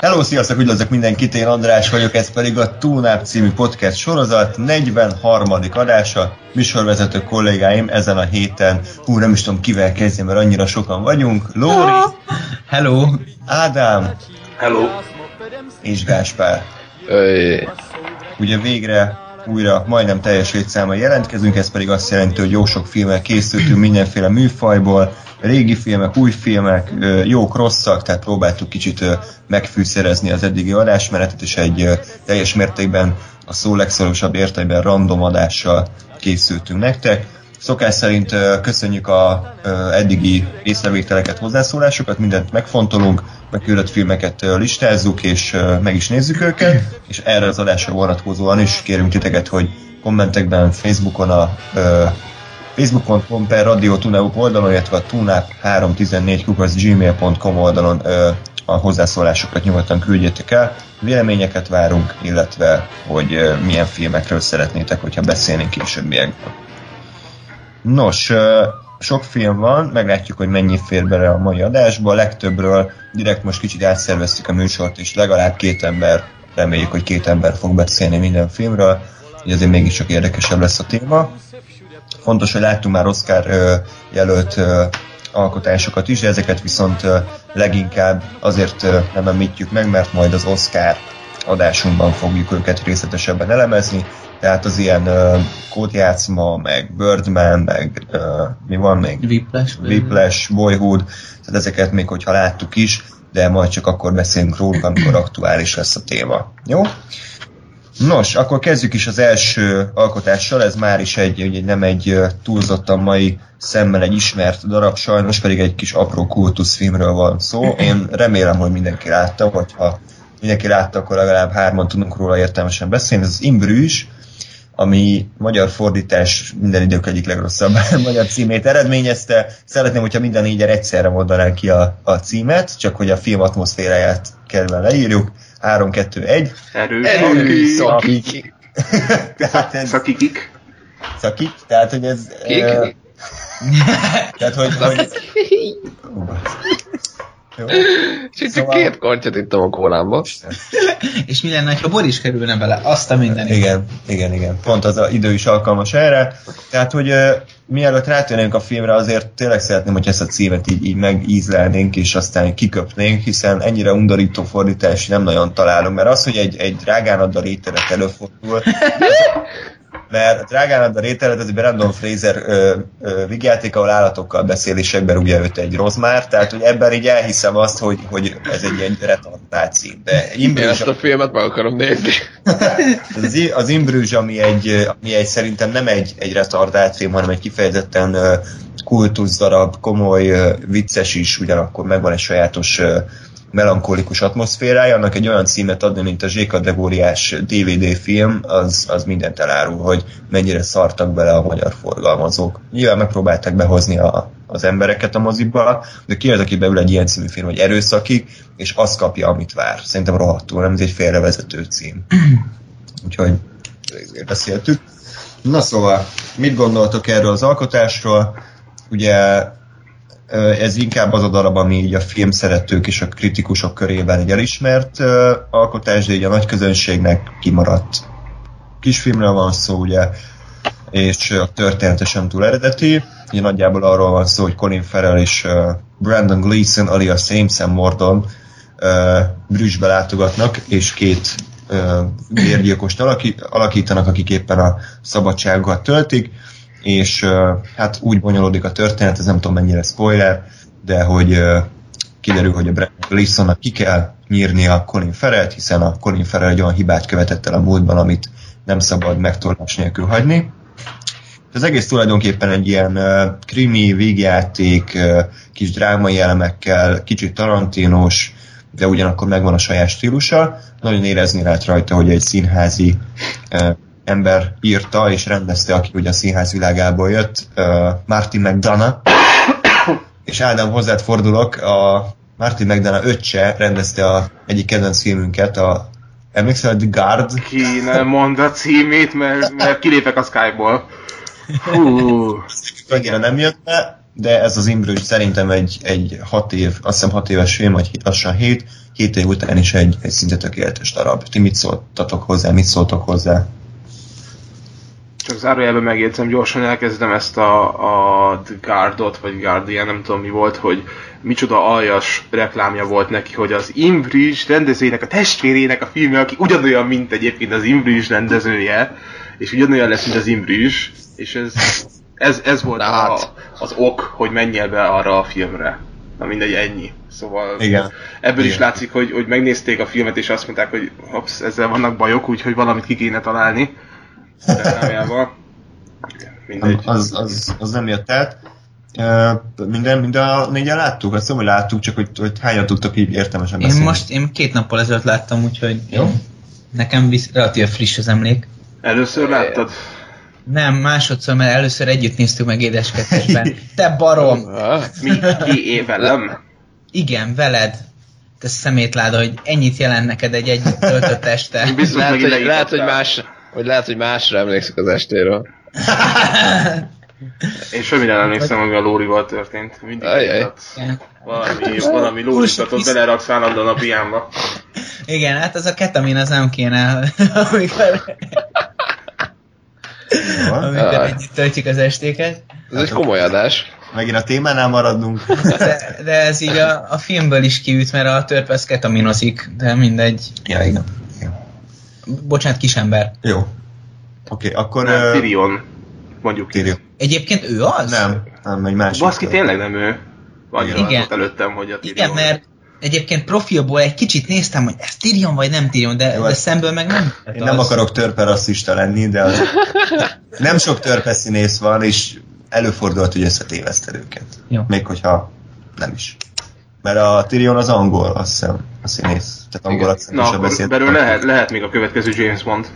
Hello, sziasztok, üdvözlök mindenkit, én András vagyok, ez pedig a Túnáp című podcast sorozat 43. adása. Műsorvezető kollégáim ezen a héten, hú, nem is tudom kivel kezdjem, mert annyira sokan vagyunk. Lóri, Hello! Ádám Hello. és Gáspár. Öy. Ugye végre újra majdnem teljes létszámmal jelentkezünk, ez pedig azt jelenti, hogy jó sok filmmel készültünk mindenféle műfajból, régi filmek, új filmek, jók, rosszak, tehát próbáltuk kicsit megfűszerezni az eddigi adásmenetet, és egy teljes mértékben a szó legszorosabb értelemben random adással készültünk nektek. Szokás szerint köszönjük a eddigi észrevételeket, hozzászólásokat, mindent megfontolunk, beküldött filmeket listázzuk, és meg is nézzük őket, és erre az adásra vonatkozóan is kérünk titeket, hogy kommentekben, Facebookon a facebook.com per Radio Tuneup oldalon, illetve a tunap314 gmail.com oldalon ö, a hozzászólásokat nyugodtan küldjétek el. Véleményeket várunk, illetve hogy ö, milyen filmekről szeretnétek, hogyha beszélnénk későbbiekben. Nos, ö, sok film van, meglátjuk, hogy mennyi fér bele a mai adásba. A legtöbbről direkt most kicsit átszerveztük a műsort, és legalább két ember, reméljük, hogy két ember fog beszélni minden filmről, így azért mégiscsak érdekesebb lesz a téma. Fontos, hogy láttunk már Oscar jelölt alkotásokat is, de ezeket viszont leginkább azért nem említjük meg, mert majd az Oscar adásunkban fogjuk őket részletesebben elemezni, tehát az ilyen ö, kódjátszma, meg Birdman, meg ö, mi van még? Whiplash? Whiplash, Boyhood, tehát ezeket még hogyha láttuk is, de majd csak akkor beszélünk róluk, amikor aktuális lesz a téma. Jó? Nos, akkor kezdjük is az első alkotással, ez már is egy, ugye nem egy túlzottan mai szemmel egy ismert darab, sajnos pedig egy kis apró kultuszfilmről van szó. Én remélem, hogy mindenki látta, vagy ha mindenki látta, akkor legalább hárman tudunk róla értelmesen beszélni. Ez az Imbrűs, ami magyar fordítás minden idők egyik legrosszabb magyar címét eredményezte. Szeretném, hogyha minden négyen egyszerre mondanánk ki a, a címet, csak hogy a film atmoszféráját kellene leírjuk. 3, 2, 1. Erős. Szakik. Tehát ez Szakikik. szakik, tehát hogy ez... Kik? ö, tehát hogy... hogy Jó. Csak Szóval- két kortyot ittam a kólámba. És mi lenne, ha bor is kerülne bele? Azt a mindenit. Igen, igen, igen. Pont az a idő is alkalmas erre. Tehát, hogy uh, mielőtt rátérnénk a filmre, azért tényleg szeretném, hogy ezt a címet így, így megízlelnénk, és aztán kiköpnénk, hiszen ennyire undorító fordítás nem nagyon találunk, mert az, hogy egy, egy drágán ad a rételet előfordul, mert drágán ad a rételet, egy Brandon Fraser ö, ö, vigyáték, ahol állatokkal beszél, és ebben ugye őt egy rozmár, tehát hogy ebben így elhiszem azt, hogy, hogy ez egy ilyen retardált cím. De Én Imbrűs, ezt a filmet meg akarom nézni. az, az Imbrűs, ami egy, ami egy szerintem nem egy, egy retardált film, hanem egy kifejezetten kultuszdarab, komoly, vicces is, ugyanakkor megvan egy sajátos melankolikus atmoszférája, annak egy olyan címet adni, mint a Z-kategóriás DVD film, az, az mindent elárul, hogy mennyire szartak bele a magyar forgalmazók. Nyilván megpróbálták behozni a, az embereket a moziba, de ki az, aki beül egy ilyen című film, hogy erőszakik, és azt kapja, amit vár. Szerintem rohadtul, nem ez egy félrevezető cím. Úgyhogy ezért beszéltük. Na szóval, mit gondoltok erről az alkotásról? Ugye ez inkább az a darab, ami így a filmszeretők és a kritikusok körében egy elismert alkotás, de így a nagy közönségnek kimaradt. Kisfilmről van szó, ugye, és a története sem túl eredeti. Ugye nagyjából arról van szó, hogy Colin Farrell és Brandon Gleeson alias Jameson Mordon uh, Brüsszbe látogatnak, és két vérgyilkost alakítanak, akik éppen a szabadságokat töltik, és hát úgy bonyolódik a történet, ez nem tudom mennyire spoiler, de hogy kiderül, hogy a Brandon Gleesonnak ki kell nyírni a Colin Farrell-t, hiszen a Colin Farrell egy olyan hibát követett el a múltban, amit nem szabad megtorlás nélkül hagyni. Az egész tulajdonképpen egy ilyen uh, krimi, végjáték, uh, kis drámai elemekkel, kicsit tarantinos, de ugyanakkor megvan a saját stílusa. Nagyon érezni lehet rajta, hogy egy színházi uh, ember írta és rendezte, aki ugye a színház világából jött, uh, Martin McDonough, és Ádám, hozzád fordulok, a Martin McDonough öccse rendezte a egyik kedvenc filmünket, a Emlékszel, The Guard? Ki nem mond a címét, mert, mert kilépek a Skype-ból. Annyira nem jött be, de ez az Imbrüs szerintem egy, egy hat év, azt hiszem hat éves film, vagy lassan hét, hét év után is egy, egy szinte tökéletes darab. Ti mit szóltatok hozzá, mit szóltok hozzá? Csak zárójelben megjegyzem, gyorsan elkezdem ezt a, a The Guardot, vagy Guardian, nem tudom mi volt, hogy micsoda aljas reklámja volt neki, hogy az Imbridge rendezőjének, a testvérének a filmje, aki ugyanolyan, mint egyébként az Imbridge rendezője, és ugyanolyan lesz, mint az Imbridge, és ez, ez, ez volt a, hát. az ok, hogy menjél be arra a filmre. Na mindegy, ennyi. Szóval Igen. ebből is Igen. látszik, hogy, hogy megnézték a filmet, és azt mondták, hogy hops, ezzel vannak bajok, úgyhogy valamit ki kéne találni. Reklámjával. Mindegy. Az, az, az nem jött át. Uh, minden, minden a négyen láttuk? Azt mondom, hogy láttuk, csak hogy, hogy hányan tudtak így értelmesen Én beszélni. most, én két nappal ezelőtt láttam, úgyhogy Jó. nekem visz, relatív friss az emlék. Először láttad? Nem, másodszor, mert először együtt néztük meg édeskettesben. Te barom! Mi? Ki? Én velem? Igen, veled. Te szemétláda, hogy ennyit jelent neked egy együtt töltött este. Biztos lehet, hogy, lehet, hogy más, hogy lehet, hogy másra emlékszik az estéről. Én semmire nem emlékszem, ami a Lórival történt. Mindig Ajaj. Valami, valami lóristatot beleraksz állandóan a piámba. Igen, hát az a ketamin az nem kéne, amikor, amikor együtt töltjük az estéket. Ez egy komoly adás. Megint a témánál maradnunk. De, de ez így a, a filmből is kiüt, mert a törpesz ketaminozik, de mindegy. ja, igen. Bocsánat, kisember. Jó. Oké, okay, akkor... Nem, ö, Tyrion. Mondjuk. Tyrion. Egyébként ő az? Nem, nem, egy másik. Baszki, tényleg nem ő. Vagy Igen. Előttem, hogy a Tyrion. Igen, mert egyébként profilból egy kicsit néztem, hogy ez Tyrion vagy nem Tyrion, de, Jó, de szemből meg nem. Én nem akarok törpe rasszista lenni, de az... nem sok törpe színész van, és előfordulhat, hogy összetéveszted őket. Jó. Még hogyha nem is. Mert a Tyrion az angol, azt hiszem, a színész. Tehát angol akcentussal akkor beszélt. belőle lehet, lehet még a következő James Bond.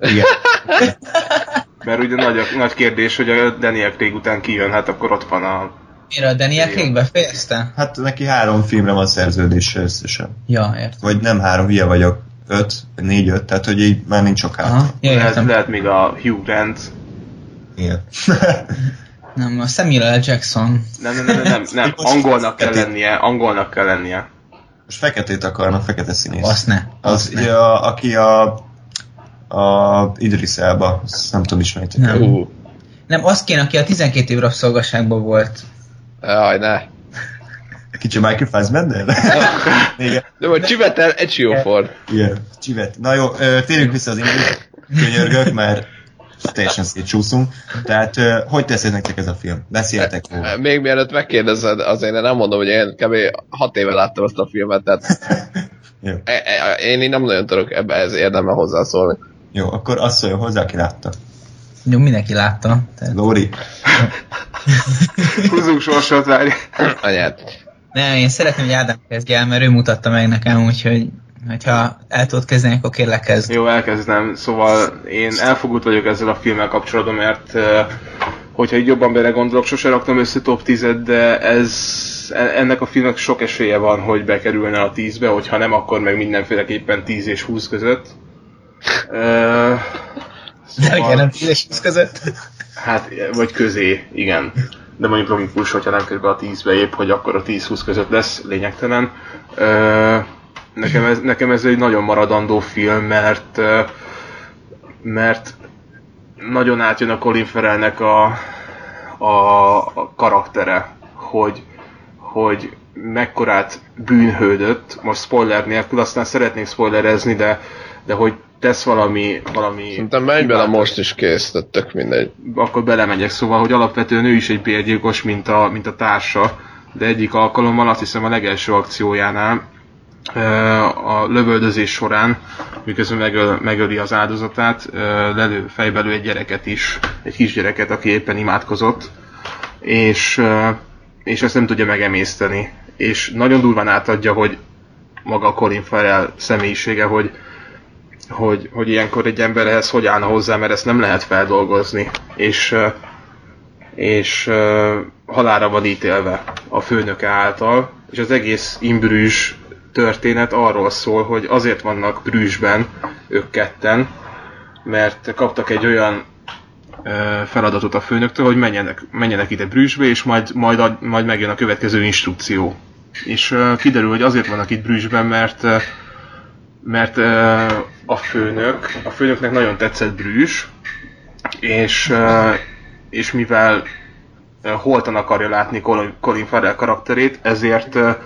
Igen. Mert ugye nagy, nagy kérdés, hogy a Daniel Craig után kijön, hát akkor ott van a... Mire a Daniel Craig befejezte? Hát neki három filmre van szerződése összesen. Ja, értem. Vagy nem három, hülye vagyok. Öt, négy, öt, tehát hogy így már nincs sok hátra. ja, Lehet, lehet még a Hugh Grant. Igen. Nem, a Samuel L. Jackson. Nem, nem, nem, nem, nem, angolnak kell lennie, angolnak kell lennie. Most feketét akarnak, fekete színész. Azt ne. Az, Azt ne. a, aki a, a Idris Elba, azt nem tudom ismerni. Nem. Ú, Nem, az kéne, aki a 12 év rabszolgaságban volt. jaj, ne. Kicsi Michael Fassbender? Igen. De vagy Csivetel egy siófor. Igen. Csivet. Na jó, térjünk vissza az ingyen. Könyörgök, mert teljesen szétcsúszunk. Tehát, hogy teszed nektek ez a film? Beszéltek róla. Még mielőtt megkérdezed, azért én nem mondom, hogy én kb. hat éve láttam ezt a filmet, tehát e- e- én így nem nagyon tudok ebbe ez érdemel hozzászólni. Jó, akkor azt szóljon hozzá, aki látta. Jó, mindenki látta. Tehát... Lóri. Húzzunk sorsot, várj. Anyát. Nem, én szeretném, hogy Ádám kezdje el, mert ő mutatta meg nekem, úgyhogy hogyha el tudod kezdeni, akkor kérlek kezd. Jó, elkezdem. Szóval én elfogult vagyok ezzel a filmmel kapcsolatban, mert hogyha így jobban belegondolok, sose raktam össze top 10-et, de ez, e- ennek a filmnek sok esélye van, hogy bekerülne a 10-be, hogyha nem, akkor meg mindenféleképpen 10 és 20 között. Uh, De igen, nem 10 és 20 között. Hát, vagy közé, igen. De mondjuk logikus, hogyha nem kerül be a 10-be épp, hogy akkor a 10-20 között lesz, lényegtelen. Ö, nekem, ez, nekem ez egy nagyon maradandó film, mert mert nagyon átjön a Colin Farrellnek a, a, a karaktere, hogy, hogy mekkorát bűnhődött, most spoiler nélkül, aztán szeretnék spoilerezni, de, de hogy tesz valami, valami Szerintem menj bele most is kész, tök mindegy. akkor belemegyek, szóval, hogy alapvetően ő is egy bérgyilkos, mint a, mint a társa, de egyik alkalommal, azt hiszem a legelső akciójánál, a lövöldözés során, miközben megöl, megöli az áldozatát, lelő, fejbelő egy gyereket is, egy kisgyereket, aki éppen imádkozott, és, és ezt nem tudja megemészteni. És nagyon durván átadja, hogy maga Colin Farrell személyisége, hogy, hogy, hogy ilyenkor egy ember ehhez hogy állna hozzá, mert ezt nem lehet feldolgozni. És, és halára van ítélve a főnöke által, és az egész imbrűs történet arról szól, hogy azért vannak Brűsben ők ketten, mert kaptak egy olyan feladatot a főnöktől, hogy menjenek, menjenek ide Brüsszbe, és majd, majd, majd megjön a következő instrukció. És uh, kiderül, hogy azért vannak itt Brüsszben, mert uh, mert uh, a főnök, a főnöknek nagyon tetszett Brüss, és, uh, és mivel uh, holtan akarja látni Colin, Colin Farrell karakterét, ezért uh,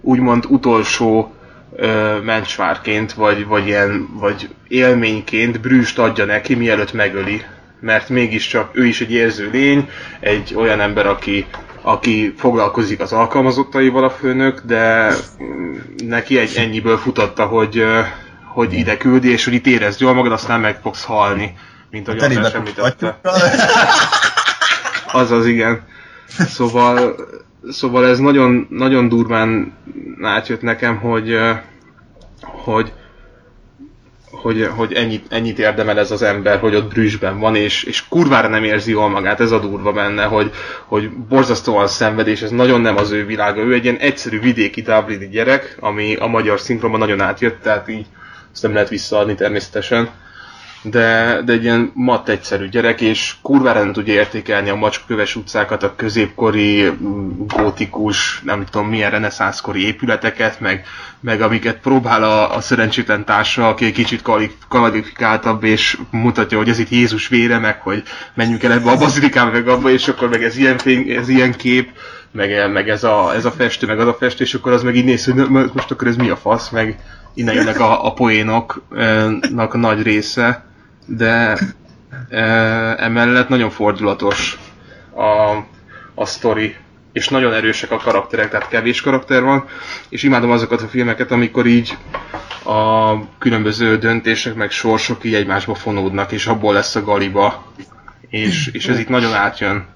úgymond utolsó uh, mencsvárként, vagy, vagy, ilyen, vagy élményként Brüst adja neki, mielőtt megöli mert mégiscsak ő is egy érző lény, egy olyan ember, aki, aki foglalkozik az alkalmazottaival a főnök, de neki egy ennyiből futatta, hogy, hogy ide küldi, és hogy itt érezd jól magad, aztán meg fogsz halni, mint ahogy András említette. az az igen. Szóval, szóval ez nagyon, nagyon durván átjött nekem, hogy, hogy hogy, hogy ennyit, ennyit érdemel ez az ember, hogy ott Brüsszben van, és, és kurvára nem érzi jól magát, ez a durva benne, hogy, hogy borzasztóan szenved, és ez nagyon nem az ő világa. Ő egy ilyen egyszerű vidéki Dublini gyerek, ami a magyar szinkronban nagyon átjött, tehát így ezt nem lehet visszaadni természetesen de, de egy ilyen mat egyszerű gyerek, és kurvára nem tudja értékelni a macskaköves utcákat, a középkori, gótikus, nem tudom milyen reneszánszkori épületeket, meg, meg amiket próbál a, a szerencsétlen társa, aki egy kicsit kvalifikáltabb, és mutatja, hogy ez itt Jézus vére, meg hogy menjünk el ebbe a bazilikába, meg abba, és akkor meg ez ilyen, fény, ez ilyen kép, meg, meg ez, a, ez a festő, meg az a festő, és akkor az meg így néz, hogy most akkor ez mi a fasz, meg innen jönnek a, a poénoknak nagy része de e, emellett nagyon fordulatos a, a sztori, és nagyon erősek a karakterek, tehát kevés karakter van, és imádom azokat a filmeket, amikor így a különböző döntések meg sorsok így egymásba fonódnak, és abból lesz a galiba, és, és ez itt nagyon átjön,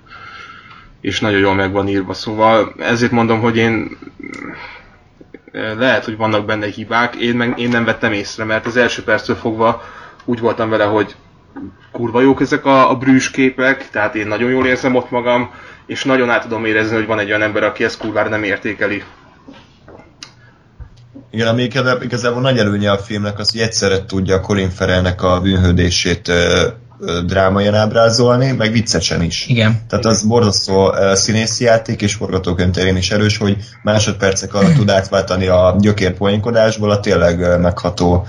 és nagyon jól meg van írva, szóval ezért mondom, hogy én lehet, hogy vannak benne hibák, én, meg, én nem vettem észre, mert az első perctől fogva úgy voltam vele, hogy kurva jók ezek a, a brűs képek, tehát én nagyon jól érzem ott magam, és nagyon át tudom érezni, hogy van egy olyan ember, aki ezt kurvára nem értékeli. Igen, ami igazából nagy előnye a filmnek az, hogy egyszerre tudja Colin Farrellnek a bűnhődését drámaian ábrázolni, meg viccesen is. Igen. Tehát az borzasztó uh, színészi játék, és forgatókönyv is erős, hogy másodpercek alatt tud átváltani a gyökérpoénkodásból a tényleg megható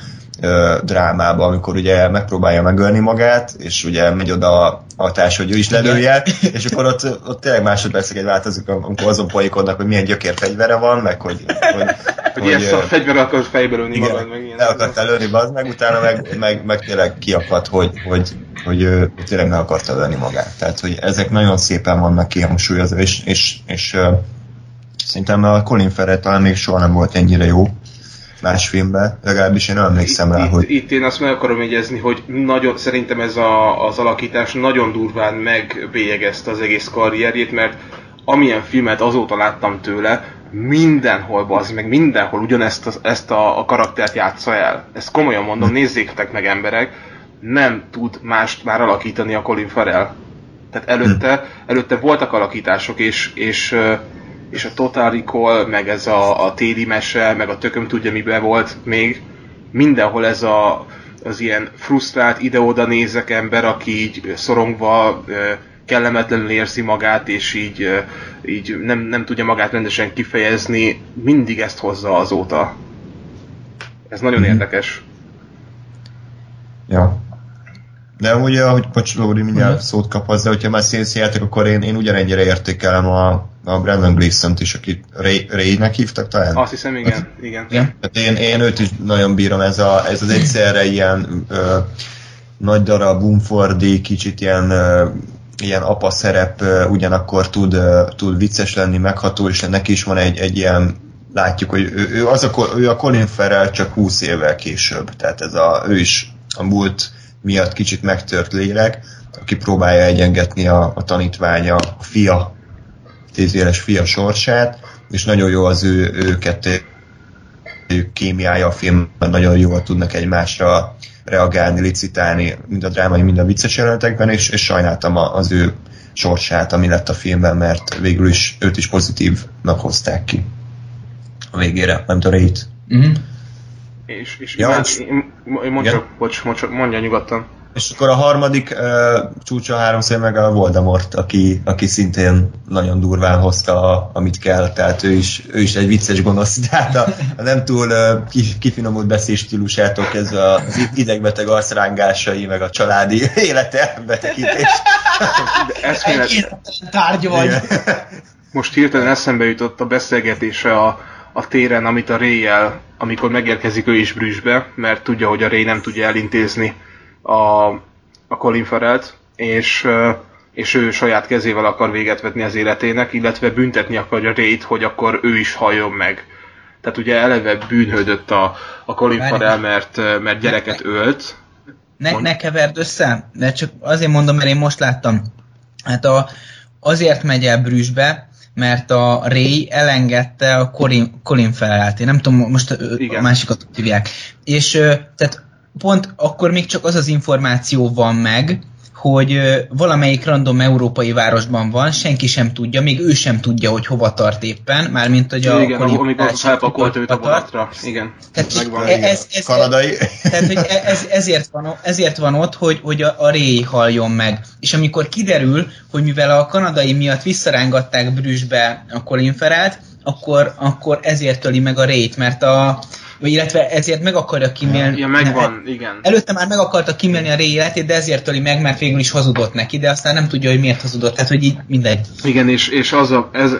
drámába, amikor ugye megpróbálja megölni magát, és ugye megy oda a, a társ, hogy ő is lelője, és akkor ott, ott tényleg másodperceket változik, amikor azon poékodnak, hogy milyen gyökérfegyvere van, meg hogy... Hogy, hogy, hogy a fegyver akarsz fejbe lőni igen, magad, meg ilyen. Le akartál lőni, bazd meg, utána meg, meg, meg tényleg kiakadt, hogy, hogy, hogy, hogy tényleg meg akarta lőni magát. Tehát, hogy ezek nagyon szépen vannak kihangsúlyozva, és, és, és, és szerintem a Colin Farrell talán még soha nem volt ennyire jó más filmben, legalábbis én emlékszem rá, itt, hogy... Itt én azt meg akarom jegyezni, hogy nagyon, szerintem ez a, az alakítás nagyon durván megbélyegezte az egész karrierjét, mert amilyen filmet azóta láttam tőle, mindenhol az meg mindenhol ugyanezt a, ezt a, a karaktert játsza el. Ezt komolyan mondom, nézzétek meg emberek, nem tud mást már alakítani a Colin Farrell. Tehát előtte, előtte voltak alakítások, és, és és a Total Recall, meg ez a, a téli mese, meg a tököm tudja miben volt még, mindenhol ez a, az ilyen frusztrált, ide-oda nézek ember, aki így szorongva, kellemetlenül érzi magát, és így, így nem, nem tudja magát rendesen kifejezni, mindig ezt hozza azóta. Ez nagyon mm-hmm. érdekes. Ja. De amúgy, ahogy Pacs Lóri mindjárt uh-huh. szót kap hozzá, hogyha már játék, akkor én, én ugyanennyire értékelem a, a Brandon Gleeson-t is, akit Ray, Ray-nek hívtak talán? Azt hiszem, igen. Az, igen. igen. Hát én, én őt is nagyon bírom, ez, a, ez az egyszerre ilyen ö, nagy darab, bumfordi, kicsit ilyen ö, ilyen apa szerep ö, ugyanakkor tud, ö, tud vicces lenni, megható, és neki is van egy, egy ilyen látjuk, hogy ő, ő, az a, ő a Colin Farrell csak 20 évvel később, tehát ez a, ő is a múlt miatt kicsit megtört lélek, aki próbálja egyengetni a, a tanítványa, a fia, tíz éves fia sorsát, és nagyon jó az ő, ő kettő kémiája a filmben, nagyon jól tudnak egymásra reagálni, licitálni, mind a drámai, mind a vicces jelenetekben, és, és sajnáltam az ő sorsát, ami lett a filmben, mert végül is őt is pozitívnak hozták ki a végére, nem tudom. Mhm. És, és Ja, és- mondja, Igen? bocs, mondja, mondja nyugodtan. És akkor a harmadik uh, csúcsa háromszor meg a Voldemort, aki, aki szintén nagyon durván hozta, a, amit kell, tehát ő is, ő is egy vicces gonosz, tehát a, a nem túl uh, ki- kifinomult beszélstílusától kezdve az idegbeteg arcrángásai, meg a családi élete betekintés. Értetlen tárgy vagy. Most hirtelen eszembe jutott a beszélgetése a, a téren, amit a Ray-jel, amikor megérkezik ő is Brüsszbe, mert tudja, hogy a Ray nem tudja elintézni a, a Colin Farrell-t, és, és ő saját kezével akar véget vetni az életének, illetve büntetni akarja Ray-t, hogy akkor ő is halljon meg. Tehát ugye eleve bűnhődött a, a Colin Várj. Farrell, mert, mert gyereket ölt, Ne, Mond. ne keverd össze, de csak azért mondom, mert én most láttam. Hát a, azért megy el Brüsszbe, mert a Ray elengedte a Colin, Colin Farrell-t. Én nem tudom, most a Igen. másikat hívják. És tehát pont akkor még csak az az információ van meg, hogy valamelyik random európai városban van, senki sem tudja, még ő sem tudja, hogy hova tart éppen, mármint hogy a igen, amikor felpakolt őt a vonatra. Igen, Tehát megvan. e- ez, ez, Kanadai. tehát, hogy e- ez, ezért, van, ezért van ott, hogy, hogy a, a Ray halljon meg. És amikor kiderül, hogy mivel a kanadai miatt visszarángatták Brüsszbe a Colin Farrell-t, akkor, akkor ezért töli meg a Ray-t, mert a vagy illetve ezért meg akarja kimélni. Ja, megvan, igen. Előtte már meg akarta kimélni a Ray életét, de ezért töli meg, mert végül is hazudott neki, de aztán nem tudja, hogy miért hazudott, tehát hogy így mindegy. Igen, és, és az a, ez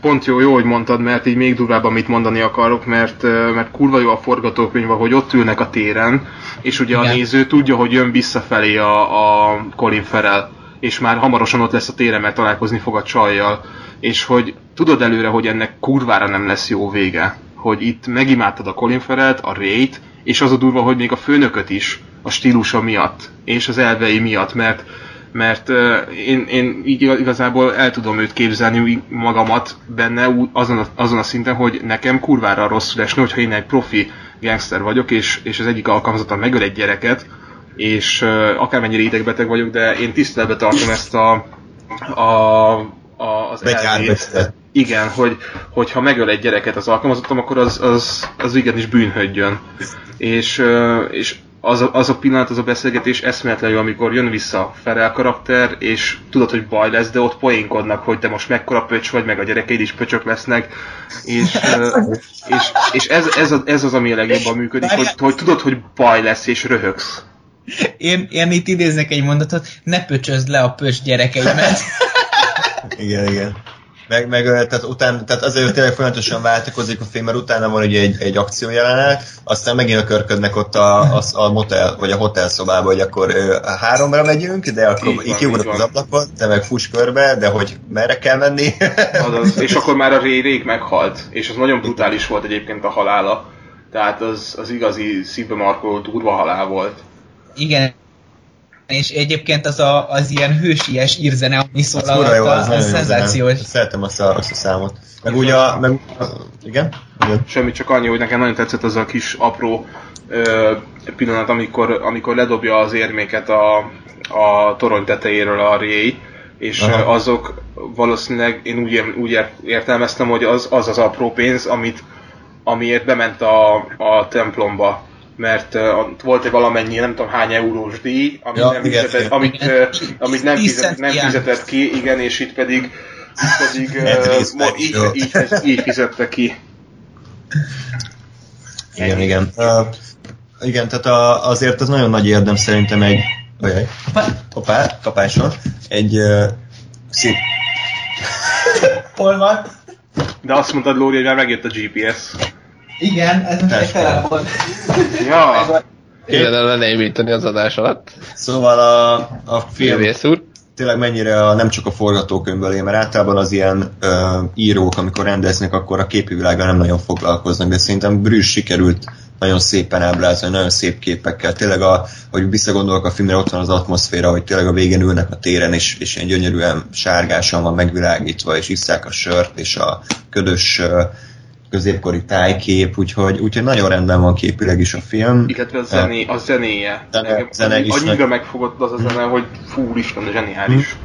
pont jó, jó, hogy mondtad, mert így még durvább, amit mondani akarok, mert, mert kurva jó a forgatókönyv, hogy ott ülnek a téren, és ugye a Igen. néző tudja, hogy jön visszafelé a, a Colin Farrell, és már hamarosan ott lesz a téren, mert találkozni fog a csajjal, és hogy tudod előre, hogy ennek kurvára nem lesz jó vége, hogy itt megimádtad a Colin Farrell-t, a Ray-t, és az a durva, hogy még a főnököt is a stílusa miatt, és az elvei miatt, mert mert én, én így igazából el tudom őt képzelni magamat benne azon a, azon a szinten, hogy nekem kurvára rosszul esne, hogyha én egy profi gangster vagyok, és, és az egyik alkalmazottan megöl egy gyereket, és uh, akármennyire idegbeteg vagyok, de én tiszteletbe tartom ezt a, a, a az elvét. Igen, hogy, hogyha megöl egy gyereket az alkalmazottam, akkor az, az, az igenis bűnhődjön. És, és az, a, az a pillanat, az a beszélgetés eszméletlen jó, amikor jön vissza Ferel karakter, és tudod, hogy baj lesz, de ott poénkodnak, hogy te most mekkora pöcs vagy, meg a gyerekeid is pöcsök lesznek, és, és, és ez, ez, az, ez az, ami a legjobban működik, hogy, hogy tudod, hogy baj lesz, és röhögsz. Én, én itt idéznek egy mondatot, ne pöcsözd le a pöcs gyerekeimet. Igen, igen. Meg, meg tehát, után, tehát azért tényleg folyamatosan váltakozik a film, mert utána van ugye egy, egy akciójelenet, aztán megint ökörködnek ott a, a, a motel, vagy a hotel szobába, hogy akkor ö, háromra megyünk, de akkor Így van, így kiugrok így az ablakon, te meg fuss körbe, de hogy merre kell menni? Azaz, és akkor már a Ray rég meghalt, és az nagyon brutális volt egyébként a halála. Tehát az, az igazi szívbe markoló durva halál volt. Igen, és egyébként az a, az ilyen hősies írzene, ami szól Az fura jó, az a, az szenzációs. Szeretem azt a, azt a számot. Meg ugye a, meg, igen? igen? Semmi, csak annyi, hogy nekem nagyon tetszett az a kis apró ö, pillanat, amikor, amikor ledobja az érméket a, a torony tetejéről a Ray, és Aha. azok valószínűleg, én úgy, úgy ér- értelmeztem, hogy az az, az apró pénz, amit, amiért bement a, a templomba mert uh, volt egy valamennyi, nem tudom hány eurós díj, amit Ja, nem igen, fizetett, igen. amit, uh, amit nem, fizet, nem fizetett ki, igen, és itt pedig, itt pedig uh, mo- így, így, így fizette ki. Igen, igen. Uh, igen, tehát a, azért az nagyon nagy érdem szerintem egy... Ojaj, hoppá, kapás van. Egy uh, szép... Hol van? De azt mondtad, Lóri, hogy már megjött a GPS. Igen, ez most egy telefon. Ja, Kéne lenémítani az adás alatt. Szóval a, a film úr. tényleg mennyire a, nem csak a forgatókönyvből él, mert általában az ilyen ö, írók, amikor rendeznek, akkor a képi világgal nem nagyon foglalkoznak, de szerintem Brüss sikerült nagyon szépen ábrázolni, nagyon szép képekkel. Tényleg, a, hogy visszagondolok a filmre, ott van az atmoszféra, hogy tényleg a végén ülnek a téren, és, és ilyen gyönyörűen sárgásan van megvilágítva, és isszák a sört, és a ködös ö, középkori tájkép, úgyhogy, úgyhogy nagyon rendben van képileg is a film. illetve a, zené, a zenéje. Zene- zene is annyira nagy- megfogott az a zene, hogy fú, Isten, zseniális.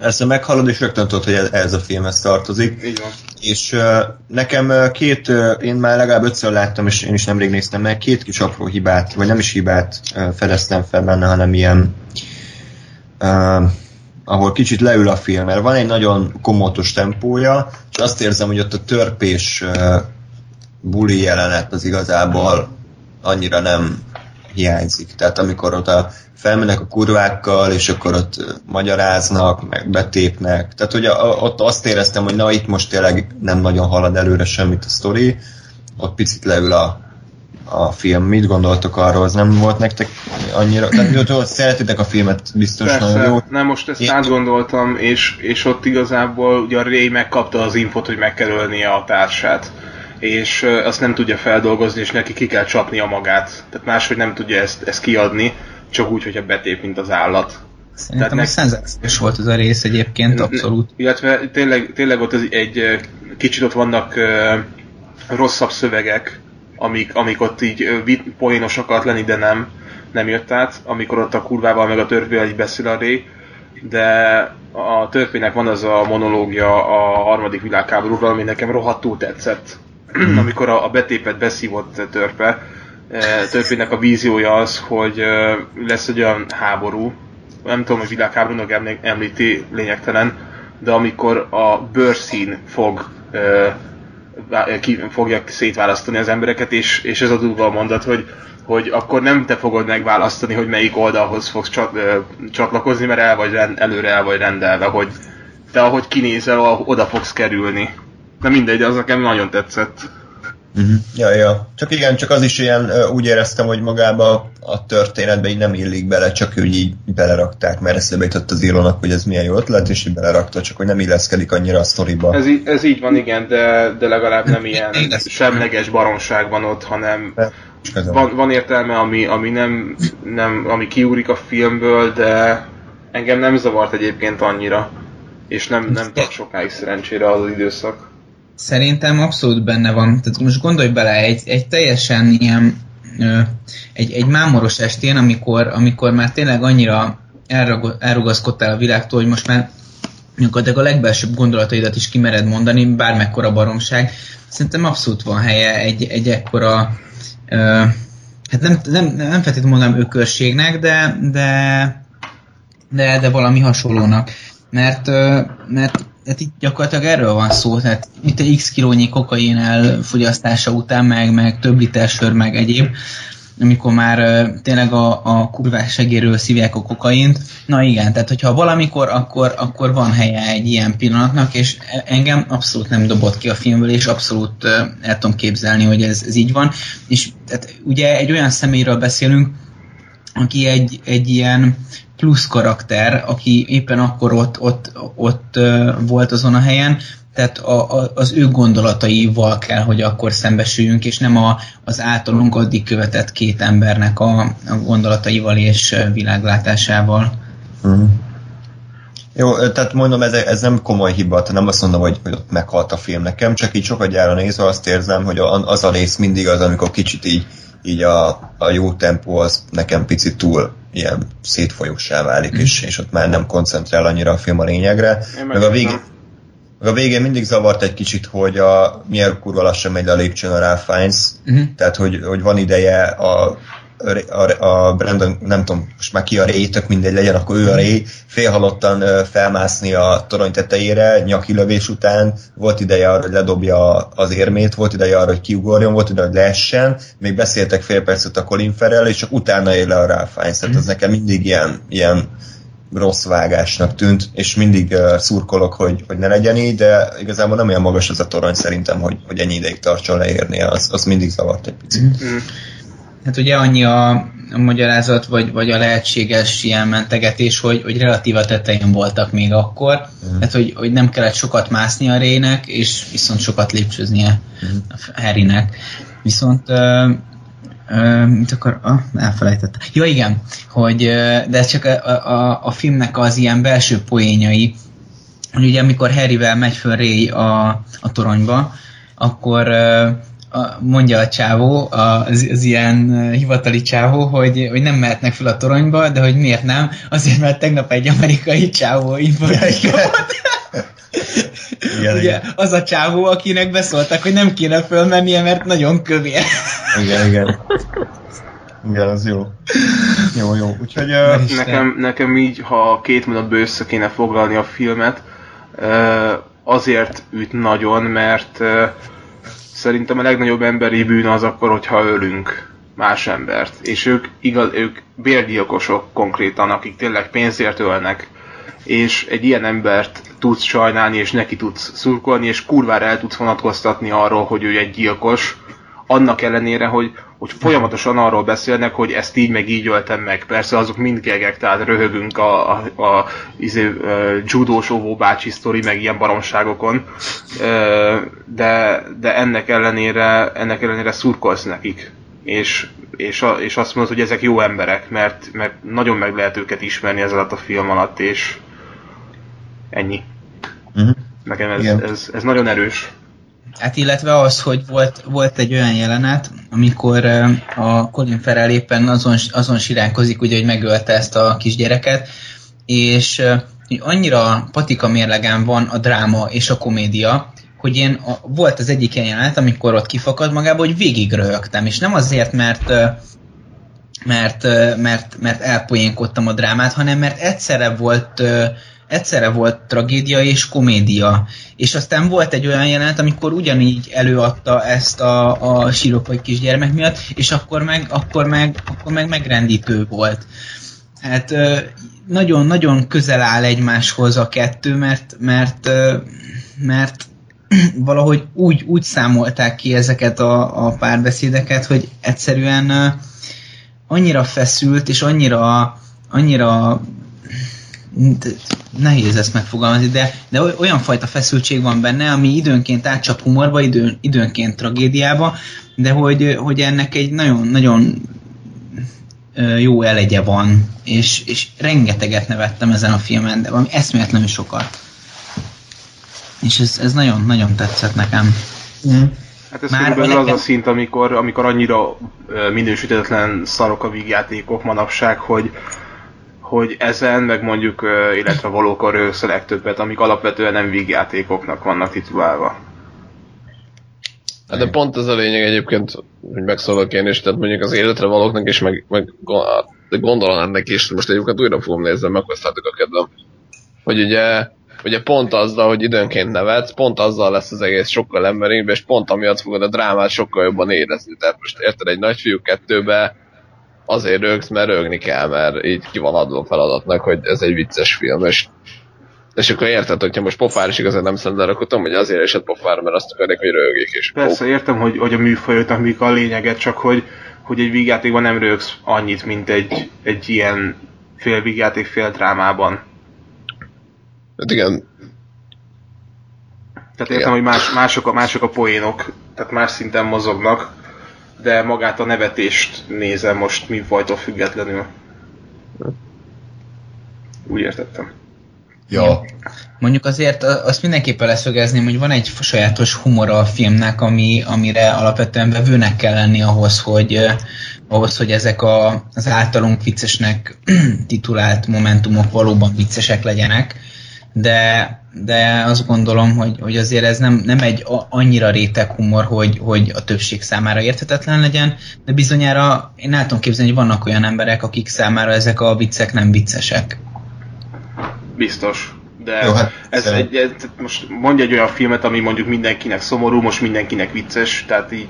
Ezt meghallod, és rögtön tudod, hogy ez, ez a filmhez tartozik. Így van. És uh, nekem uh, két, uh, én már legalább ötször láttam, és én is nemrég néztem meg, két kis apró hibát, vagy nem is hibát uh, fedeztem fel benne, hanem ilyen uh, ahol kicsit leül a film, mert van egy nagyon komótos tempója, és azt érzem, hogy ott a törpés buli jelenet az igazából annyira nem hiányzik. Tehát amikor ott a, felmennek a kurvákkal, és akkor ott magyaráznak, meg betépnek. Tehát hogy a, ott azt éreztem, hogy na itt most tényleg nem nagyon halad előre semmit a sztori, ott picit leül a, a film. Mit gondoltok arról? Az nem volt nektek annyira... Tehát ott szeretitek a filmet, biztos Persze, nagyon jó. nem most ezt Én- átgondoltam, és, és ott igazából ugye a Ray megkapta az infot, hogy meg kell ölnie a társát és azt nem tudja feldolgozni, és neki ki kell csapnia magát. Tehát máshogy nem tudja ezt, ezt kiadni, csak úgy, hogyha betép, mint az állat. Szerintem Tehát egy szenzációs volt ez a rész egyébként, abszolút. Illetve tényleg, tényleg ott egy ö, kicsit ott vannak ö, rosszabb szövegek, amik, amik ott így vit, poénosak akart lenni, de nem, nem jött át, amikor ott a kurvával meg a törpével így beszél a Ray, de a törpének van az a monológia a harmadik világháborúról, ami nekem rohadtul tetszett. amikor a, a betépet beszívott törpe, eh, törpének a víziója az, hogy lesz egy olyan háború, nem tudom, hogy világháborúnak említi lényegtelen, de amikor a bőrszín fog vá- ki, fogja szétválasztani az embereket, és, és ez a durva mondat, hogy, hogy akkor nem te fogod megválasztani, hogy melyik oldalhoz fogsz csat, csatlakozni, mert el vagy rend, előre el vagy rendelve, hogy te ahogy kinézel, oda fogsz kerülni. Na mindegy, de az nekem nagyon tetszett. Uh-huh. Ja, ja. Csak igen, csak az is ilyen, úgy éreztem, hogy magába a történetbe így nem illik bele, csak úgy így belerakták, mert eszébe jutott az írónak, hogy ez milyen jó ötlet, és így belerakta, csak hogy nem illeszkedik annyira a sztoriba. Ez, í- ez így van, igen, de, de legalább nem ilyen semleges baromság van ott, hanem van, van értelme, ami, ami nem, nem, ami kiúrik a filmből, de engem nem zavart egyébként annyira. És nem, nem tart sokáig szerencsére az, az időszak. Szerintem abszolút benne van. Tehát most gondolj bele, egy, egy teljesen ilyen, egy, egy mámoros estén, amikor, amikor már tényleg annyira elrago- elrugaszkodtál a világtól, hogy most már gyakorlatilag a legbelsőbb gondolataidat is kimered mondani, bármekkora baromság. Szerintem abszolút van helye egy, egy ekkora, ö, hát nem, nem, nem feltétlenül mondanám ökörségnek, de, de, de, de valami hasonlónak. Mert, ö, mert tehát itt gyakorlatilag erről van szó, tehát itt egy x kilónyi kokain elfogyasztása után, meg, meg több liter sör, meg egyéb, amikor már tényleg a, a kurvás segéről szívják a kokaint. Na igen, tehát hogyha valamikor, akkor, akkor van helye egy ilyen pillanatnak, és engem abszolút nem dobott ki a filmből, és abszolút el tudom képzelni, hogy ez, ez így van. És tehát ugye egy olyan személyről beszélünk, aki egy, egy ilyen plusz karakter, aki éppen akkor ott, ott, ott volt azon a helyen, tehát a, a, az ő gondolataival kell, hogy akkor szembesüljünk, és nem a, az általunk addig követett két embernek a, a gondolataival és világlátásával. Mhm. Jó, tehát mondom, ez, ez nem komoly hiba, tehát nem azt mondom, hogy, hogy ott meghalt a film nekem, csak így sokat gyára nézve azt érzem, hogy az a rész mindig az, amikor kicsit így, így a, a jó tempó az nekem picit túl ilyen szétfolyósá válik, mm. és, és ott már nem koncentrál annyira a film a lényegre. Én Meg a, végén, meg a végén mindig zavart egy kicsit, hogy a milyen kurva lassan megy le a lépcsőn a Ralph Fiennes, Uh-huh. tehát hogy, hogy van ideje a, a, a Brandon, nem tudom, most már ki a Ray, tök mindegy legyen, akkor ő a Ray, félhalottan felmászni a torony tetejére, nyaki lövés után, volt ideje arra, hogy ledobja az érmét, volt ideje arra, hogy kiugorjon, volt ideje, hogy leessen, még beszéltek fél percet a Colin Farrell, és csak utána ér le a Ralph Fiennes, tehát az nekem mindig ilyen, ilyen rossz vágásnak tűnt, és mindig uh, szurkolok, hogy, hogy ne legyen így, de igazából nem olyan magas az a torony szerintem, hogy, hogy ennyi ideig tartson leérnie, az, az mindig zavart egy picit. Mm. Hát ugye annyi a, a magyarázat, vagy, vagy a lehetséges ilyen mentegetés, hogy, hogy relatív a tetején voltak még akkor, Mhm. mm. tehát hogy, hogy nem kellett sokat mászni a Rének, és viszont sokat lépcsőznie Mhm. a Harrynek. Viszont ö, ö, mit akar, ah, elfelejtettem. Ja igen, hogy, de csak a, a, a filmnek az ilyen belső poénjai, hogy ugye amikor Harryvel megy föl Ray a, a toronyba, akkor, mondja a csávó, az, az ilyen hivatali csávó, hogy, hogy nem mehetnek fel a toronyba, de hogy miért nem? Azért, mert tegnap egy amerikai csávó információt igen, Ugye, igen. az a csávó, akinek beszóltak, hogy nem kéne fölmennie, mert nagyon kövér. Igen, igen. Igen, az jó. Jó, jó. Úgyhogy... Uh... Nekem, nekem így, ha két mondatba össze kéne foglalni a filmet, uh, azért üt nagyon, mert uh, szerintem a legnagyobb emberi bűn az akkor, hogyha ölünk más embert. És ők, igaz, ők bérgyilkosok konkrétan, akik tényleg pénzért ölnek. És egy ilyen embert tudsz sajnálni, és neki tudsz szurkolni, és kurvára el tudsz vonatkoztatni arról, hogy ő egy gyilkos, annak ellenére, hogy, hogy folyamatosan arról beszélnek, hogy ezt így meg így öltem meg. Persze azok mind gegek, tehát röhögünk a, a, a, izé, a judós óvó bácsi sztori, meg ilyen baromságokon, de, de ennek ellenére, ennek ellenére szurkolsz nekik. És, és, a, és azt mondod, hogy ezek jó emberek, mert, mert nagyon meg lehet őket ismerni ez alatt a film alatt, és ennyi. Uh-huh. Nekem ez, ez, ez nagyon erős. Hát illetve az, hogy volt, volt egy olyan jelenet, amikor a Colin Farrell éppen azon, azon siránkozik, ugye, hogy megölte ezt a kisgyereket, és annyira patika mérlegen van a dráma és a komédia, hogy én a, volt az egyik jelenet, amikor ott kifakad magába, hogy végig röhögtem, és nem azért, mert mert, mert, mert elpoénkodtam a drámát, hanem mert egyszerre volt egyszerre volt tragédia és komédia. És aztán volt egy olyan jelenet, amikor ugyanígy előadta ezt a, a síropai kisgyermek miatt, és akkor meg, akkor meg, akkor meg megrendítő volt. Hát nagyon-nagyon közel áll egymáshoz a kettő, mert, mert, mert valahogy úgy, úgy számolták ki ezeket a, a párbeszédeket, hogy egyszerűen annyira feszült, és annyira, annyira nehéz ezt megfogalmazni, de, de olyan fajta feszültség van benne, ami időnként átcsap humorba, idő, időnként tragédiába, de hogy, hogy ennek egy nagyon-nagyon jó elegye van, és, és rengeteget nevettem ezen a filmen, de valami eszméletlenül sokat. És ez, ez nagyon, nagyon tetszett nekem. Mm. Hát ez Már körülbelül az a szint, amikor, amikor annyira minősítetlen szarok a vígjátékok manapság, hogy, hogy ezen, meg mondjuk illetve valókor rögsz a legtöbbet, amik alapvetően nem vígjátékoknak vannak titulálva. Hát de pont ez a lényeg egyébként, hogy megszólok én is, tehát mondjuk az életre valóknak is, meg, meg de gondolom ennek is, most egyébként újra fogom nézni, meghoztátok a kedvem, hogy ugye, ugye pont azzal, hogy időnként nevetsz, pont azzal lesz az egész sokkal emberibb, és pont amiatt fogod a drámát sokkal jobban érezni. Tehát most érted egy nagyfiú kettőbe, azért rögsz, mert rögni kell, mert így ki van adva feladatnak, hogy ez egy vicces film, és és akkor érted, hogyha most pofár is igazán nem szendel, akkor tudom, hogy azért esett pofár, mert azt akarják, hogy rögjék is. Persze, értem, hogy, hogy a műfajoknak mik a lényeget, csak hogy, hogy egy vígjátékban nem rögsz annyit, mint egy, egy ilyen fél vígjáték, fél drámában. Hát igen. Tehát értem, igen. hogy más, mások, a, mások a poénok, tehát más szinten mozognak, de magát a nevetést nézem most műfajtól függetlenül. Úgy értettem. Ja. Mondjuk azért azt mindenképpen leszögezném, hogy van egy sajátos humora a filmnek, ami, amire alapvetően vevőnek kell lenni ahhoz, hogy, ahhoz, hogy ezek a, az általunk viccesnek titulált momentumok valóban viccesek legyenek de, de azt gondolom, hogy, hogy azért ez nem, nem egy annyira réteg humor, hogy, hogy a többség számára érthetetlen legyen, de bizonyára én el tudom képzelni, hogy vannak olyan emberek, akik számára ezek a viccek nem viccesek. Biztos. De Jó, hát ez egy, ez, most mondja egy olyan filmet, ami mondjuk mindenkinek szomorú, most mindenkinek vicces, tehát így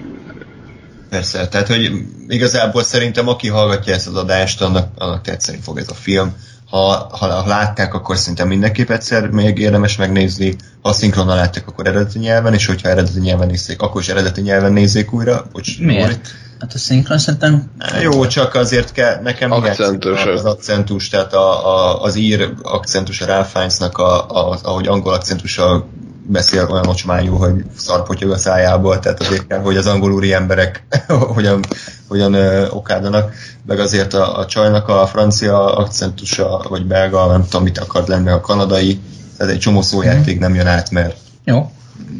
Persze, tehát hogy igazából szerintem aki hallgatja ezt az adást, annak, annak tetszeni fog ez a film ha, ha látták, akkor szerintem mindenképp egyszer még érdemes megnézni, ha szinkronnal látták, akkor eredeti nyelven, és hogyha eredeti nyelven nézzék, akkor is eredeti nyelven nézzék újra. Bocs, Miért? Úr. Hát a szinkron szerintem... Jó, csak azért kell, nekem akcentus. az akcentus, tehát a, a, az ír akcentus a Ralph Fiennes-nak, a, a, ahogy angol akcentussal beszél olyan ocsmányú, hogy szarpotyog a szájából, tehát azért kell, hogy az angolúri emberek hogyan, hogyan okádanak, meg azért a, a csajnak a francia akcentusa, vagy belga, nem tudom mit akart lenni, a kanadai, tehát egy csomó szójáték mm. nem jön át, mert Jó.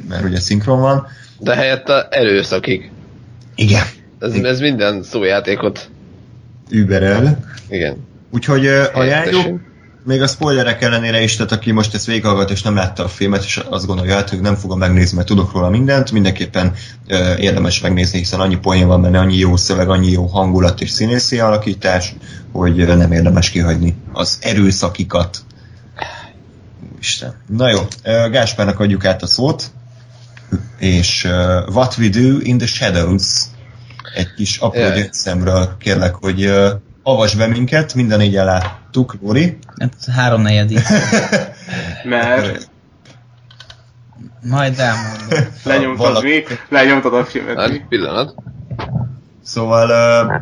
mert ugye szinkron van. De helyette erőszakig. Igen. Ez, ez minden szójátékot. Überel. Igen. Úgyhogy ajánljuk. Még a spoilerek ellenére is, tehát aki most ezt végighallgat és nem látta a filmet, és azt gondolja, hát, hogy nem fogom megnézni, mert tudok róla mindent, mindenképpen ö, érdemes megnézni, hiszen annyi poén van benne, annyi jó szöveg, annyi jó hangulat és színészi alakítás, hogy nem érdemes kihagyni az erőszakikat. Isten. Na jó, Gáspárnak adjuk át a szót, és uh, What We Do in the Shadows egy kis apró Jaj. gyöngyszemről kérlek, hogy uh, avasd be minket, minden négyen láttuk, Lóri. Hát háromnegyedig. Mert Majd elmondom. lenyomtad valaki- mi? Lenyomtad a filmet mi? Hát, pillanat. Szóval uh.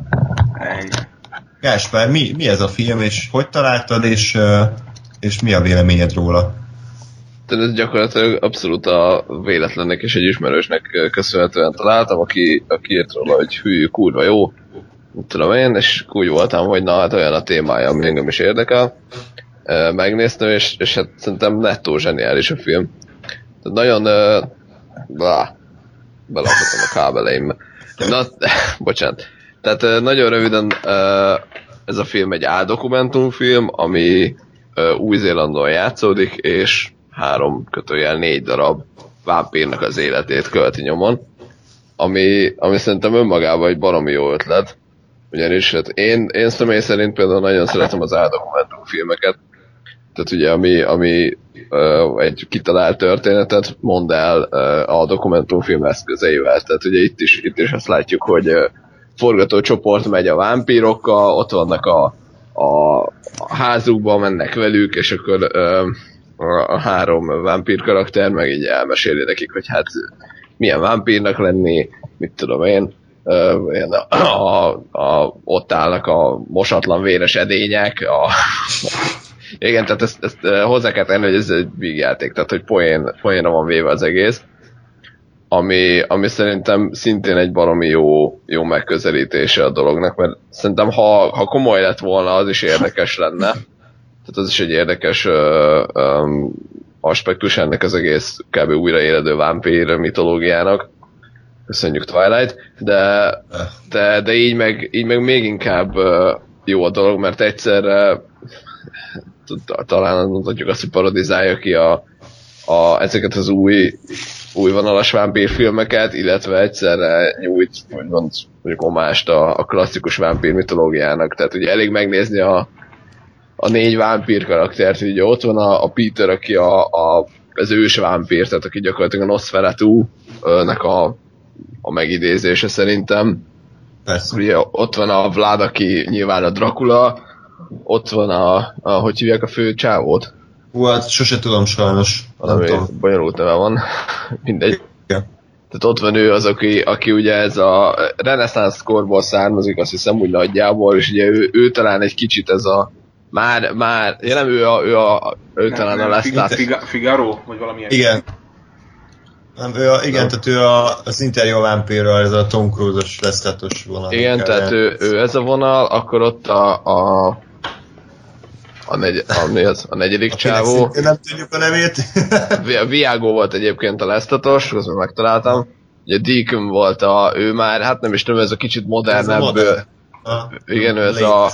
Gáspár, mi, mi ez a film, és hogy találtad, és, uh, és mi a véleményed róla? Tehát ez gyakorlatilag abszolút a véletlennek és egy ismerősnek köszönhetően találtam, aki, aki írt róla, hogy hű, kurva jó, tudom én, és úgy voltam, hogy na hát olyan a témája, ami engem is érdekel. Megnéztem, és, és hát szerintem nettó zseniális a film. Tehát nagyon... ö, Blá, belakadtam a kábeleimbe. Na, bocsánat. Tehát nagyon röviden ez a film egy áldokumentumfilm, ami Új-Zélandon játszódik, és három kötőjel négy darab vámpírnak az életét követi nyomon, ami, ami szerintem önmagában egy baromi jó ötlet, ugyanis hát én, én személy szerint például nagyon szeretem az áldokumentumfilmeket, tehát ugye ami, ami ö, egy kitalált történetet mond el ö, a dokumentumfilm eszközeivel, tehát ugye itt is, itt is azt látjuk, hogy ö, forgatócsoport megy a vámpírokkal, ott vannak a, a, házukba, mennek velük, és akkor ö, a, a három vámpír karakter meg így elmeséli nekik, hogy hát milyen vámpírnak lenni, mit tudom én, a, a, ott állnak a mosatlan véres edények, a, igen, tehát ezt, ezt hozzá kell tenni, hogy ez egy vígjáték, tehát hogy poén, poénra van véve az egész, ami, ami szerintem szintén egy baromi jó, jó megközelítése a dolognak, mert szerintem ha, ha komoly lett volna, az is érdekes lenne. Tehát az is egy érdekes ö, ö, aspektus ennek az egész kb. újraéledő vámpír mitológiának. Köszönjük Twilight, de, de, de így, meg, így meg még inkább jó a dolog, mert egyszerre talán mondhatjuk azt, hogy parodizálja ki a, a, ezeket az új, új vonalas vámpírfilmeket, illetve egyszerre nyújt, hogy mond, mondjuk omást a, a klasszikus vámpír mitológiának. Tehát ugye elég megnézni a, a négy vámpír karaktert, ugye ott van a, a Peter, aki a, a, az ős vámpír, tehát aki gyakorlatilag a Nosferatu-nek a, a megidézése szerintem. Persze. Ugye ott van a Vlad, aki nyilván a Dracula, ott van a, a hogy hívják a fő csávót? Hú, hát sose tudom sajnos. Nem Valami tudom. bonyolult neve van. Mindegy. Igen. Tehát ott van ő az, aki, aki ugye ez a reneszánsz korból származik, azt hiszem úgy nagyjából, és ugye ő, ő talán egy kicsit ez a már, már, ja nem ő a, ő, a, ő talán a Lestat. Figa- Figaro, vagy valami ilyen. Igen. Nem, ő a, igen, tehát ő a, az interjú vámpírral, ez a Tom Cruise-os lesztátos vonal. Igen, tehát ő, ő, ez a vonal, akkor ott a, a a, negy, a, mi az, a negyedik Akinek csávó. nem tudjuk a nevét. Vi- Viago volt egyébként a lesztatos, azt meg megtaláltam. Ugye Deacon volt a, ő már, hát nem is tudom, ez a kicsit Ez a modernebb, modern. A- igen, ő ez a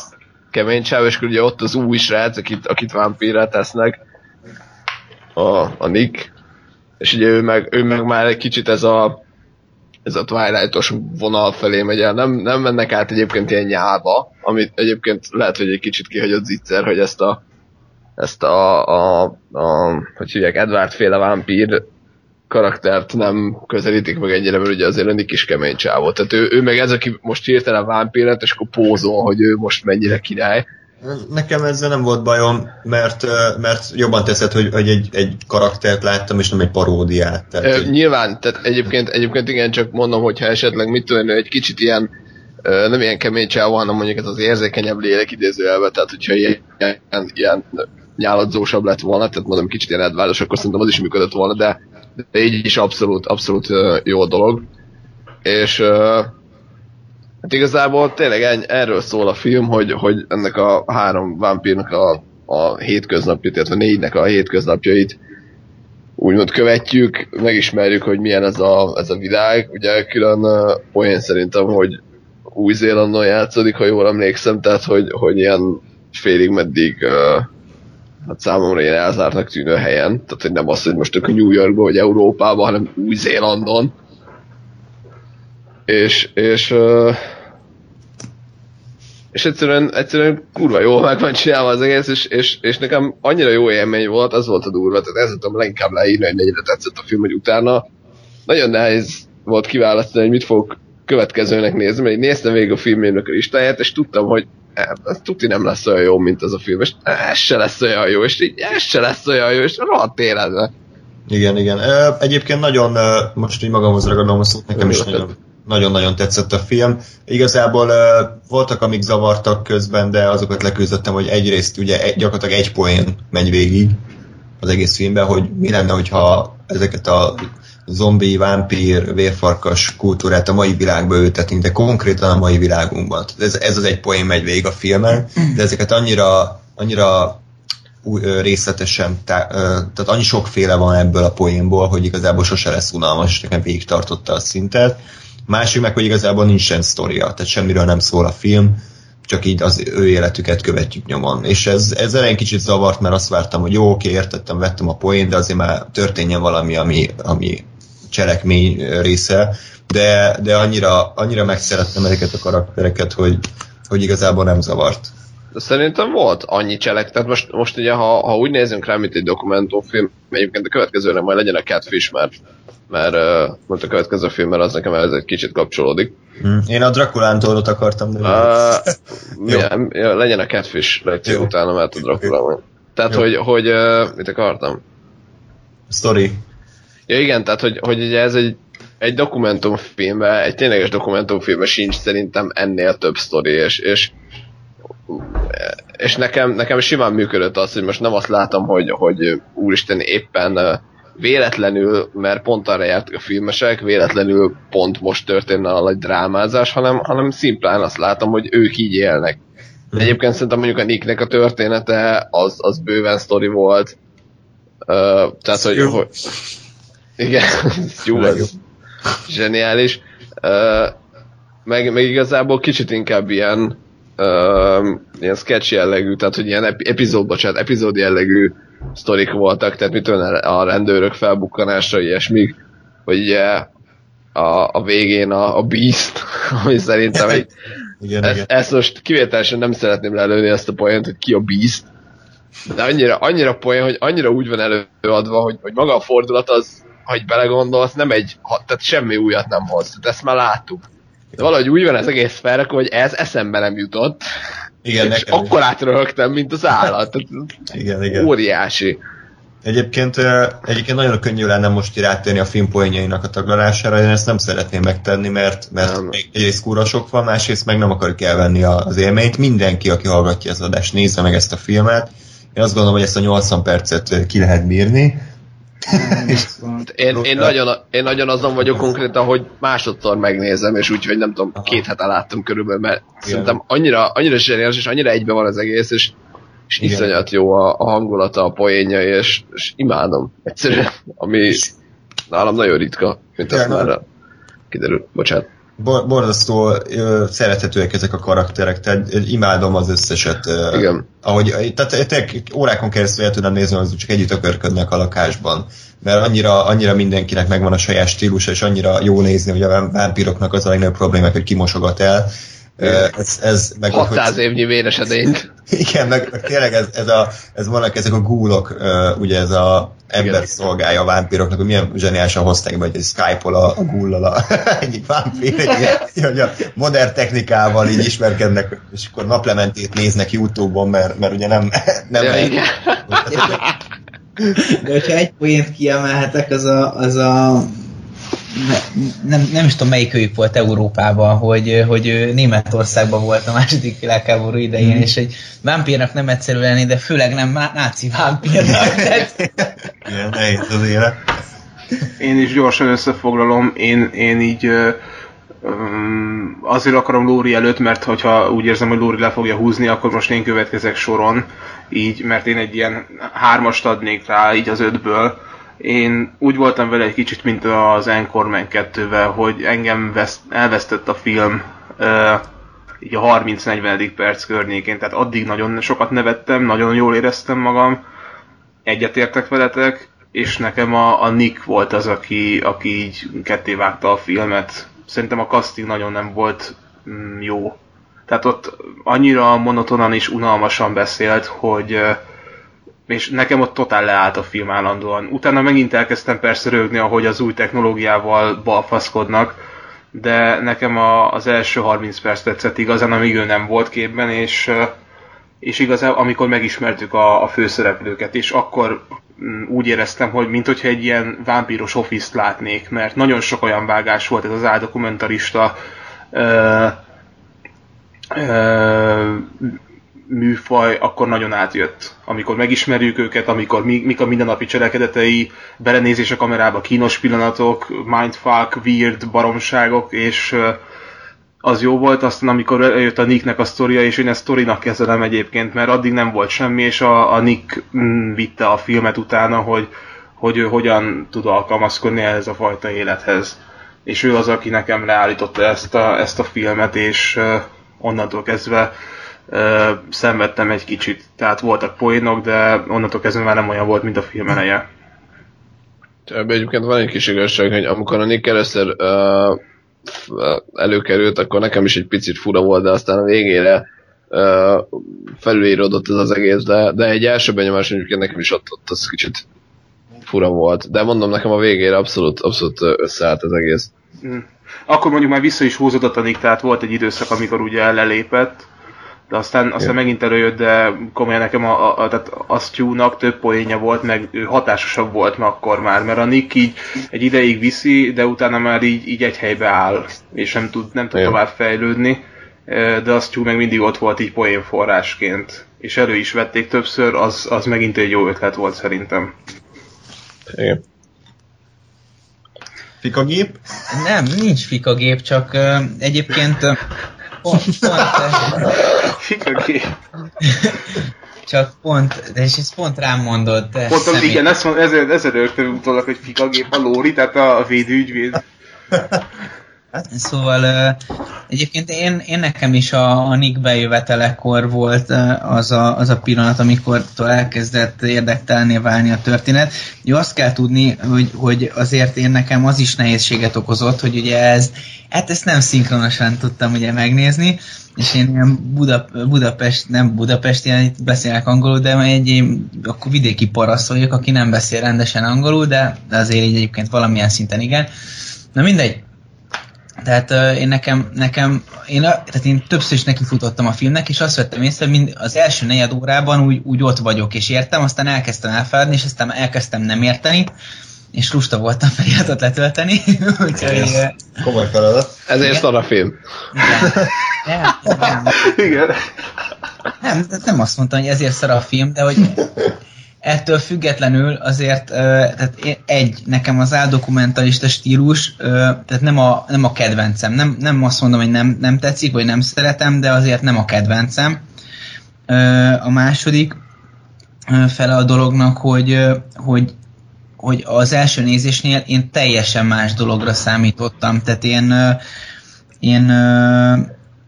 kemény csáv, és ugye ott az új srác, akit, akit vámpírra tesznek, a, a Nick, és ugye ő meg, ő meg már egy kicsit ez a ez a Twilight-os vonal felé megy el. Nem, nem mennek át egyébként ilyen nyálba, amit egyébként lehet, hogy egy kicsit kihagyott zicser, hogy ezt a ezt a, a, a hogy hívják, Edward féle vámpír karaktert nem közelítik meg ennyire, mert ugye azért Nick is kemény csávó. Tehát ő, ő meg ez, aki most hirtelen vámpír lett, és akkor pózol, hogy ő most mennyire király. Nekem ezzel nem volt bajom, mert, mert jobban teszed, hogy, hogy egy, egy karaktert láttam, és nem egy paródiát. Tehát, Ö, hogy- nyilván, tehát egyébként, egyébként igen, csak mondom, hogyha esetleg mit tudom, egy kicsit ilyen nem ilyen kemény csávó, hanem mondjuk ez az érzékenyebb lélek idézőjelbe, tehát hogyha ilyen, ilyen, ilyen nyáladzósabb lett volna, tehát mondom kicsit ilyen edváros, akkor szerintem az is működött volna, de, de így is abszolút, abszolút jó dolog. És hát igazából tényleg ennyi, erről szól a film, hogy, hogy ennek a három vámpírnak a, a hétköznapjait, illetve négynek a hétköznapjait úgymond követjük, megismerjük, hogy milyen ez a, ez a világ. Ugye külön olyan szerintem, hogy új-Zélandon játszódik, ha jól emlékszem, tehát hogy, hogy ilyen félig meddig uh, hát számomra ilyen elzártnak tűnő helyen, tehát hogy nem az, hogy most a New Yorkban vagy Európában, hanem Új-Zélandon. És, és és egyszerűen, egyszerűen kurva jól meg van csinálva az egész, és, és, és nekem annyira jó élmény volt, az volt a durva, tehát ezt tudom leginkább leírni, hogy mennyire tetszett a film, hogy utána nagyon nehéz volt kiválasztani, hogy mit fogok következőnek nézni, mert néztem végig a filmjének a listáját, és tudtam, hogy ez tuti nem lesz olyan jó, mint az a film, és ez se lesz olyan jó, és így ez se lesz olyan jó, és rohadt életben. Igen, igen. Egyébként nagyon, most így magamhoz ragadom a szót, nekem is nagyon nagyon-nagyon tetszett a film. Igazából uh, voltak, amik zavartak közben, de azokat leküzdöttem, hogy egyrészt ugye egy, gyakorlatilag egy poén megy végig az egész filmben, hogy mi lenne, hogyha ezeket a zombi, vámpír, vérfarkas kultúrát a mai világba ültetünk, de konkrétan a mai világunkban. Ez, ez az egy poén megy végig a filmen, de ezeket annyira, annyira részletesen, tá, tehát annyi sokféle van ebből a poénból, hogy igazából sose lesz unalmas, és nekem végig tartotta a szintet. Másik meg, hogy igazából nincsen sztoria, tehát semmiről nem szól a film, csak így az ő életüket követjük nyomon. És ez, ez elején kicsit zavart, mert azt vártam, hogy jó, oké, értettem, vettem a poént, de azért már történjen valami, ami, ami cselekmény része, de, de annyira, annyira megszerettem ezeket a karaktereket, hogy, hogy igazából nem zavart. De szerintem volt annyi cselek, tehát most, most ugye, ha, ha úgy nézünk rá, mint egy dokumentumfilm, egyébként a következőre majd legyen a Catfish, mert mert uh, most a következő filmmel az nekem ez egy kicsit kapcsolódik. Hmm. Én a Drakulántól akartam, de... Uh, milyen, ja, legyen a Catfish lekció Jó. utána, mert a Drakulán. Tehát, Jó. hogy, hogy uh, mit akartam? Story. Ja igen, tehát, hogy, hogy ugye ez egy, egy dokumentumfilmben, egy tényleges dokumentumfilmben sincs szerintem ennél több sztori, és, és és nekem, nekem simán működött az, hogy most nem azt látom, hogy, hogy úristen éppen véletlenül, mert pont arra jártak a filmesek, véletlenül pont most történne a nagy drámázás, hanem, hanem szimplán azt látom, hogy ők így élnek. De mhm. egyébként szerintem mondjuk a Nicknek a története az, az bőven sztori volt. Uh, tehát, hogy, hogy igen, jó, ez zseniális. Uh, meg, meg igazából kicsit inkább ilyen uh, ilyen sketch jellegű, tehát hogy ilyen epizód, bocsánat, epizód jellegű sztorik voltak, tehát mit tudom, a rendőrök felbukkanása, ilyesmi, hogy ugye a, a végén a, a Beast, ami szerintem egy igen, ezt, igen. ezt most kivételesen nem szeretném lelőni ezt a poént, hogy ki a Beast, de annyira, annyira poén, hogy annyira úgy van előadva, hogy, hogy maga a fordulat az, hogy belegondolsz, nem egy, tehát semmi újat nem hoz. Tehát ezt már láttuk. De valahogy úgy van ez egész felrakva, hogy ez eszembe nem jutott. Igen, és nekem akkor átröhögtem, mint az állat. igen, igen. Óriási. Egyébként, egyébként nagyon könnyű lenne most rátérni a filmpoénjainak a taglalására, én ezt nem szeretném megtenni, mert, mert nem. egyrészt kúra sok van, másrészt meg nem akarjuk elvenni az élményt. Mindenki, aki hallgatja az adást, nézze meg ezt a filmet. Én azt gondolom, hogy ezt a 80 percet ki lehet bírni, én, én, nagyon, én nagyon azon vagyok konkrétan, hogy másodszor megnézem, és úgyhogy nem tudom, Aha. két hete láttam körülbelül, mert Igen. szerintem annyira, annyira zseniális, és annyira egybe van az egész, és, és iszonyat jó a, a hangulata, a poénja, és, és imádom egyszerűen, ami nálam nagyon ritka, mint azt már kiderül. Bocsánat borzasztó ö, szerethetőek ezek a karakterek, tehát imádom az összeset. Ö, Igen. Ahogy, tehát tényleg órákon keresztül el tudnám nézni, hogy csak együtt ökörködnek a lakásban. Mert annyira, annyira mindenkinek megvan a saját stílusa, és annyira jó nézni, hogy a vámpíroknak az a legnagyobb problémák, hogy kimosogat el. Ez, ez meg 600 hogy, évnyi véresedényt. Igen, meg, meg tényleg ez, ez, a, ez vannak ezek a gúlok, ugye ez a ember szolgálja a vámpíroknak, hogy milyen zseniálisan hozták be, hogy Skype-ol a, a gullal a, egyik vámpír, egy, hogy a modern technikával így ismerkednek, és akkor naplementét néznek Youtube-on, mert, mert ugye nem, nem ja, megy. De hogyha egy poént kiemelhetek, az a, az a nem, nem is tudom melyik volt Európában, hogy, hogy Németországban volt a második világháború idején, mm. és egy vámpírnak nem egyszerű lenni, de főleg nem náci vámpírnak. Igen, nehéz az élet. Én is gyorsan összefoglalom, én, én így azért akarom Lóri előtt, mert hogyha úgy érzem, hogy Lóri le fogja húzni, akkor most én következek soron, így, mert én egy ilyen hármast adnék rá, így az ötből, én úgy voltam vele egy kicsit, mint az Anchorman 2-vel, hogy engem veszt, elvesztett a film uh, így a 30-40. perc környékén, tehát addig nagyon sokat nevettem, nagyon jól éreztem magam, egyetértek veletek, és nekem a, a Nick volt az, aki, aki így ketté vágta a filmet. Szerintem a casting nagyon nem volt mm, jó. Tehát ott annyira monotonan és unalmasan beszélt, hogy és nekem ott totál leállt a film állandóan. Utána megint elkezdtem persze rögni, ahogy az új technológiával balfaszkodnak, de nekem a, az első 30 perc tetszett igazán, amíg ő nem volt képben, és, és igazán amikor megismertük a, a főszereplőket, és akkor mm, úgy éreztem, hogy mint hogyha egy ilyen vámpíros office látnék, mert nagyon sok olyan vágás volt ez az áldokumentarista ö, ö, műfaj, akkor nagyon átjött. Amikor megismerjük őket, amikor mi, mik a mindennapi cselekedetei, belenézés a kamerába, kínos pillanatok, mindfuck, weird baromságok, és az jó volt, aztán amikor eljött a Nicknek a sztoria, és én ezt sztorinak kezelem egyébként, mert addig nem volt semmi, és a, a Nick mm, vitte a filmet utána, hogy, hogy ő hogyan tud alkalmazkodni ehhez a fajta élethez. És ő az, aki nekem leállította ezt a, ezt a filmet, és onnantól kezdve szenvedtem egy kicsit. Tehát voltak poénok, de onnantól kezdve már nem olyan volt, mint a film eleje. Ebben egyébként van egy kis igazság, hogy amikor a Nick először uh, előkerült, akkor nekem is egy picit fura volt, de aztán a végére uh, felülíródott ez az egész, de, de egy első benyomás egyébként nekem is ott, ott az kicsit fura volt. De mondom, nekem a végére abszolút, abszolút összeállt az egész. Mm. Akkor mondjuk már vissza is húzódott a Nick, tehát volt egy időszak, amikor ugye lelépett, de aztán, aztán megint előjött, de komolyan nekem a, a, a, tehát a Stu-nak több poénja volt, meg ő hatásosabb volt meg akkor már, mert a Nick így egy ideig viszi, de utána már így, így egy helybe áll, és nem tud, nem tud tovább fejlődni, de a Stu meg mindig ott volt így poénforrásként, és elő is vették többször, az, az megint egy jó ötlet volt szerintem. Igen. Fikagép? Nem, nincs fikagép, csak uh, egyébként uh, pont, pont, Fikagép. Csak pont, de és ezt pont rám mondod. Te pont az, igen, ezt mond, ezért, ezért rögtön utólag, hogy fikagép a Lóri, tehát a védőügyvéd. Szóval uh, egyébként én, én nekem is a, a Nick bejövetelekor volt uh, az, a, az a pillanat, amikor elkezdett érdektelné válni a történet. Jó, azt kell tudni, hogy, hogy azért én nekem az is nehézséget okozott, hogy ugye ez, hát ezt nem szinkronosan tudtam ugye megnézni, és én ilyen Buda, Budapest, nem Budapest, itt beszélek angolul, de egy én, akkor vidéki parasz vagyok, aki nem beszél rendesen angolul, de, de azért egyébként valamilyen szinten igen. Na mindegy, tehát uh, én nekem, nekem én, tehát én többször is nekifutottam a filmnek, és azt vettem észre, hogy az első negyed órában úgy, úgy ott vagyok, és értem, aztán elkezdtem elfáradni, és aztán elkezdtem nem érteni, és lusta voltam feliratot letölteni. Úgyhogy, Komoly feladat. Ezért szar a film. Igen. Nem, nem, Igen. nem, nem azt mondtam, hogy ezért szar a film, de hogy ettől függetlenül azért, tehát egy, nekem az áldokumentalista stílus, tehát nem a, nem a kedvencem. Nem, nem azt mondom, hogy nem, nem tetszik, vagy nem szeretem, de azért nem a kedvencem. A második fele a dolognak, hogy, hogy hogy az első nézésnél én teljesen más dologra számítottam. Tehát én, én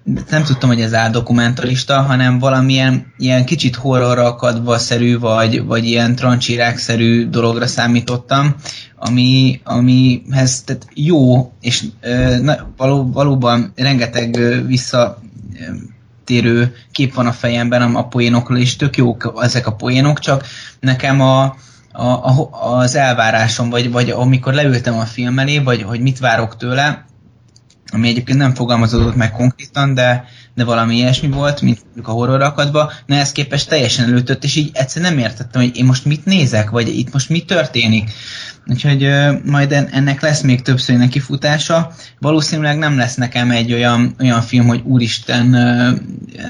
nem tudtam, hogy ez áldokumentalista, hanem valamilyen ilyen kicsit horrorra akadva szerű, vagy, vagy ilyen trancsírák-szerű dologra számítottam, ami, amihez tehát jó, és na, való, valóban rengeteg vissza térő kép van a fejemben a poénokról, és tök jók ezek a poénok, csak nekem a, a, a, az elvárásom, vagy, vagy amikor leültem a film elé, vagy hogy mit várok tőle, ami egyébként nem fogalmazódott meg konkrétan, de, de valami ilyesmi volt, mint a horror akadba, na ez képest teljesen előtött, és így egyszerűen nem értettem, hogy én most mit nézek, vagy itt most mi történik. Úgyhogy uh, majd ennek lesz még többször neki futása. Valószínűleg nem lesz nekem egy olyan, olyan film, hogy úristen uh,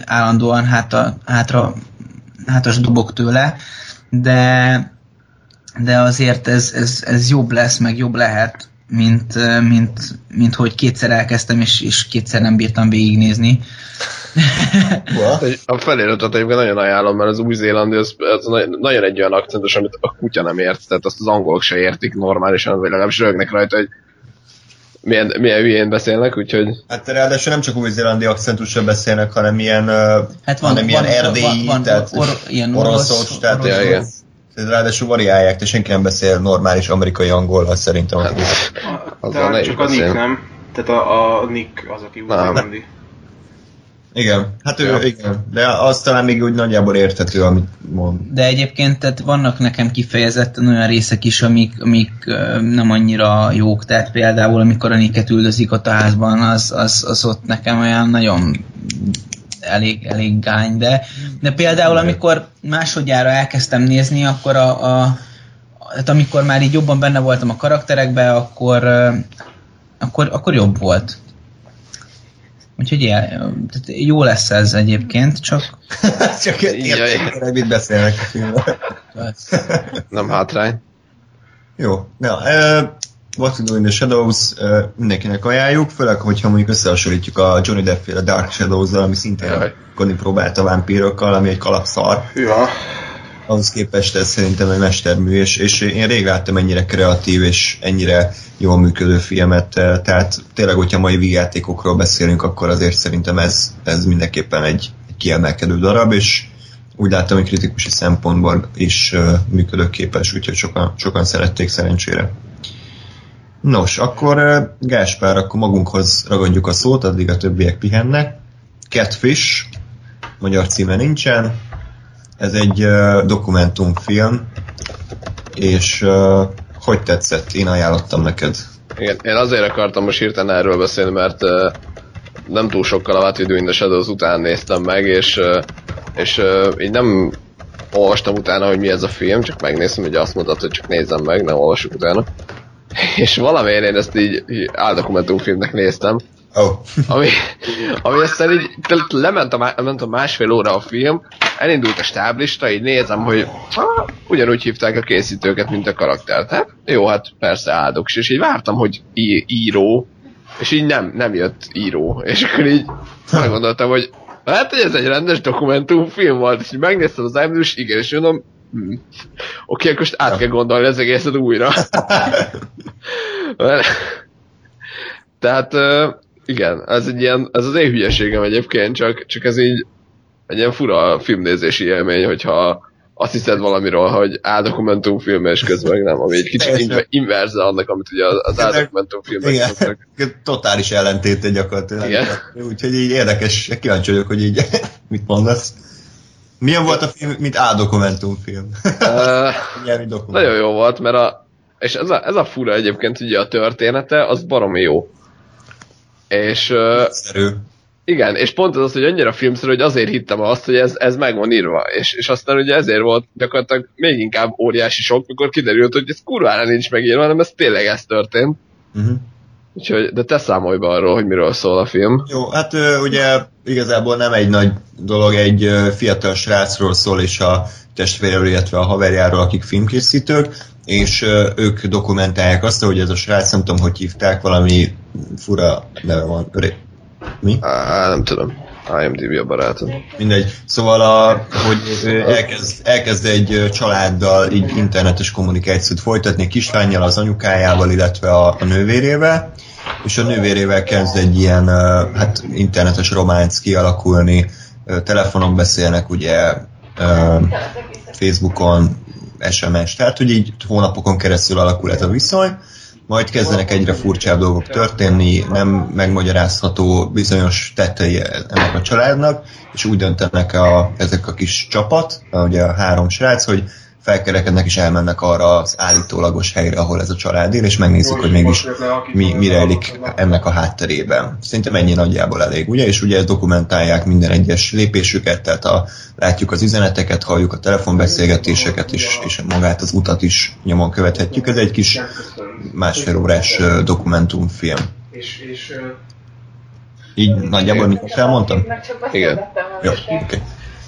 állandóan hátra, hátra, hátras dobok tőle, de, de azért ez, ez, ez jobb lesz, meg jobb lehet mint, mint, mint hogy kétszer elkezdtem, és, és kétszer nem bírtam végignézni. A feliratot egyébként nagyon ajánlom, mert az új-zélandi az, az nagy- nagyon egy olyan akcentus, amit a kutya nem ért, tehát azt az angolok se értik normálisan, vagy legalábbis rögnek rajta, hogy milyen, milyen hülyén beszélnek, úgyhogy Hát ráadásul nem csak új-zélandi akcentussal beszélnek, hanem ilyen, hát van, hanem ilyen van, erdélyi, van, van, tehát or, ilyen oroszos, orosz, tehát orosz, Ja, igen. Tehát ráadásul variálják, de senki nem beszél normális amerikai angol, szerintem. Hát, Tehát ne csak a Nick nem. Tehát a, a Nick az, aki új Igen, hát ő, Ja. igen, de az talán még úgy nagyjából érthető, amit mond. De egyébként tehát vannak nekem kifejezetten olyan részek is, amik, amik nem annyira jók, tehát például amikor a Nicket üldözik ott a házban, az, az, az ott nekem olyan nagyon elég, elég gány, de, de például amikor másodjára elkezdtem nézni, akkor a, a hát amikor már így jobban benne voltam a karakterekbe, akkor, akkor, akkor jobb volt. Úgyhogy ilyen, tehát jó lesz ez egyébként, csak Csak értem, mit beszélnek a filmben. Nem hátrány. Jó, na, What to do in the Shadows uh, mindenkinek ajánljuk, főleg, hogyha mondjuk összehasonlítjuk a Johnny depp a Dark Shadows-zal, ami szintén kodni próbált a vámpírokkal, ami egy kalapszar. Ja. ahhoz képest ez szerintem egy mestermű, és, és én rég láttam ennyire kreatív és ennyire jól működő filmet, eh, tehát tényleg, hogyha mai vígjátékokról beszélünk, akkor azért szerintem ez, ez mindenképpen egy, egy kiemelkedő darab, és úgy láttam, hogy kritikusi szempontból is uh, működőképes, úgyhogy sokan, sokan szerették szerencsére. Nos, akkor uh, Gáspár, akkor magunkhoz ragadjuk a szót, addig a többiek pihennek. Catfish, magyar címe nincsen, ez egy uh, dokumentumfilm, és uh, hogy tetszett? Én ajánlottam neked. Igen, én azért akartam most hirtelen erről beszélni, mert uh, nem túl sokkal a What We Do in the után néztem meg, és, uh, és uh, így nem olvastam utána, hogy mi ez a film, csak megnéztem, hogy azt mondtad, hogy csak nézzem meg, nem olvasok utána. És valamiért én ezt így, így áldokumentumfilmnek néztem, Oh. ami, ami aztán így lement a, má- ment a másfél óra a film, elindult a stáblista, így nézem, hogy ha, ugyanúgy hívták a készítőket, mint a karaktert. Hát jó, hát persze áldok, és így vártam, hogy í- író, és így nem, nem jött író. És akkor így meggondoltam, hogy hát, hogy ez egy rendes dokumentumfilm volt, és így megnéztem az IMDb, és igen, és mondom, oké, akkor most át kell gondolni az egészet újra. Tehát igen, ez egy ilyen, ez az én hülyeségem egyébként, csak, csak ez így egy ilyen fura filmnézési élmény, hogyha azt hiszed valamiről, hogy áldokumentumfilm, és közben nem, ami egy kicsit Teljesen. inve- inverze annak, amit ugye az Ezek- áldokumentumfilmek Igen, szoktak. totális ellentéte gyakorlatilag. Igen. Úgyhogy így érdekes, kíváncsi vagyok, hogy így mit mondasz. Milyen volt a film, mint A-dokumentumfilm? Ö, Milyen dokumentum? Nagyon jó volt, mert a, és ez a, ez a fura egyébként ugye a története, az baromi jó. És Szerű. igen, és pont az az, hogy annyira filmszerű, hogy azért hittem azt, hogy ez, ez meg van írva. És, és aztán ugye ezért volt gyakorlatilag még inkább óriási sok, mikor kiderült, hogy ez kurvára nincs megírva, hanem ez tényleg ez történt. Uh-huh. Úgyhogy, de te számolj be arról, hogy miről szól a film. Jó, hát ugye igazából nem egy nagy dolog, egy fiatal srácról szól, és a testvéről, illetve a haverjáról, akik filmkészítők, és ők dokumentálják azt, hogy ez a srác, nem tudom, hogy hívták, valami fura neve van. Mi? Á, nem tudom. IMDb a barátom. Mindegy. Szóval, a, hogy elkezd, elkezd egy családdal így internetes kommunikációt folytatni, kislányjal, az anyukájával, illetve a, a nővérével, és a nővérével kezd egy ilyen hát internetes románc kialakulni, telefonon beszélnek, ugye Facebookon, SMS, tehát hogy így hónapokon keresztül alakul ez a viszony, majd kezdenek egyre furcsább dolgok történni, nem megmagyarázható bizonyos tettei ennek a családnak, és úgy döntenek a, ezek a kis csapat, ugye a három srác, hogy felkerekednek és elmennek arra az állítólagos helyre, ahol ez a család él, és megnézik, hogy mégis mi, mi rejlik ennek a hátterében. Szerintem ennyi nagyjából elég, ugye? És ugye ezt dokumentálják minden egyes lépésüket, tehát a, látjuk az üzeneteket, halljuk a telefonbeszélgetéseket, és, és magát az utat is nyomon követhetjük. Ez egy kis másfél órás dokumentumfilm. És, és Így nagyjából mit elmondtam? Igen. Jó, oké. Okay.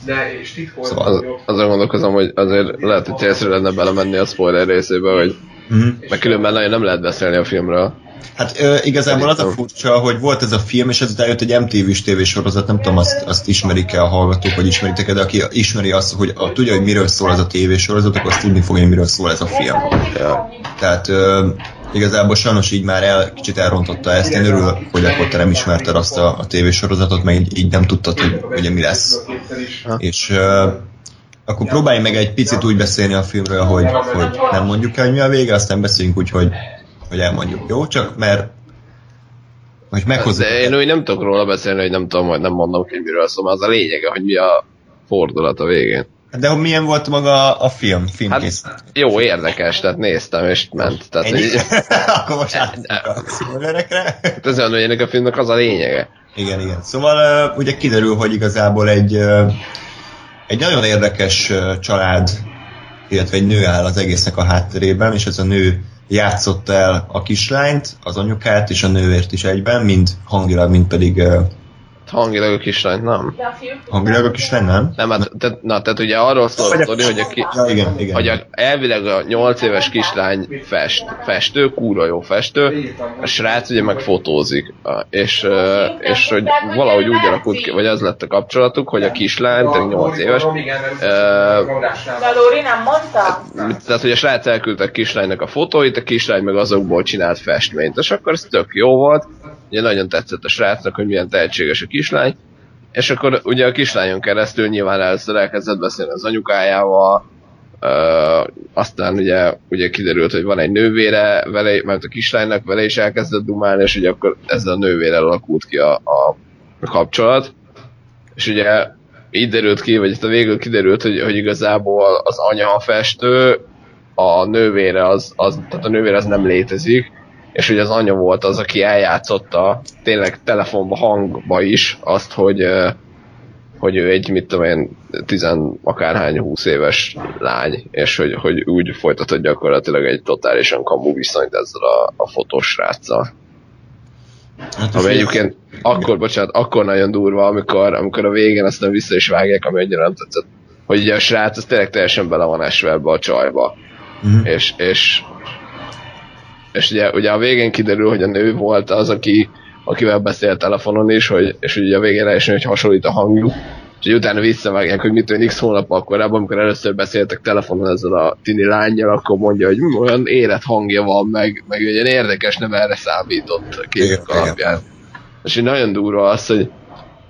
De és titkolt Szóval Az, azon gondolkozom, hogy azért lehet, hogy célszerű lenne belemenni a spoiler részébe, hogy Mhm. mert különben nagyon nem lehet beszélni a filmről. Hát ö, igazából az a furcsa, hogy volt ez a film, és ezután jött egy MTV-s tévésorozat, nem tudom, azt, azt ismerik-e a hallgatók, vagy ismeritek de aki ismeri azt, hogy a, tudja, hogy miről szól ez a tévésorozat, akkor azt tudni fogja, hogy miről szól ez a film. Ja. Tehát ö, igazából sajnos így már el, kicsit elrontotta ezt. Én örülök, hogy akkor te nem ismerted azt a, a tévésorozatot, meg így, így nem tudtad, hogy ugye mi lesz. És ö, akkor próbálj meg egy picit úgy beszélni a filmről, hogy, hogy nem mondjuk el, hogy mi a vége, aztán beszéljünk úgy, hogy, hogy elmondjuk. Jó? Csak mert hogy meghozzuk. De én úgy nem tudok róla beszélni, hogy nem tudom, hogy nem mondom ki, miről szól, az a lényege, hogy mi a fordulat a végén. De milyen volt maga a film, filmkész? Hát jó, érdekes, tehát néztem és ment. Tehát, Ennyi? hogy, Akkor most a hát ez olyan, hogy ennek a filmnek az a lényege. Igen, igen. Szóval uh, ugye kiderül, hogy igazából egy, uh, egy nagyon érdekes uh, család, illetve egy nő áll az egésznek a hátterében, és ez a nő játszotta el a kislányt, az anyukát és a nővért is egyben, mind hangilag, mind pedig Hangilag a kislányt nem. hangilag a kislány, nem? Nem, hát, te, na, tehát ugye arról szól a sztori, hogy a, ki, Ja, igen, igen. hogy a, elvileg a 8 éves kislány fest, festő, kúra jó festő, a srác ugye meg fotózik, és, és hogy valahogy úgy alakult ki, vagy az lett a kapcsolatuk, hogy a kislány, tehát 8 éves, ö, De Lóri nem mondta? tehát hogy a srác elküldte a kislánynak a fotóit, a kislány meg azokból csinált festményt, és akkor ez tök jó volt, ugye nagyon tetszett a srácnak, hogy milyen tehetséges a kislány, és akkor ugye a kislányon keresztül nyilván először elkezdett beszélni az anyukájával, ö, aztán ugye, ugye kiderült, hogy van egy nővére, vele, mert a kislánynak vele is elkezdett dumálni, és ugye akkor ezzel a nővére alakult ki a, a, a kapcsolat. És ugye így derült ki, vagy itt a végül kiderült, hogy, hogy igazából az anya a festő, a nővére az, az, tehát a nővére az nem létezik, és hogy az anya volt az, aki eljátszotta tényleg telefonba, hangba is azt, hogy, hogy ő egy, mit tudom én, tizen akárhány húsz éves lány, és hogy, hogy úgy folytatott gyakorlatilag egy totálisan kamu viszonyt ezzel a, a fotós sráccal. Hát Ami egyébként akkor, bocsánat, akkor nagyon durva, amikor, amikor a végén aztán vissza is vágják, ami annyira nem tetszett, hogy ugye a srác az tényleg teljesen bele van esve ebbe a csajba. Mhm. És, és, és ugye, ugye a végén kiderül, hogy a nő volt az, aki, akivel beszélt telefonon is, hogy, és ugye a végén rájön, hogy hasonlít a hangjuk. És ugye utána visszavágják, hogy mit olyan x hónap korábban, amikor először beszéltek telefonon ezzel a tini lányjal, akkor mondja, hogy hm, olyan érett hangja van, meg, meg olyan érdekes, nem erre számított a képek alapján. És így nagyon durva az, hogy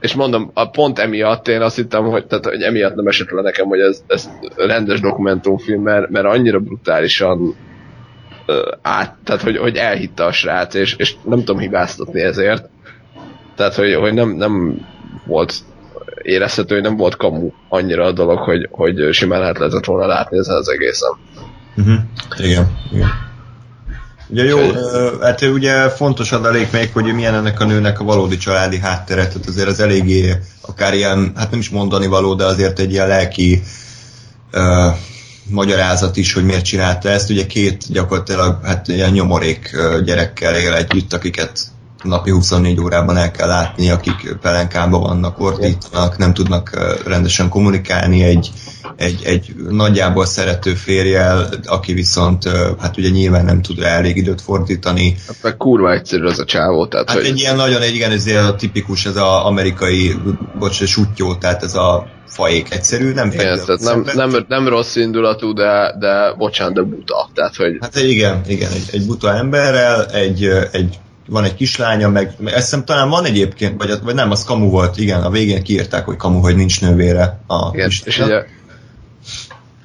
és mondom, a pont emiatt én azt hittem, hogy, tehát, hogy emiatt nem esett le nekem, hogy ez, ez rendes dokumentumfilm, mert, mert annyira brutálisan át, tehát hogy, hogy elhitte a srác, és, és nem tudom hibáztatni ezért. Tehát, hogy, hogy nem, nem volt érezhető, hogy nem volt kamu annyira a dolog, hogy, hogy simán lehet lehetett volna látni ezen az egészen. Uh-huh. Igen, igen. Ugye jó, hát ugye fontos adalék még, hogy milyen ennek a nőnek a valódi családi háttere, tehát azért az eléggé akár ilyen, hát nem is mondani való, de azért egy ilyen lelki ö, magyarázat is, hogy miért csinálta ezt. Ugye két gyakorlatilag hát ilyen nyomorék gyerekkel él együtt, akiket napi 24 órában el kell látni, akik pelenkában vannak, ordítanak, nem tudnak rendesen kommunikálni, egy, egy, egy nagyjából szerető férjel, aki viszont hát ugye nyilván nem tud rá elég időt fordítani. Hát meg kurva egyszerű az a csávó, tehát Hát hogy... egy ilyen nagyon, egy, igen, ez a tipikus, ez a amerikai, bocs, sutyó, tehát ez a faék egyszerű, nem Igen, tehát nem, nem, nem rossz indulatú, de, de bocsánat, de buta. Tehát, hogy Hát igen, igen, egy, egy buta emberrel, egy, egy van egy kislánya, meg, meg azt hiszem talán van egyébként, vagy, vagy nem, az kamu volt, igen, a végén kiírták, hogy kamu, hogy nincs nővére a Igen, és kislánya. ugye,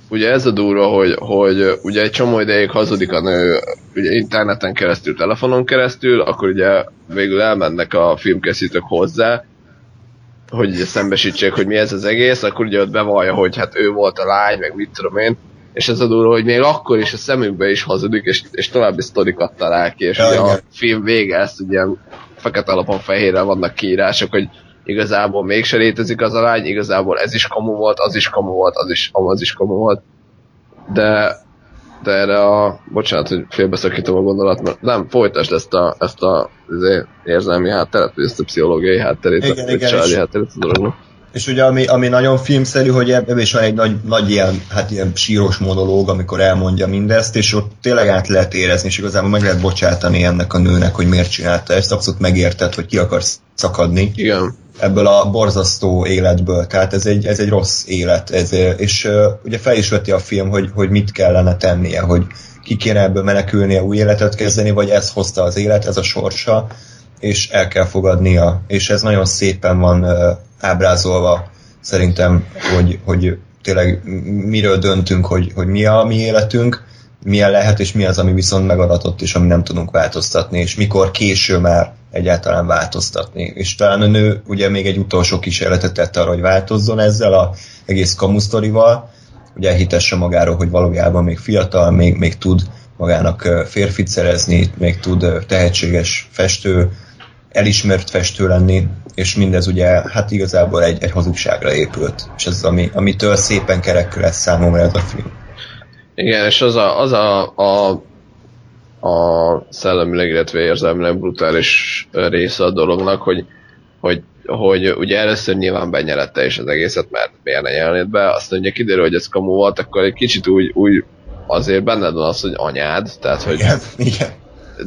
ugye ez a durva, hogy, hogy ugye egy csomó ideig hazudik a nő ugye interneten keresztül, telefonon keresztül, akkor ugye végül elmennek a filmkészítők hozzá, hogy ugye szembesítsék, hogy mi ez az egész, akkor ugye ott bevallja, hogy hát ő volt a lány, meg mit tudom én, és ez a durva, hogy még akkor is a szemükbe is hazudik, és, és további sztorikat talál ki, és Ja, ugye a igen. film vége ezt ugye fekete alapon fehérre vannak kiírások, hogy igazából mégse létezik az a lány, igazából ez is kamu volt, az is kamu volt, az is, az is kamu volt. De, de erre a, bocsánat, hogy félbeszakítom a gondolat, mert nem, folytasd ezt a, ezt a érzelmi hátteret, vagy ezt a pszichológiai hátterét, Igen, a igen, családi hátterét a dolognak. És ugye ami, ami nagyon filmszerű, hogy ebben is van egy nagy, nagy ilyen, hát ilyen síros monológ, amikor elmondja mindezt, és ott tényleg át lehet érezni, és igazából meg lehet bocsátani ennek a nőnek, hogy miért csinálta ezt, abszolút megérted, hogy ki akarsz szakadni. Igen. Ebből a borzasztó életből, tehát ez egy, ez egy rossz élet, ez, és uh, ugye fel is veti a film, hogy, hogy mit kellene tennie, hogy ki kéne ebből menekülnie, új életet kezdeni, vagy ez hozta az élet, ez a sorsa, és el kell fogadnia, és ez nagyon szépen van ábrázolva szerintem, hogy, hogy tényleg miről döntünk, hogy, hogy mi a mi életünk, milyen lehet, és mi az, ami viszont megadatott, és ami nem tudunk változtatni, és mikor késő már egyáltalán változtatni. És talán a nő ugye még egy utolsó kísérletet tette arra, hogy változzon ezzel a egész kamusztorival, hogy elhitesse magáról, hogy valójában még fiatal, még, még tud magának férfit szerezni, még tud tehetséges festő, elismert festő lenni, és mindez ugye hát igazából egy, egy hazugságra épült, és ez az, ami, amitől szépen kerek lesz számomra ez a film. Igen, és az a, az a, a, a szellemileg, illetve érzelmileg brutális része a dolognak, hogy, hogy, hogy ugye először nyilván benyelette is az egészet, mert miért ne nyelnéd be, aztán ugye kiderül, hogy ez kamu volt, akkor egy kicsit úgy, úgy azért benned van az, hogy anyád, tehát hogy Igen, igen.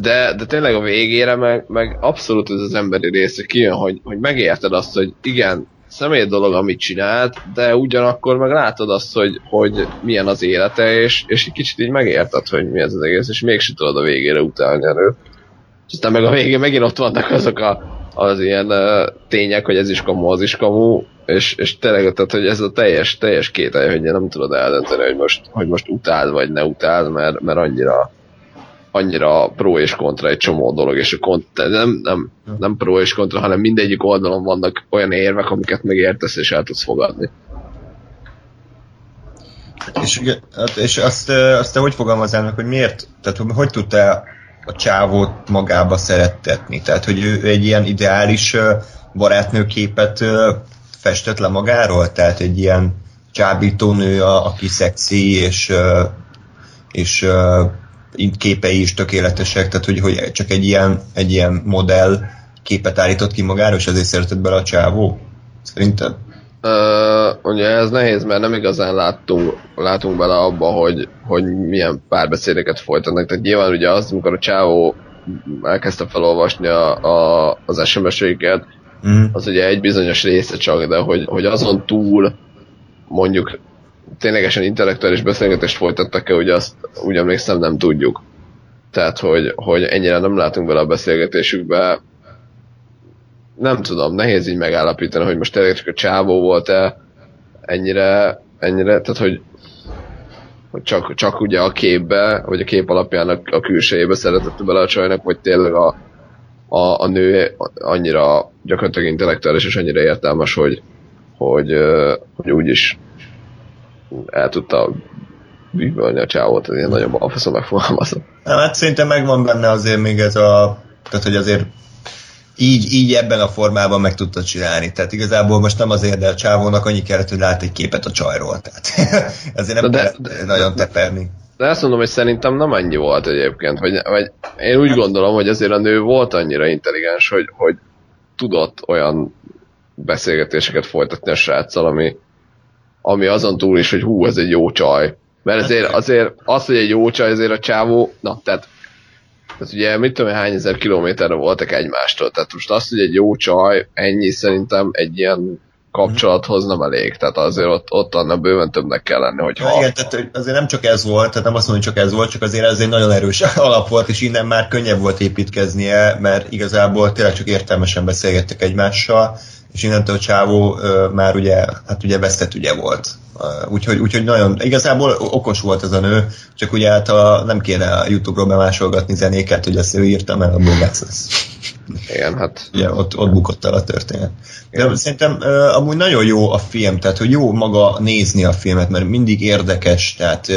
De, de tényleg a végére meg, meg abszolút ez az emberi része kijön, hogy, hogy megérted azt, hogy igen, személy dolog, amit csinált, de ugyanakkor meg látod azt, hogy, hogy milyen az élete, és, és egy kicsit így megérted, hogy mi ez az egész, és mégsem tudod a végére utálni erőt. És aztán meg a végén megint ott vannak azok a, az ilyen uh, tények, hogy ez is kamu, az is kamu, és, és tényleg, tehát, hogy ez a teljes, teljes kételje, hogy nem tudod eldönteni, hogy most, hogy most utáld, vagy ne utáld, mert, mert annyira annyira pro és kontra egy csomó dolog, és a kont- nem, nem, nem pro és kontra, hanem mindegyik oldalon vannak olyan érvek, amiket megértesz és el tudsz fogadni. És, hát, és azt, azt te hogy fogalmazzál meg, hogy miért, tehát hogy tudta a csávót magába szerettetni? Tehát, hogy ő egy ilyen ideális barátnőképet festett le magáról? Tehát egy ilyen csábító nő, aki szexi, és, és képei is tökéletesek, tehát hogy, hogy csak egy ilyen, egy ilyen modell képet állított ki magáról, és ezért szeretett bele a csávó? Szerinted? Uh, ugye ez nehéz, mert nem igazán láttunk, látunk bele abba, hogy, hogy milyen párbeszédeket folytatnak. Tehát nyilván ugye az, amikor a csávó elkezdte felolvasni a, a, az SMS-eiket, mm. az ugye egy bizonyos része csak, de hogy, hogy azon túl mondjuk ténylegesen intellektuális beszélgetést folytattak-e, ugye azt úgy emlékszem nem tudjuk. Tehát, hogy, hogy ennyire nem látunk bele a beszélgetésükbe. Nem tudom, nehéz így megállapítani, hogy most tényleg csak a csávó volt-e ennyire, ennyire, tehát hogy, hogy csak, csak ugye a képbe, vagy a kép alapján a, a külsejébe szeretett bele a csajnak, vagy tényleg a, a, a nő annyira gyakorlatilag intellektuális és annyira értelmes, hogy, hogy, hogy úgy is el tudta bűvölni a csávót, ez ilyen nagyon balfaszom megfogalmazom. Hát szerintem megvan benne azért még ez a, tehát hogy azért így, így ebben a formában meg tudta csinálni. Tehát igazából most nem azért, de a csávónak annyi kellett, hogy lát egy képet a csajról. Tehát ezért nem de, de, nagyon teperni. De azt mondom, hogy szerintem nem annyi volt egyébként. Vagy, vagy én úgy gondolom, hogy azért a nő volt annyira intelligens, hogy, hogy tudott olyan beszélgetéseket folytatni a sráccal, ami, ami azon túl is, hogy hú, ez egy jó csaj. Mert azért, azért az, hogy egy jó csaj, azért a csávó, na, tehát, tehát ugye mit tudom, hány ezer kilométerre voltak egymástól, tehát most azt, hogy egy jó csaj, ennyi szerintem egy ilyen kapcsolathoz nem elég, tehát azért ott, ott annak bőven többnek kell lenni, hogy ja, igen, tehát azért nem csak ez volt, tehát nem azt mondom, hogy csak ez volt, csak azért ez egy nagyon erős alap volt, és innen már könnyebb volt építkeznie, mert igazából tényleg csak értelmesen beszélgettek egymással, és innentől csávó már ugye, hát ugye vesztett ugye volt. Úgyhogy, úgyhogy nagyon, igazából okos volt ez a nő, csak ugye hát a, nem kéne a Youtube-ról bemásolgatni zenéket, hogy ezt ő írta, mert a Bogász az. Igen, hát. Ugye, ott, ott bukott el a történet. De szerintem uh, amúgy nagyon jó a film, tehát hogy jó maga nézni a filmet, mert mindig érdekes, tehát uh,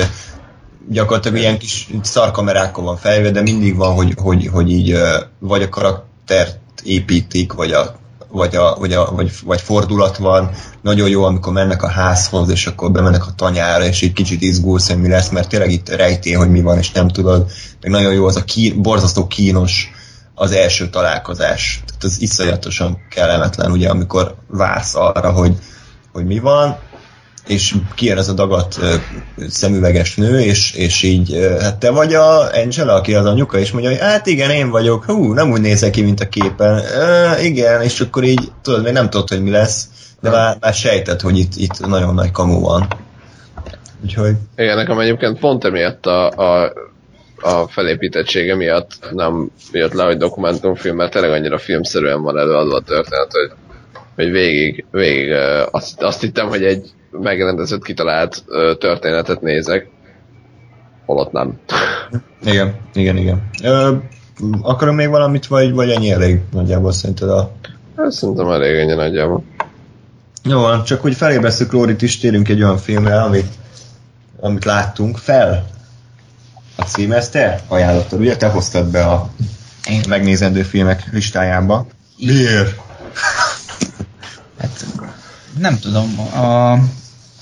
gyakorlatilag ilyen kis szarkamerákkal van felve, de mindig van, hogy, hogy, hogy így uh, vagy a karaktert építik, vagy a vagy, a, vagy, a, vagy, vagy fordulat van. Nagyon jó, amikor mennek a házhoz, és akkor bemennek a tanyára, és így kicsit izgulsz, hogy mi lesz, mert tényleg itt rejté, hogy mi van, és nem tudod. Meg nagyon jó az a kín, borzasztó kínos az első találkozás. Tehát az iszonyatosan kellemetlen, ugye, amikor vársz arra, hogy hogy mi van, és kijön ez a dagat szemüveges nő, és, és így, hát te vagy a Angela, aki az anyuka, és mondja, hogy hát igen, én vagyok, hú, nem úgy nézek ki, mint a képen, igen, és akkor így, tudod, még nem tudod, hogy mi lesz, de már, már sejtett, hogy itt, itt nagyon nagy kamu van. Úgyhogy... Igen, nekem egyébként pont emiatt a, a, a felépítettsége miatt nem jött le, hogy dokumentumfilm, mert tényleg annyira filmszerűen van előadva a történet, hogy, hogy végig, végig azt, azt hittem, hogy egy megrendezett, kitalált történetet nézek, holott nem. Igen, igen, igen. Ö, akarom még valamit, vagy, vagy ennyi elég nagyjából szerinted a... Hát, szerintem elég ennyi nagyjából. Jó, csak hogy felébresztük Lórit is, térünk egy olyan filmre, amit, amit láttunk. Fel a cím, ezt te ajánlottad, ugye? Te hoztad be a Én. megnézendő filmek listájába. Miért? Hát nem tudom, a,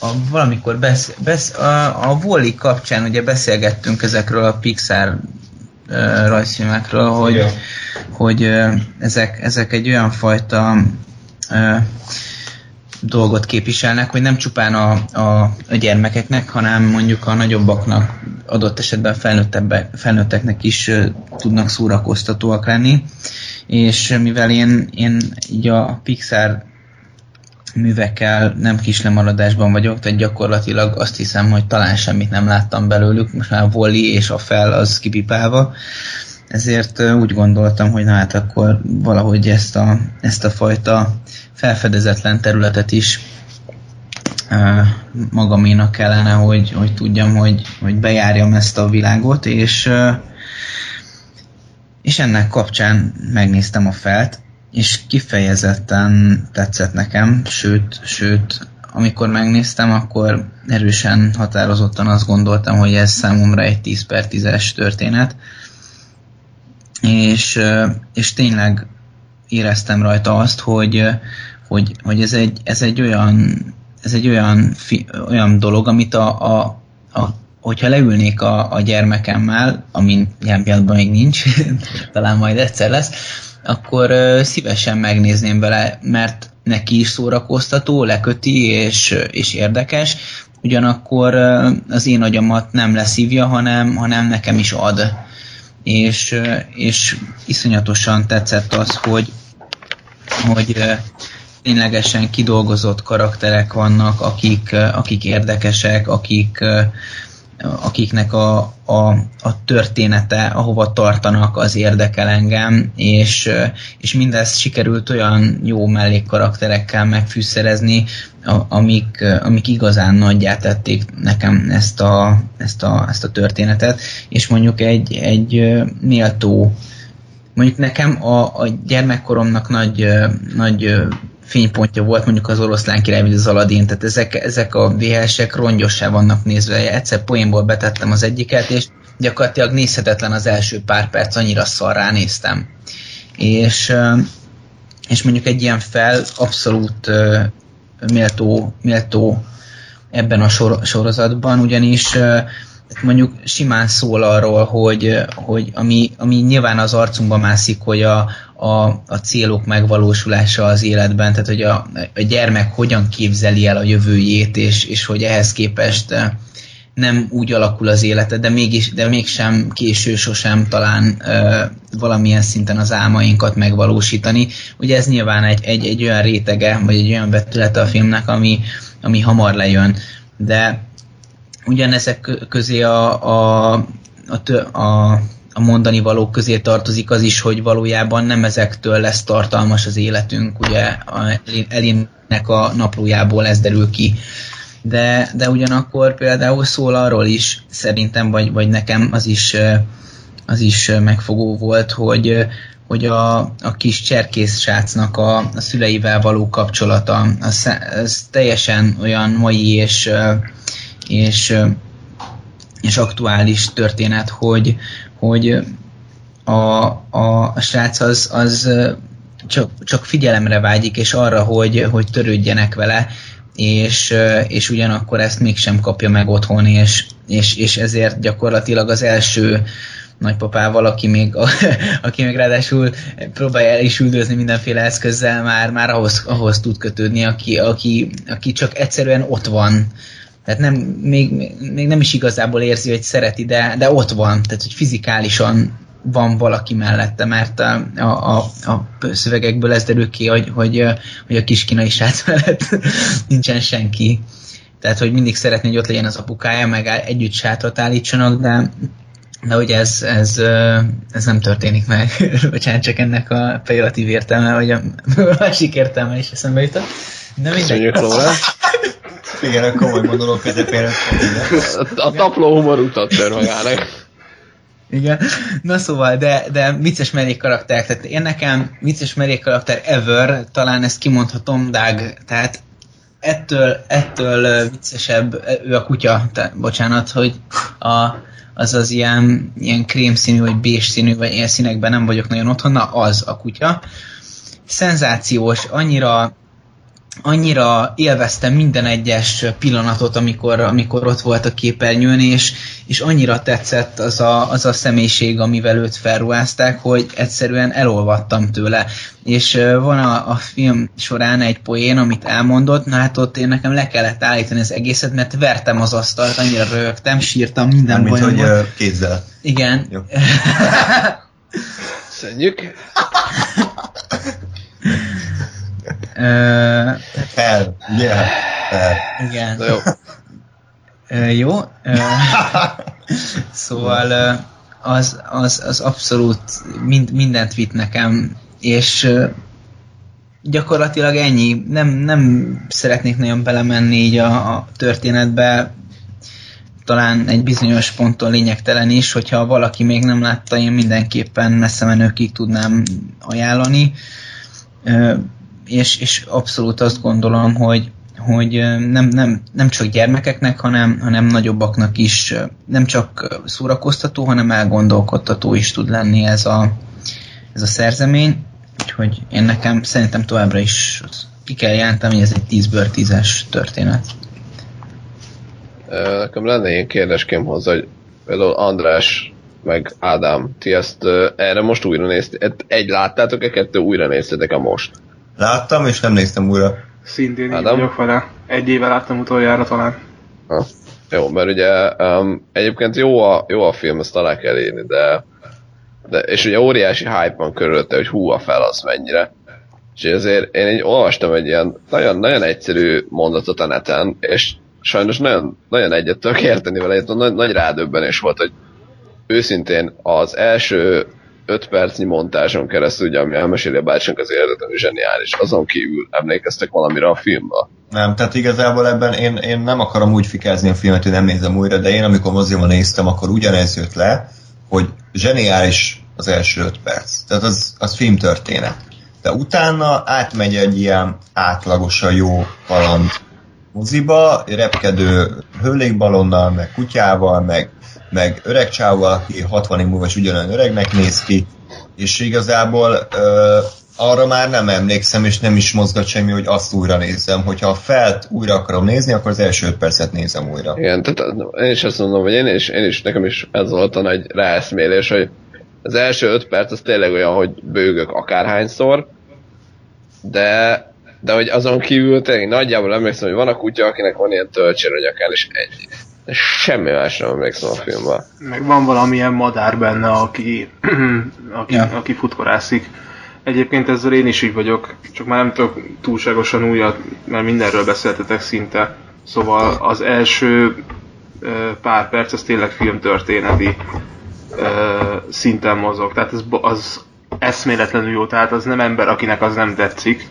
a valamikor besz, besz, a, a Wall-E kapcsán ugye beszélgettünk ezekről a Pixar uh, rajzfilmekről, hogy, Igen. hogy uh, ezek, ezek egy olyan fajta uh, dolgot képviselnek, hogy nem csupán a, a, a gyermekeknek, hanem mondjuk a nagyobbaknak, adott esetben felnőtteknek is uh, tudnak szórakoztatóak lenni. És mivel én, én így a Pixar művekkel nem kis lemaradásban vagyok, tehát gyakorlatilag azt hiszem, hogy talán semmit nem láttam belőlük, most már a Wall-E és a fel az kipipálva, ezért úgy gondoltam, hogy na hát akkor valahogy ezt a, ezt a fajta felfedezetlen területet is magaménak kellene, hogy, hogy tudjam, hogy, hogy bejárjam ezt a világot, és és ennek kapcsán megnéztem a felt, és kifejezetten tetszett nekem, sőt, sőt, amikor megnéztem, akkor erősen, határozottan azt gondoltam, hogy ez számomra egy 10 per 10-es történet, és, és tényleg éreztem rajta azt, hogy, hogy, hogy ez, egy, ez egy olyan, ez egy olyan, fi, olyan dolog, amit a, a, a hogyha leülnék a, a gyermekemmel, amin jelen pillanatban még nincs, talán majd egyszer lesz, akkor szívesen megnézném vele, mert neki is szórakoztató, leköti és, és érdekes, ugyanakkor az én agyamat nem leszívja, hanem, hanem nekem is ad. És, és iszonyatosan tetszett az, hogy, hogy ténylegesen kidolgozott karakterek vannak, akik, akik érdekesek, akik, akiknek a, a, a története, ahova tartanak, az érdekel engem, és, és mindezt sikerült olyan jó mellékkarakterekkel megfűszerezni, amik, amik igazán nagyjá tették nekem ezt a, ezt a, ezt a történetet, és mondjuk egy, egy méltó mondjuk nekem a, a gyermekkoromnak nagy, nagy fénypontja volt mondjuk az oroszlán király, vagy az Aladin, tehát ezek, ezek a VHS-ek rongyossá vannak nézve. Egyszer poénból betettem az egyiket, és gyakorlatilag nézhetetlen az első pár perc, annyira szarrá néztem. És, és mondjuk egy ilyen fel abszolút méltó, méltó ebben a sor, sorozatban, ugyanis mondjuk simán szól arról, hogy, hogy ami, ami nyilván az arcunkba mászik, hogy a, a, a célok megvalósulása az életben, tehát hogy a, a gyermek hogyan képzeli el a jövőjét, és, és hogy ehhez képest eh, nem úgy alakul az élete, de, mégis, de mégsem késő sosem talán ö, valamilyen szinten az álmainkat megvalósítani. Ugye ez nyilván egy, egy, egy olyan rétege, vagy egy olyan vetülete a filmnek, ami, ami hamar lejön, de ugyanezek közé a, a, a, a, a mondani valók közé tartozik az is, hogy valójában nem ezektől lesz tartalmas az életünk, ugye a Elinnek a naplójából ez derül ki. De, de ugyanakkor például szól arról is, szerintem, vagy, vagy nekem az is, az is megfogó volt, hogy, hogy a, a kis cserkész srácnak a, a szüleivel való kapcsolata, az, az teljesen olyan mai és, és, és aktuális történet, hogy, hogy a, a, a srác az, az csak, csak figyelemre vágyik, és arra, hogy, hogy törődjenek vele, és, és ugyanakkor ezt mégsem kapja meg otthon, és, és, és ezért gyakorlatilag az első nagypapával, aki még, a, aki még ráadásul próbálja el is üldözni mindenféle eszközzel, már, már ahhoz, ahhoz tud kötődni, aki, aki, aki csak egyszerűen ott van. Tehát nem, még, még nem is igazából érzi, hogy szereti, de, de ott van, tehát hogy fizikálisan van valaki mellette, mert a, a, a, szövegekből ez derül ki, hogy, hogy, hogy a kis kínai srác mellett nincsen senki. Tehát, hogy mindig szeretné, hogy ott legyen az apukája, meg együtt sátrat állítsanak, de, de hogy ez, ez, ez nem történik meg. Bocsánat, csak ennek a pejoratív értelme, vagy a másik értelme is eszembe jutott. De mindegy. Igen, a komoly monológ közepén. A, a tapló humor utat tör magának. Igen. Na szóval, de, de vicces merék karakter, tehát én nekem vicces merék karakter ever, talán ezt kimondhatom, Dág, tehát ettől, ettől viccesebb ő a kutya, tehát, bocsánat, hogy a, az az ilyen, ilyen krémszínű, vagy bés színű, vagy ilyen színekben nem vagyok nagyon otthon, na az a kutya. Szenzációs, annyira annyira élveztem minden egyes pillanatot, amikor, amikor ott volt a képernyőn, és, és annyira tetszett az a, az a személyiség, amivel őt felruházták, hogy egyszerűen elolvattam tőle. És van a, a film során egy poén, amit elmondott, na hát ott én nekem le kellett állítani az egészet, mert vertem az asztalt, annyira rögtem, sírtam, minden Mint hogy volt. kézzel. Igen. Jó. Szedjük. Uh, yeah. Hell. Igen. Na jó. Uh, jó. Uh, szóval uh, az, az, az abszolút mind, mindent vitt nekem, és uh, gyakorlatilag ennyi. Nem, nem szeretnék nagyon belemenni így a, a történetbe, talán egy bizonyos ponton lényegtelen is, hogyha valaki még nem látta, én mindenképpen messze menőkig tudnám ajánlani és, és abszolút azt gondolom, hogy, hogy nem, nem, nem csak gyermekeknek, hanem, hanem nagyobbaknak is nem csak szórakoztató, hanem elgondolkodtató is tud lenni ez a, ez a szerzemény. Úgyhogy én nekem szerintem továbbra is ki kell jelentem, hogy ez egy 10-ből 10-es történet. Nekem lenne ilyen kérdéském hozzá, hogy például András meg Ádám, ti ezt erre most újra néztétek? Egy láttátok-e, kettő újra néztétek-e most? Láttam, és nem néztem újra. Szintén így vagyok vele. Egy éve láttam utoljára talán. Ha. Jó, mert ugye um, egyébként jó a, jó a film, ezt alá kell írni, de, de és ugye óriási hype van körülötte, hogy hú a fel az mennyire. És ezért én így olvastam egy ilyen nagyon, nagyon egyszerű mondatot a neten, és sajnos nagyon, nagyon egyet tudok érteni vele, nagy, nagy rádöbbenés volt, hogy őszintén az első 5 percnyi montázson keresztül, ugye, ami elmeséli a bácsánk az életet, zseniális. Azon kívül emlékeztek valamire a filmben? Nem, tehát igazából ebben én, én nem akarom úgy fikázni a filmet, hogy nem nézem újra, de én amikor moziban néztem, akkor ugyanez jött le, hogy zseniális az első 5 perc. Tehát az, az filmtörténet. De utána átmegy egy ilyen átlagosan jó kaland moziba, repkedő hőlékbalonnal, meg kutyával, meg meg öreg csávval, aki 60 év múlva is ugyanolyan öregnek néz ki, és igazából ö, arra már nem emlékszem, és nem is mozgat semmi, hogy azt újra nézzem. Hogyha a felt újra akarom nézni, akkor az első öt percet nézem újra. Igen, tehát én is azt mondom, hogy én is, én is nekem is ez volt a nagy ráeszmélés, hogy az első öt perc az tényleg olyan, hogy bőgök akárhányszor, de, de hogy azon kívül tényleg nagyjából emlékszem, hogy van a kutya, akinek van ilyen töltsér a nyakán, és ennyi. Semmi más nem emlékszem a filmben. Meg van valamilyen madár benne, aki, aki, ja. aki futkorászik. Egyébként ezzel én is így vagyok, csak már nem tudok túlságosan újat, mert mindenről beszéltetek szinte. Szóval az első pár perc az tényleg filmtörténeti szinten mozog. Tehát ez, az eszméletlenül jó, tehát az nem ember, akinek az nem tetszik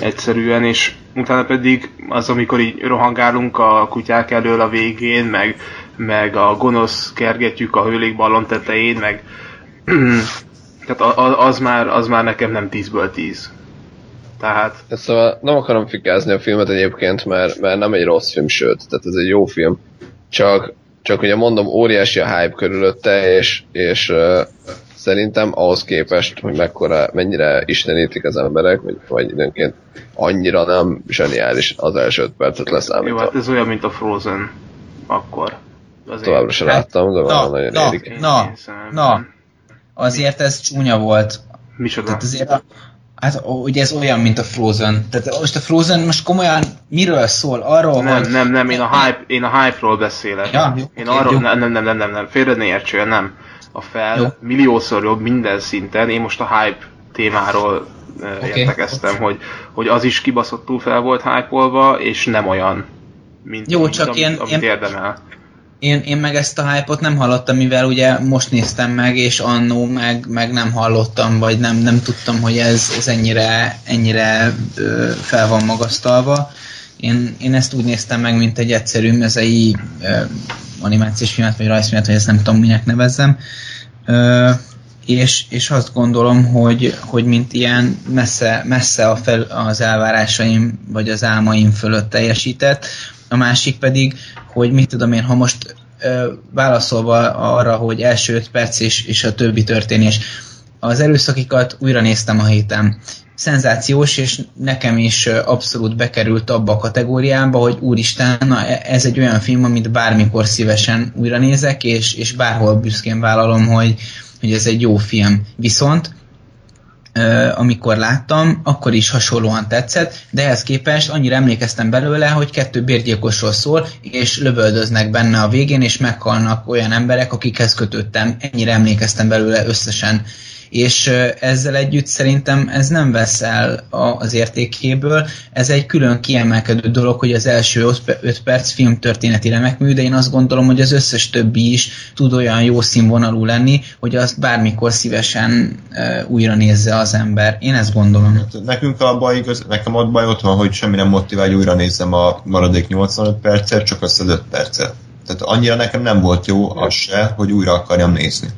egyszerűen, és utána pedig az, amikor így rohangálunk a kutyák elől a végén, meg, meg a gonosz kergetjük a hőlékballon tetején, meg tehát az már, az már nekem nem 10-ből 10. Tehát... Szóval nem akarom fikázni a filmet egyébként, mert, mert nem egy rossz film, sőt, tehát ez egy jó film. Csak, csak ugye mondom, óriási a hype körülötte, és, és szerintem ahhoz képest, hogy mekkora, mennyire istenítik az emberek, vagy, vagy időnként annyira nem zseniális az első öt percet leszámítva. Jó, hát ez olyan, mint a Frozen akkor. azért Továbbra sem láttam, de Na, valami nagyon na, érik. na, na. Azért ez csúnya volt. Micsoda? Tehát azért a, hát ugye ez olyan, mint a Frozen. Tehát most a Frozen most komolyan miről szól? Arról, Nem, hogy... nem, nem, én a hype, én a hype-ról beszélek. Ja, jó, én arról, jó. nem, nem, nem, nem, nem, nem, félre ne értsél, nem. A fel Jó. milliószor jobb minden szinten, én most a hype témáról Oké. értekeztem, hogy, hogy az is kibaszottul fel volt hype és nem olyan, mint, Jó, mint csak amit, én- amit én- érdemel. Én, én meg ezt a hype-ot nem hallottam, mivel ugye most néztem meg, és annó meg, meg nem hallottam, vagy nem, nem tudtam, hogy ez, ez ennyire, ennyire ö, fel van magasztalva. Én, én ezt úgy néztem meg, mint egy egyszerű mezei ö, animációs filmet, vagy rajzfilmet, vagy ezt nem tudom, minek nevezzem. Ö, és, és azt gondolom, hogy, hogy mint ilyen messze, messze a fel, az elvárásaim, vagy az álmaim fölött teljesített. A másik pedig, hogy mit tudom én, ha most ö, válaszolva arra, hogy első öt perc és, és a többi történés, az erőszakikat újra néztem a héten. Szenzációs, és nekem is abszolút bekerült abba a kategóriába, hogy úristen, na, e- ez egy olyan film, amit bármikor szívesen újra nézek, és, és bárhol büszkén vállalom, hogy, hogy ez egy jó film. Viszont amikor láttam, akkor is hasonlóan tetszett, de ehhez képest annyira emlékeztem belőle, hogy kettő bérgyilkosról szól, és lövöldöznek benne a végén, és meghalnak olyan emberek, akikhez kötöttem. Ennyire emlékeztem belőle összesen. És ezzel együtt szerintem ez nem vesz el az értékéből, ez egy külön kiemelkedő dolog, hogy az első 5 perc film történeti remekmű, de én azt gondolom, hogy az összes többi is tud olyan jó színvonalú lenni, hogy azt bármikor szívesen újra nézze az ember. Én ezt gondolom. Nekünk a baj, igaz, nekem ott baj ott van, hogy semmi nem motivál, hogy újra nézzem a maradék 85 percet, csak azt az 5 percet. Tehát annyira nekem nem volt jó az se, hogy újra akarjam nézni.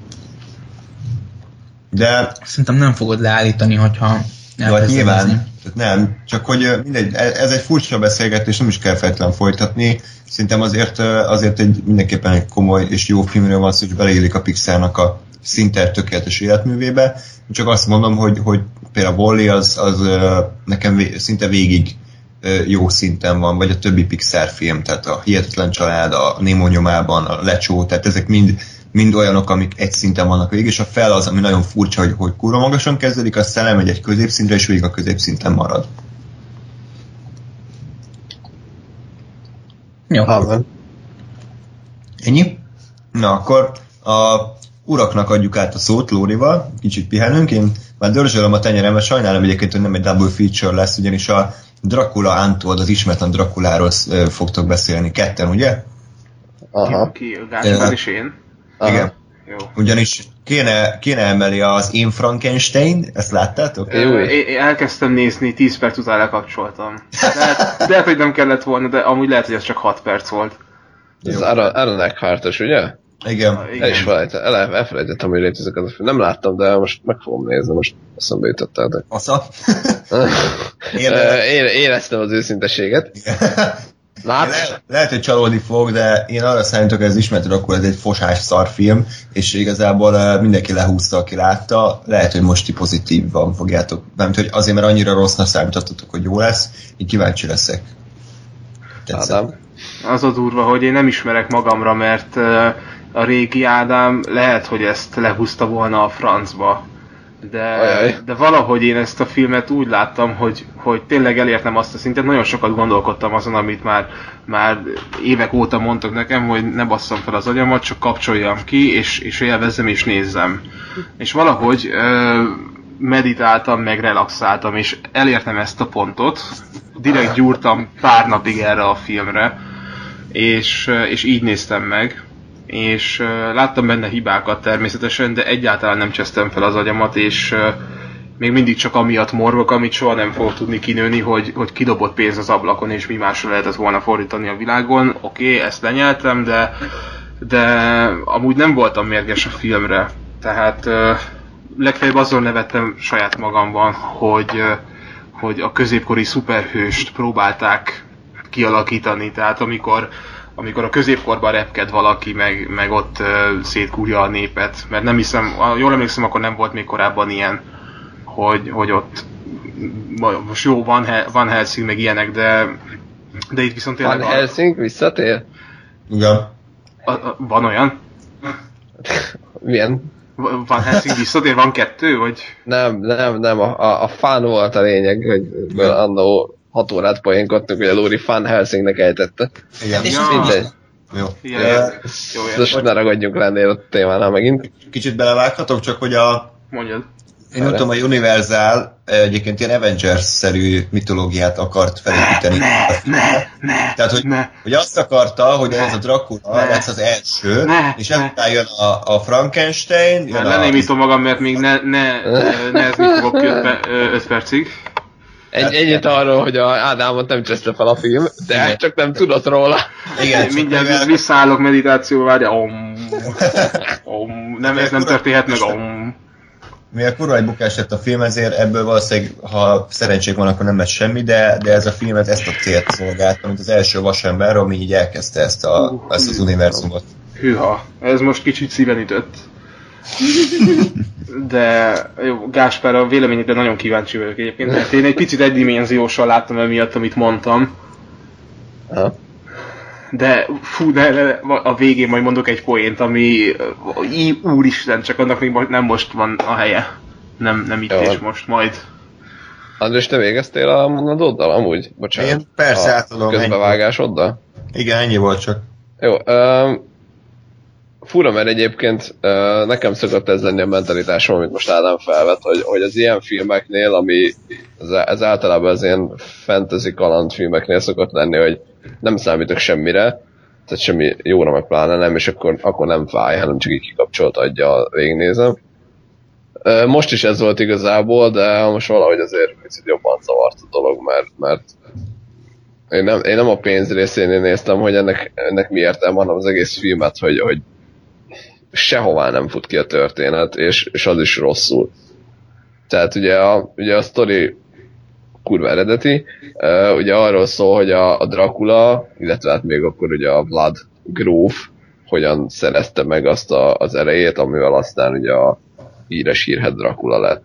De Szerintem nem fogod leállítani, hogyha Jó, hát nyilván, tehát nem, csak hogy mindegy, e- ez egy furcsa beszélgetés, nem is kell feltétlenül folytatni. Szerintem azért, azért egy mindenképpen egy komoly és jó filmről van szó, hogy beleillik a Pixarnak a szinte tökéletes életművébe. Csak azt mondom, hogy, hogy például Wall-E az, az ö, nekem vé, szinte végig jó szinten van, vagy a többi Pixar film, tehát a Hihetetlen Család, a Nemo nyomában, a Lecsó, tehát ezek mind, mind olyanok, amik egy szinten vannak végig, és a fel az, ami nagyon furcsa, hogy, hogy kurva magasan kezdődik, aztán elmegy egy középszintre, és végig a középszinten marad. Jó. Amen. Ennyi? Na, akkor a uraknak adjuk át a szót Lórival, kicsit pihenünk, én már dörzsölöm a tenyeremet, sajnálom egyébként, hogy nem egy double feature lesz, ugyanis a Dracula Untold, az ismeretlen Draculáról fogtok beszélni ketten, ugye? Aha. Ki, Gáspár Ja. és én? Aha. Igen. Jó. Ugyanis kéne, kéne emelni az Én Frankenstein, ezt láttátok? Jó, én, elkezdtem nézni, 10 perc után lekapcsoltam. Lehet, lehet, hogy nem kellett volna, de amúgy lehet, hogy ez csak 6 perc volt. Ez Aaron Eckhart-os, ugye? Igen. El is felejtettem, el, elfelejtettem, hogy létezik az a film. Nem láttam, de most meg fogom nézni, most eszembe. Én, Ö, Ére, éreztem az őszinteséget. Hát, Le, lehet, hogy csalódni fog, de én arra számítok, hogy ez ismert akkor ez egy fosás szarfilm, és igazából eh, mindenki lehúzta, aki látta. Lehet, hogy most ti pozitívan fogjátok. Nem hogy azért, mert annyira rossznak számítottatok, hogy jó lesz. Így kíváncsi leszek. Tetszett. Ádám. Az a durva, hogy én nem ismerek magamra, mert ö, a régi Ádám lehet, hogy ezt lehúzta volna a francba. De, Ajaj. de valahogy én ezt a filmet úgy láttam, hogy, hogy tényleg elértem azt a szintet, nagyon sokat gondolkodtam azon, amit már, már évek óta mondtak nekem, hogy ne basszam fel az agyamat, csak kapcsoljam ki, és, és élvezzem és nézzem. És valahogy ö, meditáltam, meg relaxáltam, és elértem ezt a pontot. Direkt gyúrtam pár napig erre a filmre, és, és így néztem meg. És láttam benne hibákat természetesen, de egyáltalán nem csesztem fel az agyamat, és még mindig csak amiatt morgok, amit soha nem fogok tudni kinőni, hogy, hogy kidobott pénz az ablakon, és mi másra lehetett volna fordítani a világon. Oké, okay, ezt lenyeltem, de, de amúgy nem voltam mérges a filmre. Tehát legfeljebb azon nevettem saját magamban, hogy, hogy a középkori szuperhőst próbálták kialakítani. Tehát amikor amikor a középkorban repked valaki, meg, meg ott uh, szétkúrja a népet, mert nem hiszem, jól emlékszem, akkor nem volt még korábban ilyen, hogy, hogy ott most jó, van, van Helsing, meg ilyenek, de, de itt viszont tényleg Van Helsing visszatér? Igen. A, a, van olyan? Milyen? Va- Van Helsing visszatér, van kettő, vagy? Nem, nem, nem, a, a, a fán volt a lényeg, hogy annó hat órát poénkodtunk, hogy a Lóri Fan Helsingnek ejtette. Igen. És Ja. Mindegy. Jó. Jó, Most ne ragadjunk lennél a témánál megint. Kicsit belevághatok, csak hogy a Mondjad. Én úgy tudom, hogy Universal egyébként ilyen Avengers-szerű mitológiát akart felépíteni. Tehát, hogy, ne. hogy azt akarta, hogy Ne. ez a Dracula Ne. lesz az első, Ne. és Ne. ezután jön a, a Frankenstein, jön Már a... lenémítom magam, mert még ne, ne, nehezni fogok 5 percig. Egy, ennyit arról, hogy a Ádámot nem cseszte fel a film, de csak nem tudott róla. Igen, Mindjárt mivel- visszaállok meditációba, várja. Om. Om. Nem, ez nem történhet meg. Om. mivel kurva egy bukás lett a film, ezért ebből valószínűleg, ha szerencsék van, akkor nem lett semmi, de, de ez a filmet ezt a célt szolgálta, mint az első vasember, ami így elkezdte ezt, a, ezt az univerzumot. Hűha, ez most kicsit szíven ütött. De jó, Gáspár, a véleményedre nagyon kíváncsi vagyok egyébként, mert én egy picit egydimenziósan láttam emiatt, amit mondtam. Aha. De fú, de, de a végén majd mondok egy poént, ami í, úristen, csak annak még mo- nem most van a helye. Nem, nem itt Jó. és most, majd. András, te végeztél a mondadoddal amúgy? Bocsánat. Én persze a átadom, Közbevágásoddal? Igen, ennyi volt csak. Jó, um, fura, mert egyébként uh, nekem szokott ez lenni a mentalitásom, amit most Ádám felvet, hogy, hogy az ilyen filmeknél, ami ez, ez általában az ilyen fantasy kalandfilmeknél szokott lenni, hogy nem számítok semmire, tehát semmi jóra meg pláne nem, és akkor, akkor nem fáj, hanem csak így kikapcsolt adja, végignézem. Ö, Most is ez volt igazából, de most valahogy azért picit jobban zavart a dolog, mert, mert én nem, én nem a pénz részénél néztem, hogy ennek, ennek mi értelme van az egész filmet, hogy, hogy sehová nem fut ki a történet, és, és az is rosszul. Tehát ugye a, ugye a sztori kurva eredeti, uh, ugye arról szól, hogy a, a Dracula, illetve hát még akkor ugye a Vlad gróf hogyan szerezte meg azt a, az erejét, amivel aztán ugye a híres hírhet Dracula lett.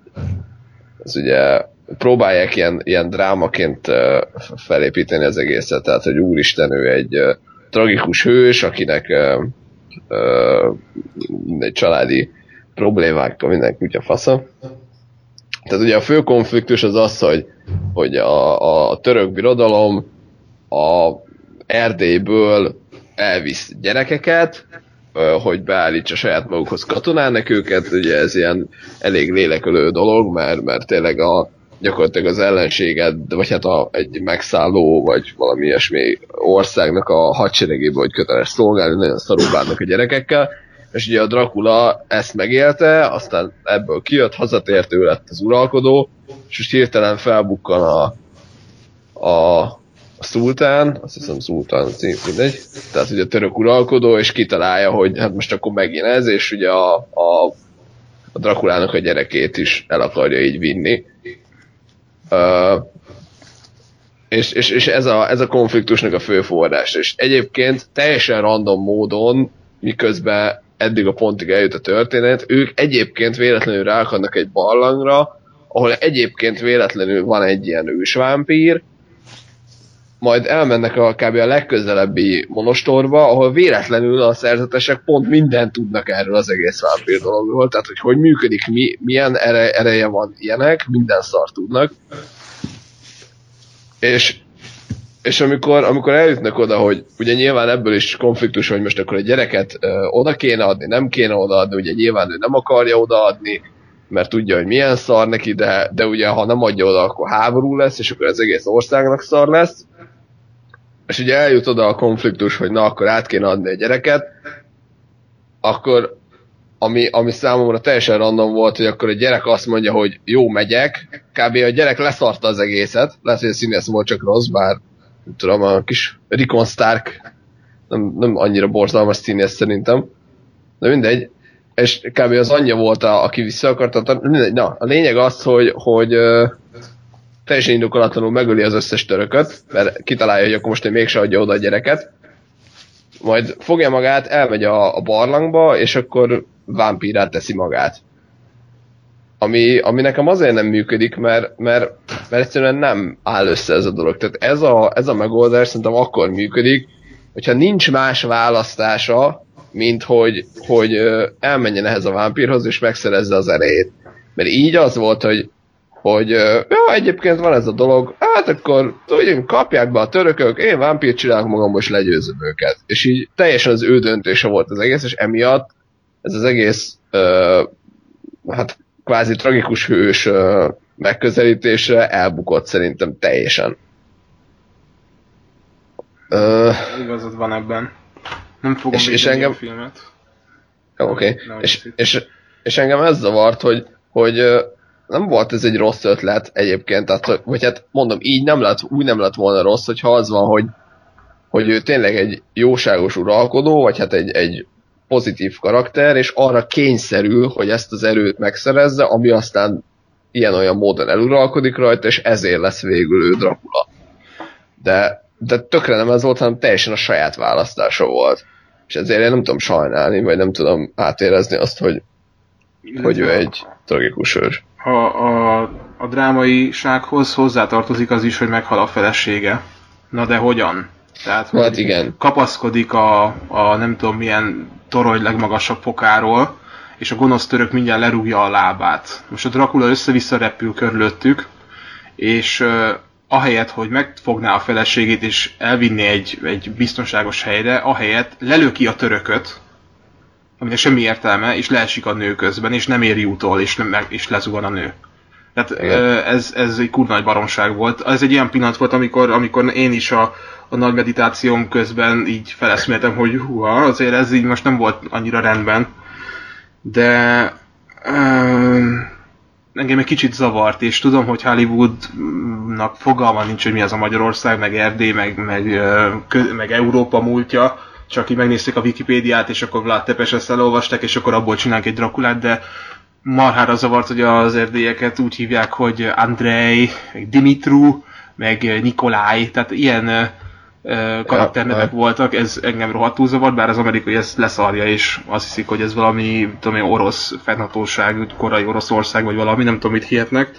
Ez ugye próbálják ilyen, ilyen drámaként felépíteni az egészet, tehát hogy úristen, ő egy tragikus hős, akinek egy családi problémákkal minden kutya fasza. Tehát ugye a fő konfliktus az az, hogy, hogy a, a török birodalom a Erdélyből elvisz gyerekeket, hogy beállítsa saját magukhoz katonának őket, ugye ez ilyen elég lélekölő dolog, mert, mert tényleg a, gyakorlatilag az ellenséged, vagy hát a, egy megszálló, vagy valami ilyesmi országnak a hadseregébe, hogy köteles szolgálni, nagyon szarul a gyerekekkel, és ugye a Dracula ezt megélte, aztán ebből kijött, hazatért, ő lett az uralkodó, és most hirtelen felbukkan a, a, a szultán, azt hiszem szultán cím, mindegy, tehát ugye a török uralkodó, és kitalálja, hogy hát most akkor megint ez, és ugye a, a, a Drakulának a gyerekét is el akarja így vinni. És, és, és ez, a, ez a konfliktusnak a fő forrás. És egyébként teljesen random módon, miközben eddig a pontig eljut a történet, ők egyébként véletlenül ráakadnak egy barlangra, ahol egyébként véletlenül van egy ilyen ősvámpír, majd elmennek a kb. a legközelebbi monostorba, ahol véletlenül a szerzetesek pont mindent tudnak erről az egész vámpír dologról, tehát hogy hogy működik, mi, milyen ere, ereje van ilyenek, minden szart tudnak. És, és amikor, amikor eljutnak oda, hogy ugye nyilván ebből is konfliktus, hogy most akkor a gyereket ö, oda kéne adni, nem kéne odaadni, ugye nyilván ő nem akarja odaadni, mert tudja, hogy milyen szar neki, de, de ugye ha nem adja oda, akkor háború lesz, és akkor az egész országnak szar lesz. És ugye eljut oda a konfliktus, hogy na, akkor át kéne adni a gyereket, akkor ami, ami számomra teljesen random volt, hogy akkor a gyerek azt mondja, hogy jó, megyek, kb. a gyerek leszarta az egészet, lehet, hogy a színész volt csak rossz, bár nem tudom, a kis Rickon Stark nem, nem annyira borzalmas színész szerintem, de mindegy, és kb. az anyja volt, a, aki vissza akarta, mindegy, na, a lényeg az, hogy, hogy teljesen indokolatlanul megöli az összes törököt, mert kitalálja, hogy akkor most ő mégse adja oda a gyereket, majd fogja magát, elmegy a, a barlangba, és akkor vámpírát teszi magát. Ami, ami nekem azért nem működik, mert, mert, mert egyszerűen nem áll össze ez a dolog. Tehát ez a, ez a megoldás szerintem akkor működik, hogyha nincs más választása, mint hogy, hogy elmenjen ehhez a vámpírhoz, és megszerezze az erejét. Mert így az volt, hogy hogy ja, egyébként van ez a dolog, hát akkor tudjunk, kapják be a törökök, én vámpírt csinálok magamból, és legyőzöm őket. És így teljesen az ő döntése volt az egész, és emiatt ez az egész ö, hát kvázi tragikus hős ö, megközelítése elbukott szerintem teljesen. Ö, Igazad van ebben. Nem fogom És- és, engem- a filmet. Oké, okay. És, és, és engem ez zavart, hogy, hogy nem volt ez egy rossz ötlet egyébként, tehát, vagy hát mondom, így nem lett, úgy nem lett volna rossz, hogyha az van, hogy, hogy ő tényleg egy jóságos uralkodó, vagy hát egy, egy pozitív karakter, és arra kényszerül, hogy ezt az erőt megszerezze, ami aztán ilyen-olyan módon eluralkodik rajta, és ezért lesz végül ő Dracula. De, de tökre nem ez volt, hanem teljesen a saját választása volt. És ezért én nem tudom sajnálni, vagy nem tudom átérezni azt, hogy, hogy ő egy tragikus ős. A, a, a drámaisághoz hozzátartozik az is, hogy meghal a felesége. Na de hogyan? Tehát, Hát hogy igen. kapaszkodik a, a nem tudom milyen torony legmagasabb fokáról, és a gonosz török mindjárt lerúgja a lábát. Most a Dracula össze-vissza repül körülöttük, és ahelyett, hogy megfogná a feleségét és elvinni egy, egy biztonságos helyre, ahelyett lelöki a törököt, aminek semmi értelme, és leesik a nő közben, és nem éri utol, és, nem, és lezugan a nő. Tehát Igen. ez, ez egy kurva nagy baromság volt. Ez egy ilyen pillanat volt, amikor, amikor én is a, a nagy meditációm közben így feleszméltem, hogy húha, azért ez így most nem volt annyira rendben. De ö, engem egy kicsit zavart, és tudom, hogy Hollywoodnak fogalma nincs, hogy mi az a Magyarország, meg Erdély, meg, meg, meg Európa múltja, csak így megnézték a Wikipédiát, és akkor Vlad Tepes ezt elolvasták, és akkor abból csinálunk egy Drakulát, de marhára zavart, hogy az erdélyeket úgy hívják, hogy Andrei, meg Dimitru, meg Nikolaj, tehát ilyen karakternevek ja. voltak, ez engem rohadtul zavart, bár az amerikai ezt leszarja, és azt hiszik, hogy ez valami, tudom én, orosz fennhatóság, korai Oroszország, vagy valami, nem tudom, mit hihetnek,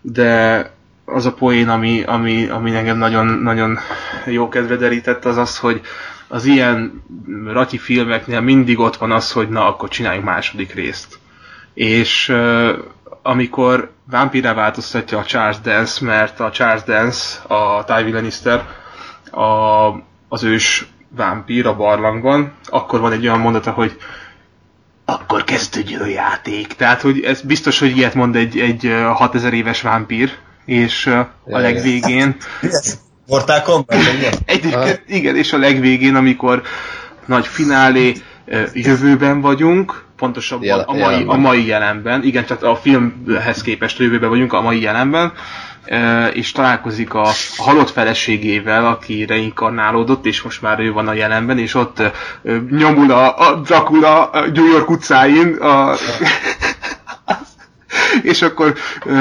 de az a poén, ami, ami, ami engem nagyon, nagyon jó kedve derített, az az, hogy az ilyen rati filmeknél mindig ott van az, hogy na, akkor csináljunk második részt. És amikor vámpírá változtatja a Charles Dance, mert a Charles Dance, a Tywin Lannister, a, az ős vámpír a barlangban, akkor van egy olyan mondata, hogy akkor kezdődjön a játék. Tehát, hogy ez biztos, hogy ilyet mond egy, egy ö, 6000 éves vámpír, és a legvégén Mortal Kombat? Egyébként igen, és a legvégén, amikor nagy finálé jövőben vagyunk, pontosabban Jel- a mai, jelenben. a mai jelenben, igen, tehát a filmhez képest a jövőben vagyunk, a mai jelenben, és találkozik a, halott feleségével, aki reinkarnálódott, és most már ő van a jelenben, és ott nyomul a, a Dracula a New York utcáin, a, és akkor uh,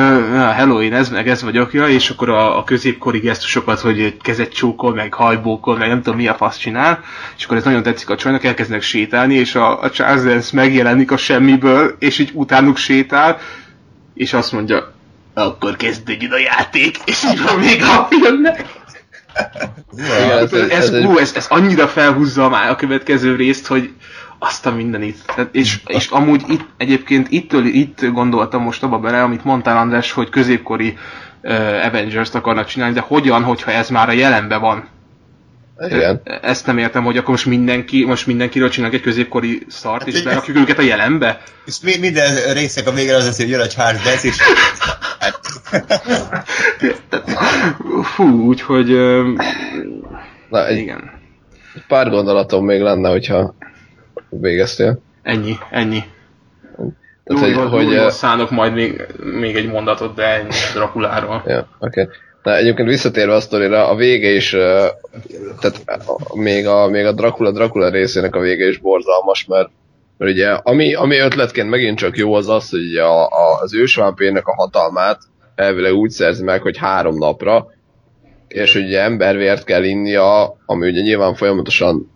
hello, én ez, meg ez vagyok, ja, és akkor a, a középkori gesztusokat, hogy kezet csókol, meg hajbókol, meg nem tudom mi a fasz csinál, és akkor ez nagyon tetszik a csajnak, elkezdenek sétálni, és a, a Charles Dance megjelenik a semmiből, és így utánuk sétál, és azt mondja, akkor kezdődjön a játék, és így van még a filmnek. Igen, Ez, ez, ez, ú, ez, ez annyira felhúzza már a következő részt, hogy azt a mindenit. Tehát, és, és amúgy itt, egyébként ittől, itt gondoltam most abba bele, amit mondtál András, hogy középkori uh, Avengers-t akarnak csinálni, de hogyan, hogyha ez már a jelenben van? Igen. Ezt nem értem, hogy akkor most mindenki, most mindenkiről csinálnak egy középkori szart, és Hát, berakjuk őket a jelenbe? És mi- minden résznek a végén az lesz, hogy jön a Charles Dance, és Fú, úgyhogy Na, egy igen. pár gondolatom még lenne, hogyha végeztél. Ennyi, ennyi. Tehát, Jó, hogy, hogy, szánok majd még, még egy mondatot, de ennyi Drakuláról. Ja, oké. Okay. Na, egyébként visszatérve a sztorira, a vége is, tehát még a, még a Dracula Dracula részének a vége is borzalmas, mert, mert ugye ami, ami ötletként megint csak jó az az, hogy a, a, az ősvámpérnek a hatalmát elvileg úgy szerzi meg, hogy három napra, és ugye embervért kell innia, ami ugye nyilván folyamatosan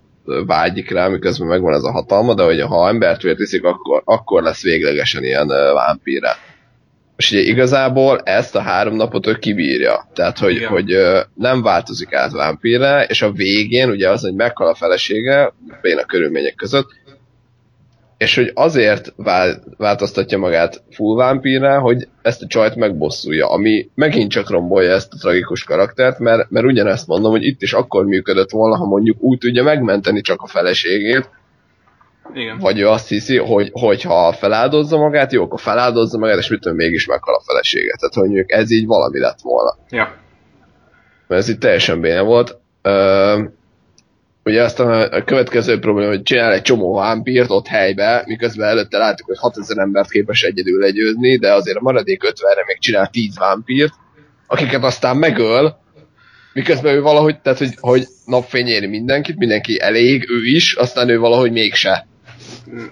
vágyik rá, miközben megvan ez a hatalma, de ugye ha embert vért iszik, akkor, akkor lesz véglegesen ilyen vámpírá. És ugye igazából ezt a három napot ő kibírja. Tehát, hogy, Igen. hogy nem változik át vámpírre, és a végén ugye az, hogy meghal a felesége, béna körülmények között, és hogy azért vál, változtatja magát full vámpírre, hogy ezt a csajt megbosszulja, ami megint csak rombolja ezt a tragikus karaktert, mert, mert ugyanezt mondom, hogy itt is akkor működött volna, ha mondjuk úgy tudja megmenteni csak a feleségét, Igen. vagy ő azt hiszi, hogy, hogy ha feláldozza magát, jó, akkor feláldozza magát, és mit tudom, mégis meghal a felesége. Tehát, hogy mondjuk ez így valami lett volna. Ja. Mert ez itt teljesen béne volt. Ö, ugye aztán a, a következő probléma, hogy csinál egy csomó vámpírt ott helybe, miközben előtte láttuk, hogy 6000 embert képes egyedül legyőzni, de azért a maradék 50-re még csinál 10 vámpírt, akiket aztán megöl, miközben ő valahogy, tehát hogy, hogy napfény éri mindenkit, mindenki elég, ő is, aztán ő valahogy mégse.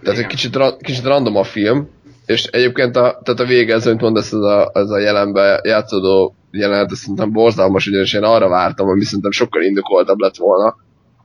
Tehát egy kicsit, ra- kicsit random a film, és egyébként a, tehát a vége, ez, amit mondasz, ez a, ez a jelenbe játszódó jelenet, ez szerintem borzalmas, ugyanis én arra vártam, ami szerintem sokkal indokoltabb lett volna,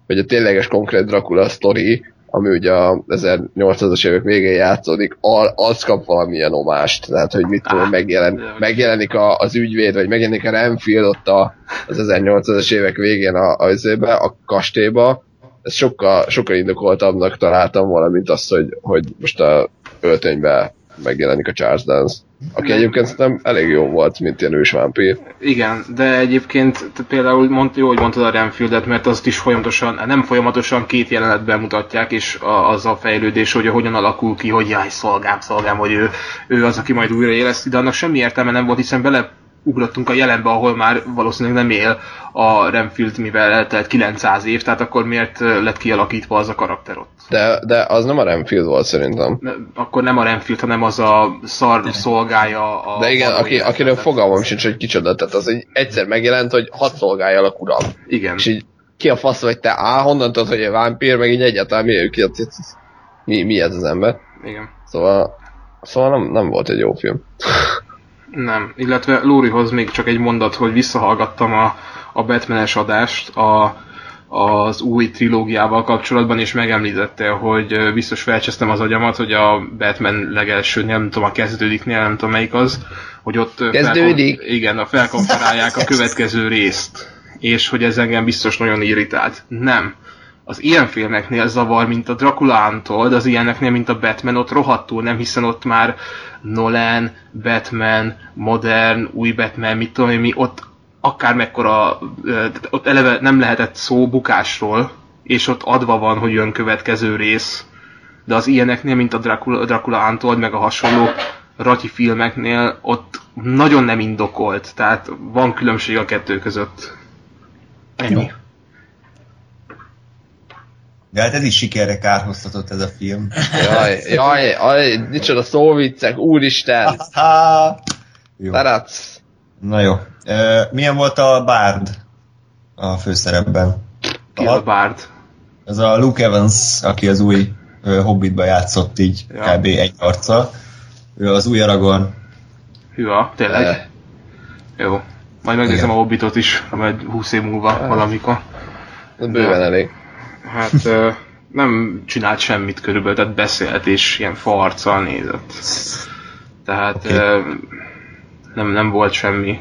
hogy a tényleges konkrét Dracula sztori, ami ugye a 1800-as évek végén játszódik, az kap valamilyen omást, tehát hogy mit tudom, megjelen, megjelenik a, az ügyvéd, vagy megjelenik a Renfield ott a, az 1800-as évek végén a, a, a, a kastélyba, ezt sokkal, sokkal indokoltabbnak találtam volna, mint azt, hogy, hogy most a öltönybe megjelenik a Charles Dance. Aki Nem. egyébként szerintem elég jó volt, mint ilyen ősvámpír. Igen, de egyébként te például mond, jó, hogy mondtad a Renfieldet, mert azt is folyamatosan, nem folyamatosan két jelenetben mutatják, és a, az a fejlődés, hogy hogyan alakul ki, hogy jaj, szolgám, szolgám, hogy ő, ő az, aki majd újra éleszti, de annak semmi értelme nem volt, hiszen bele ugrottunk a jelenbe, ahol már valószínűleg nem él a Renfield, mivel eltelt 900 év, tehát akkor miért lett kialakítva az a karakter ott? De, de az nem a Renfield volt szerintem. Ne, akkor nem a Renfield, hanem az a szar szolgája a... De igen, aki, akiről fogalmam sincs, hogy kicsoda, tehát az egy egyszer megjelent, hogy hat szolgáljál uram. Igen. És így ki a fasz vagy te, á, honnan tudod, hogy egy vámpír, meg így egyáltalán mi, ki, mi, mi ez az ember. Igen. Szóval, szóval nem, nem volt egy jó film. Nem, illetve Lórihoz még csak egy mondat, hogy visszahallgattam a, a Batman-es adást a, az új trilógiával kapcsolatban, és megemlítette, hogy biztos felcsesztem az agyamat, hogy a Batman legelső, nem tudom, a kezdődiknél, nem tudom melyik az, hogy ott Kezdődik? felkom- igen, a felkomparálják a következő részt, és hogy ez engem biztos nagyon irritált. Nem. Az ilyen filmeknél zavar, mint a Dracula Untold, az ilyeneknél, mint a Batman, ott rohadtul nem, hiszen ott már Nolan, Batman, modern, új Batman, mit tudom én mi, ott akár mekkora, ott eleve nem lehetett szó bukásról, és ott adva van, hogy jön következő rész, de az ilyeneknél, mint a Dracula, Dracula Untold, meg a hasonló Ratyi filmeknél, ott nagyon nem indokolt, tehát van különbség a kettő között. Ennyi. De hát ez is sikerre kárhoztatott ez a film. Jaj, jaj, jaj, micsoda szóviccek, úristen, Ha! Jó. Tarac. Na jó. Ö, milyen volt a Bard a főszerepben? Ki a Bard? Ez a Luke Evans, aki az új ö, Hobbitba játszott így Ja. kb. egy arccal. Ő az új Aragorn. Hűha, tényleg? Eh. Jó. Majd megnézem Igen. a Hobbitot is, majd 20 év múlva valamikor. Ez bőven elég. Hát nem csinált semmit körülbelül, tehát beszélt és ilyen farccal nézett. Tehát Oké. ö, nem, nem volt semmi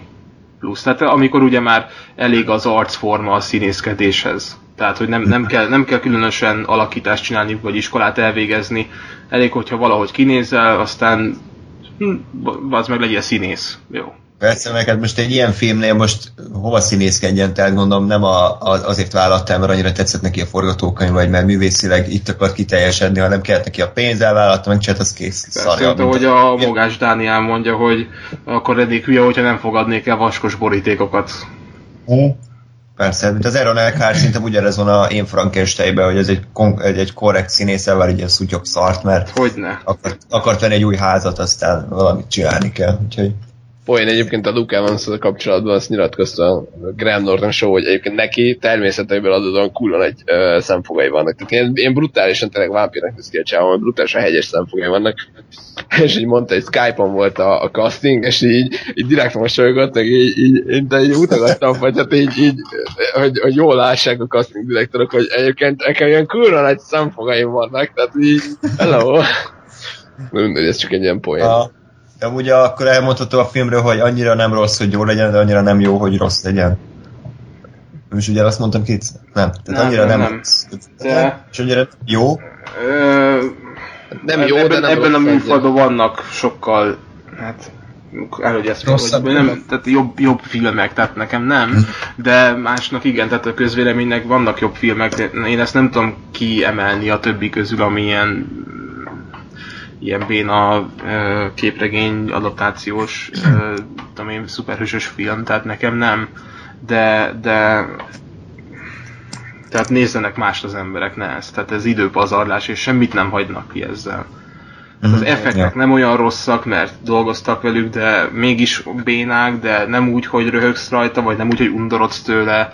plusz. Tehát amikor ugye már elég az arcforma a színészkedéshez. Tehát, hogy nem, nem, kell, nem kell különösen alakítást csinálni, vagy iskolát elvégezni. Elég, hogyha valahogy kinézel, aztán hm, az meg legyél színész. Jó. Persze, mert hát most egy ilyen filmnél most hova színészkedjen, tehát gondolom nem a, a, azért vállattál, mert annyira tetszett neki a forgatókönyv, vagy mert művészileg itt akart kiteljesedni, hanem kellett neki a pénz, elvállalta, megcsinált, az kész. Persze, Szarja, mint ahogy a Mogás Dániel mondja, hogy akkor eddig hülye, hogyha nem fogadnék el vaskos borítékokat. Persze, mint az Aaron Eckhart szerintem ugyanez van a Én Frankensteinben, hogy ez egy, egy, egy korrekt színész elvár egy ilyen szutyok szart, mert Hogyne. akart, akart venni egy új házat, aztán valamit csinálni kell. Úgyhogy Poén egyébként a Luke evans kapcsolatban azt nyilatkozta a Graham Norton show, hogy egyébként neki természetéből adódóan kurva nagy ö, szemfogai vannak. Tehát én, én brutálisan tényleg vámpírnak néz ki a csávon, brutálisan hegyes szemfogai vannak. És így mondta, hogy Skype-on volt a, a casting, és így, így direkt mosolygott, meg így, így, én de így mutogattam, vagy hát így, így hogy, hogy jól lássák a casting direktorok, hogy egyébként nekem ilyen kurva nagy szemfogaim vannak, tehát így, hello. Mindegy, ez csak egy ilyen poén. De ugye akkor elmondható a filmről, hogy annyira nem rossz, hogy jó legyen, de annyira nem jó, hogy rossz legyen. És ugye azt mondtam kétszer? Nem. Tehát Nem, annyira nem, nem. rossz. De- És annyira jó. Ö, Nem jó, ebben, de nem ebben a műfajban vannak sokkal, hát előgy ezt Rosszabb hogy nem, tehát jobb, jobb filmek, tehát nekem nem, de másnak igen, tehát a közvéleménynek vannak jobb filmek, de én ezt nem tudom kiemelni a többi közül, ami ilyen ilyen béna képregény adaptációs, tudom én, szuperhősös film, tehát nekem nem, de, de tehát nézzenek mást az emberek, ne ezt. Tehát ez időpazarlás, és semmit nem hagynak ki ezzel. Az Mhm. effektek Ja. nem olyan rosszak, mert dolgoztak velük, de mégis bénák, de nem úgy, hogy röhögsz rajta, vagy nem úgy, hogy undorodsz tőle.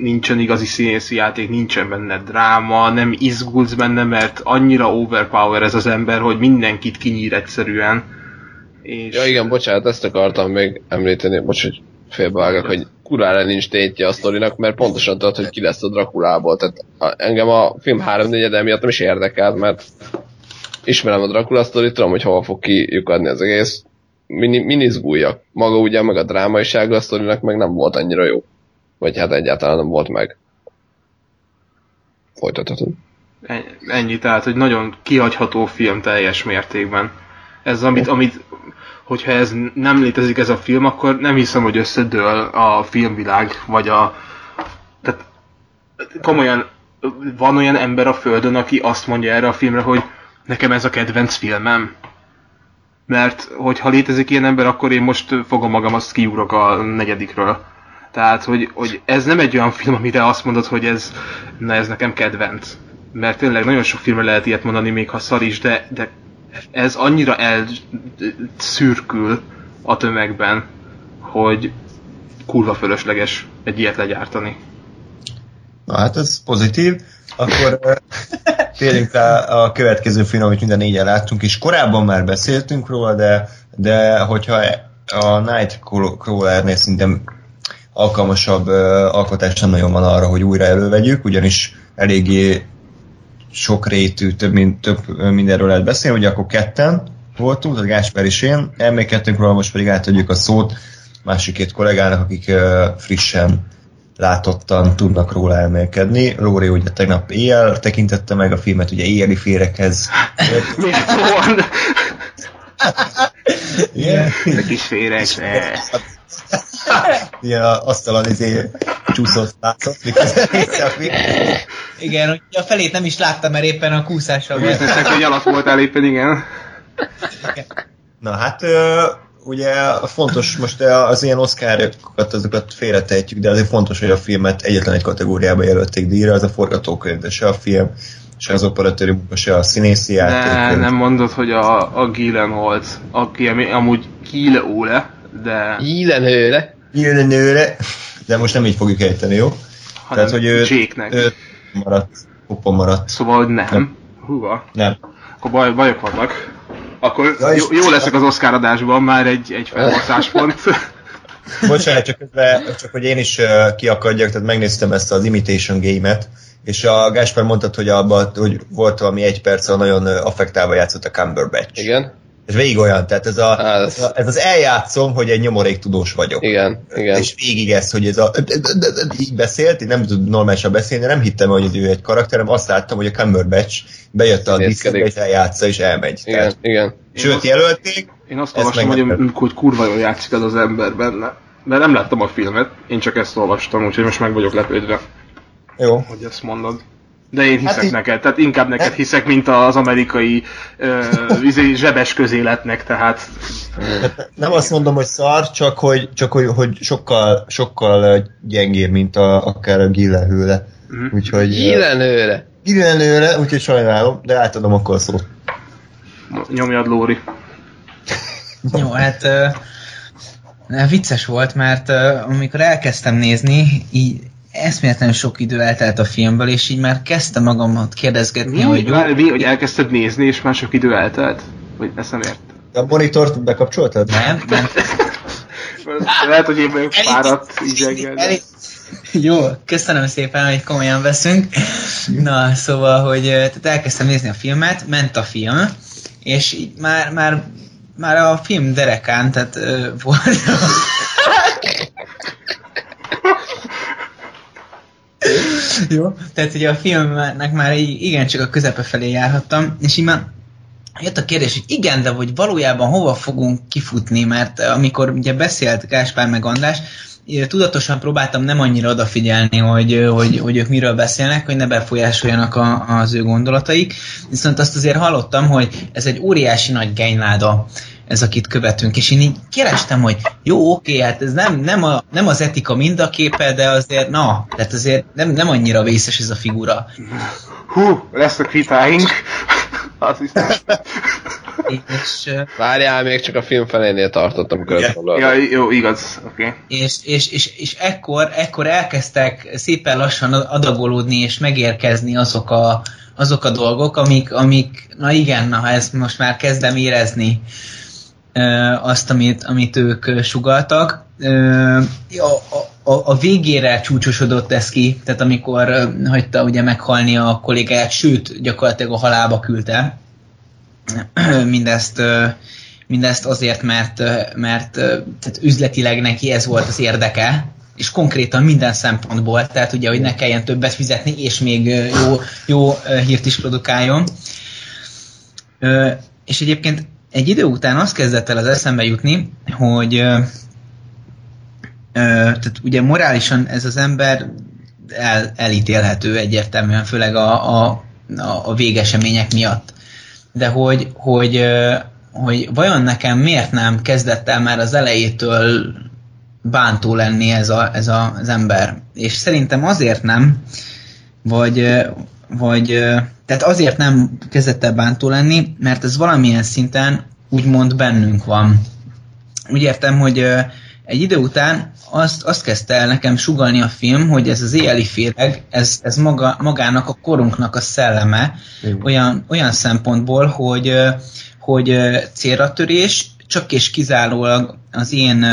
Nincsen igazi színészi játék, nincsen benne dráma, nem izgulsz benne, mert annyira overpower ez az ember, hogy mindenkit kinyír egyszerűen. És Ja igen, bocsánat, ezt akartam még említeni, bocs, hogy félbevágok, hogy kurára nincs tétje a sztorinak, mert pontosan tudod, hogy ki lesz a Drakulából. Tehát engem a film háromnegyede miatt nem is érdekel, mert ismerem a Dracula sztorit, tudom, hogy hova fog kiukadni az egész. Mini, minizguljak. Maga ugye, meg a drámaisága a sztorinak meg nem volt annyira jó. Vagy hát egyáltalán nem volt meg. Folytathatod. En- Ennyi, tehát, hogy nagyon kihagyható film teljes mértékben. Ez, amit, amit, hogyha ez nem létezik ez a film, akkor nem hiszem, hogy összedől a filmvilág, vagy a... Tehát komolyan van olyan ember a Földön, aki azt mondja erre a filmre, hogy nekem ez a kedvenc filmem. Mert hogyha létezik ilyen ember, akkor én most fogom magam, azt kiugrok a negyedikről. Tehát, hogy, hogy ez nem egy olyan film, amire azt mondod, hogy ez, na ez nekem kedvenc. Mert tényleg nagyon sok filmre lehet ilyet mondani, még ha szar is, de, de ez annyira elszürkül a tömegben, hogy kurva fölösleges egy ilyet legyártani. Na hát ez pozitív. Akkor térjünk rá a következő film, amit minden négyen láttunk, és korábban már beszéltünk róla, de, de hogyha a Nightcrawlernél szerintem alkalmasabb alkotás nem nagyon van arra, hogy újra elővegyük, ugyanis eléggé sokrétű, több, mint, több mindenről lehet beszélni, ugye akkor ketten voltunk, a Gásper és én, elmékedtünk róla, most pedig átadjuk a szót másik két kollégának, akik frissen látottan tudnak róla elmélkedni. Lóri ugye tegnap éjjel tekintette meg a filmet, ugye éjjeli férekhez. Miért van? Igen, De kis féreg, ne. ilyen asztalon izé csúszott látszott, miközben nézte a film. Igen, hogy a felét nem is láttam, mert éppen a kúszással volt. biznisznek, hogy alatt voltál éppen, igen. Na hát ugye fontos, most az ilyen oszkárokat, azokat félretehetjük, de azért fontos, hogy a filmet egyetlen egy kategóriába jelölték díjra, az a forgatókönyv, de se a film, se az operatőri munka, se a színészi játék. nem mondod, hogy a, a Gyllenhaal, aki ami amúgy Gile Ole, de Hílenőre. Nyílni nőre, de most nem így fogjuk ejteni, jó? hanem Tehát, hogy ő, Jake-nek. ő maradt, hoppa maradt. Szóval, hogy nem. Húha. Nem. Akkor baj, bajok vannak. Akkor Ja, jó, jó leszek az Oscar adásban, már egy, egy felhasznáspont. Bocsánat, csak, közben, csak hogy én is uh, kiakadjak, tehát megnéztem ezt az Imitation Game-et, és a Gáspár mondtad, hogy abban, hogy volt valami egy perc, ahol nagyon affektálva játszott a Cumberbatch. Igen. Ez végig olyan, tehát ez, a, Á, ez, a, ez az eljátszom, hogy egy nyomorék tudós vagyok. Igen, igen. És végig ez, hogy ez a így beszélt, én nem tud normálisan beszélni, nem hittem, hogy ő egy karakterem, azt láttam, hogy a Cumberbatch bejött a diszkbe, és eljátsza, és elmegy. Igen, Tehát, igen. sőt, jelölték, Én azt Ez olvastam, hogy, hogy kurva jól játszik az az ember benne. De nem láttam a filmet, én csak ezt olvastam, úgyhogy most meg vagyok lepődve, jó, hogy ezt mondod. De én hiszek Hát így- neked, tehát inkább neked Nem. hiszek, mint az amerikai ö, izé, zsebes közéletnek, tehát Nem azt mondom, hogy szar, csak hogy, csak hogy, hogy sokkal, sokkal gyengébb, mint a, akár a Gillenhőle. Mhm. Úgyhogy ö, Hílenőre. Gillenhőle, úgyhogy sajnálom, de átadom akkor a szót. nyomjad Lóri. Jó, hát ö, vicces volt, mert uh, amikor elkezdtem nézni, így eszméletlenül sok idő eltelt a filmből, és így már kezdtem magamat kérdezgetni, Mi, hogy hogy, várj, mi, hogy elkezdted nézni, és már sok idő eltelt? Vagy ezt nem ért? A monitort bekapcsoltad? nem, nem, Lehet, hogy én vagyok fáradt így reggel. de- Jó, köszönöm szépen, hogy komolyan veszünk. Na, szóval, hogy tehát elkezdtem nézni a filmet, ment a film, és így már, már már a film derekán, tehát ö, volt Jó, tehát ugye a filmnek már így igencsak a közepe felé járhattam, és így már jött a kérdés, hogy igen, de hogy valójában hova fogunk kifutni, mert amikor ugye beszélt Gáspár meg András, tudatosan próbáltam nem annyira odafigyelni, hogy, hogy, hogy ők miről beszélnek, hogy ne befolyásoljanak a, az ő gondolataik, viszont azt azért hallottam, hogy ez egy óriási nagy genyláda, ez, akit követünk, és én így kerestem, hogy jó, oké, hát ez nem, nem, a, nem az etika mind a képe, de azért, na, tehát azért nem, nem annyira vészes ez a figura. Hú, lesznek vitáink. Az hiszem. És, Várjál, még csak a film felénél tartottam, amikor ezt Ja, jó, igaz, oké. Okay. és, és, és, és ekkor, ekkor elkezdtek szépen lassan adagolódni és megérkezni azok a, azok a dolgok, amik, amik, na igen, na, ezt most már kezdem érezni, azt, amit, amit ők sugaltak. A, a, a végére csúcsosodott ez ki, tehát amikor hagyta ugye meghalni a kollégáját, sőt, gyakorlatilag a halába küldte mindezt, mindezt azért, mert, mert tehát üzletileg neki ez volt az érdeke, és konkrétan minden szempontból, tehát ugye, hogy ne kelljen többet fizetni, és még jó, jó hírt is produkáljon. És egyébként egy idő után azt kezdett el az eszembe jutni, hogy ö, ö, tehát ugye morálisan ez az ember el, elítélhető egyértelműen, főleg a, a, a végesemények miatt. De hogy, hogy, hogy vajon nekem miért nem kezdett el már az elejétől bántó lenni ez, a, ez a, az ember. És szerintem azért nem, vagy, vagy tehát azért nem kezdett el bántó lenni, mert ez valamilyen szinten úgymond bennünk van. Úgy értem, hogy egy idő után azt, azt kezdte el nekem sugalni a film, hogy ez az éjjeli féreg, ez, ez maga, magának a korunknak a szelleme, olyan, olyan szempontból, hogy, hogy célra törés csak és kizárólag az én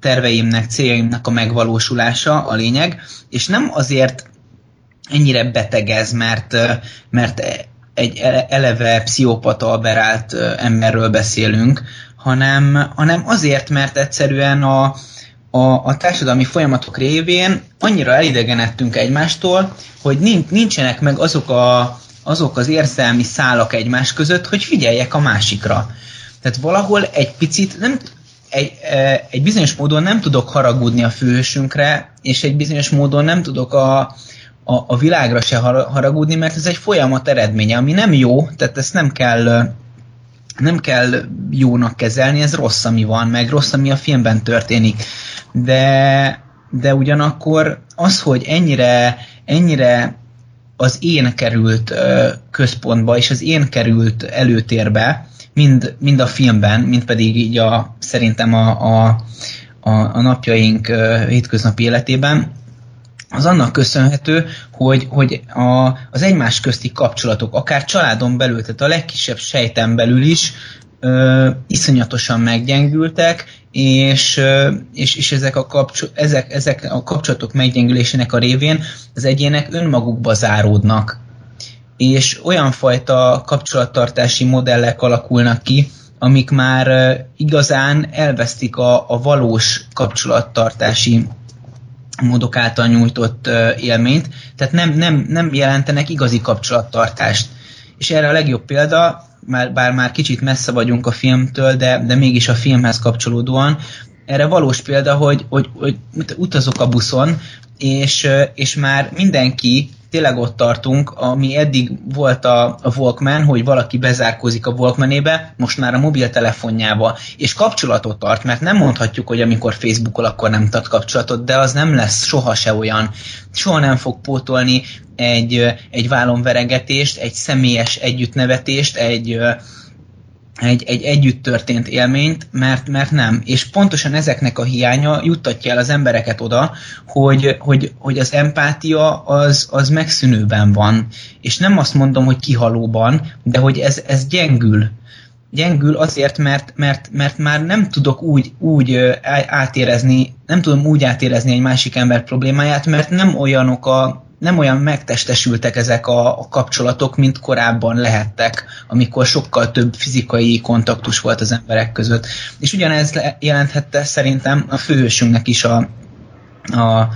terveimnek, céljaimnak a megvalósulása a lényeg, és nem azért ennyire betegez, mert, mert egy eleve pszichopata aberált emberről beszélünk, hanem, hanem azért, mert egyszerűen a, a, a társadalmi folyamatok révén annyira elidegenedtünk egymástól, hogy nincsenek meg azok, a, azok az érzelmi szálak egymás között, hogy figyeljek a másikra. Tehát valahol egy picit nem, egy, egy bizonyos módon nem tudok haragudni a főhősünkre, és egy bizonyos módon nem tudok a, a, a világra se haragudni, mert ez egy folyamat eredménye, ami nem jó, tehát ezt nem kell nem kell jónak kezelni, ez rossz, ami van, meg rossz, ami a filmben történik. De, de ugyanakkor az, hogy ennyire, ennyire az én került központba, és az én került előtérbe, mind, mind a filmben, mind pedig így a, szerintem a, a, a, a napjaink hétköznapi életében, az annak köszönhető, hogy, hogy a, az egymás közti kapcsolatok, akár családon belül, tehát a legkisebb sejten belül is ö, iszonyatosan meggyengültek, és, és, és ezek, a kapcsol, ezek, ezek a kapcsolatok meggyengülésének a révén az egyének önmagukba záródnak. És olyan fajta kapcsolattartási modellek alakulnak ki, amik már igazán elvesztik a, a valós kapcsolattartási módok által nyújtott élményt, tehát nem, nem, nem jelentenek igazi kapcsolattartást. És erre a legjobb példa, már, bár már kicsit messze vagyunk a filmtől, de, de mégis a filmhez kapcsolódóan, erre valós példa, hogy, hogy, hogy utazok a buszon, és, és már mindenki tényleg ott tartunk, ami eddig volt a, a Walkman, hogy valaki bezárkózik a Walkmanébe, most már a mobiltelefonjába, és kapcsolatot tart, mert nem mondhatjuk, hogy amikor Facebookol, akkor nem tart kapcsolatot, de az nem lesz soha se olyan. Soha nem fog pótolni egy, egy vállomveregetést, egy személyes együttnevetést, egy, egy, egy együtt történt élményt, mert, mert nem. És pontosan ezeknek a hiánya juttatja el az embereket oda, hogy, hogy, hogy az empátia az, az megszűnőben van. És nem azt mondom, hogy kihalóban, de hogy ez, ez gyengül. Gyengül azért, mert, mert, mert már nem tudok úgy, úgy átérezni, nem tudom úgy átérezni egy másik ember problémáját, mert nem olyanok a, nem olyan megtestesültek ezek a, a kapcsolatok, mint korábban lehettek, amikor sokkal több fizikai kontaktus volt az emberek között. És ugyanez jelenthette szerintem a főhősünknek is a, a,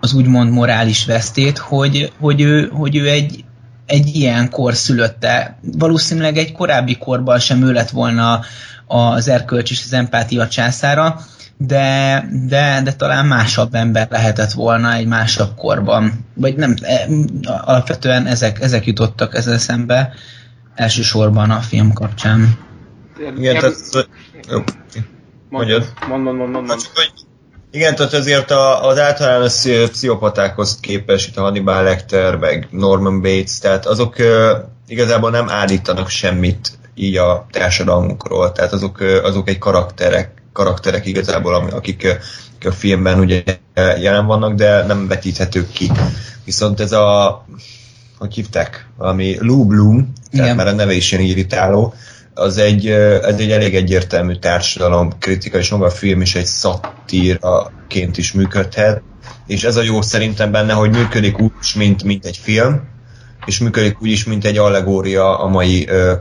az úgymond morális vesztét, hogy, hogy, ő, hogy ő egy, egy ilyen kor szülötte. Valószínűleg egy korábbi korban sem ő lett volna az erkölcs és az empátia császára, de, de, de talán másabb ember lehetett volna egy másabb korban. Vagy nem, e, alapvetően ezek, ezek jutottak ez eszembe elsősorban a film kapcsán. Igen, tehát... Jó. Mondjad. Mond, mond, mond, mond, mond. Igen, tehát azért az általános pszichopatákhoz képest, itt a Hannibal Lecter, meg Norman Bates, tehát azok igazából nem állítanak semmit így a társadalmunkról, tehát azok, azok egy karakterek, karakterek igazából, akik a filmben ugye jelen vannak, de nem vetíthetők ki. Viszont ez a, hogy hívták, valami Lou Bloom, tehát már a neve is ilyen irritáló, az egy, ez egy elég egyértelmű társadalom kritika, és maga a film is egy szatíraként is működhet, és ez a jó szerintem benne, hogy működik úgy mint, mint egy film, és működik úgy is, mint egy allegória a mai ö,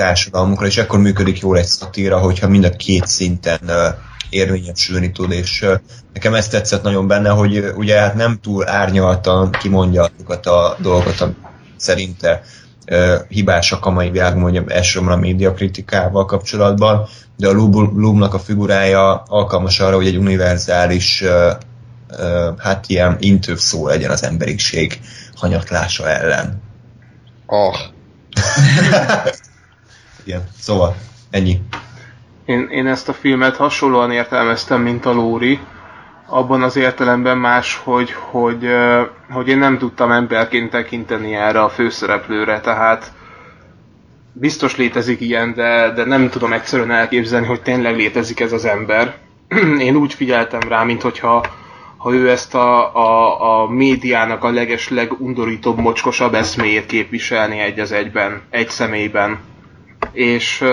társadalmunkra, és akkor működik jól egy szatíra, hogyha mind a két szinten érvényesülni tud, és nekem ezt tetszett nagyon benne, hogy ugye hát nem túl árnyaltan kimondja azokat a dolgokat, amit szerinte hibásak a mai világban, mondjam, elsősorban a médiakritikával kapcsolatban, de a Loomnak a figurája alkalmas arra, hogy egy univerzális hát ilyen intőv szó legyen az emberiség hanyatlása ellen. Oh. Igen, szóval ennyi. Én, én ezt a filmet hasonlóan értelmeztem, mint a Lóri, abban az értelemben más, hogy, hogy, hogy én nem tudtam emberként tekinteni erre a főszereplőre, tehát biztos létezik ilyen, de, de nem tudom egyszerűen elképzelni, hogy tényleg létezik ez az ember. Én úgy figyeltem rá, mint hogyha ha ő ezt a, a, a médiának a leges, legundorítóbb, mocskosabb eszméjét képviselni egy az egyben, egy személyben. És,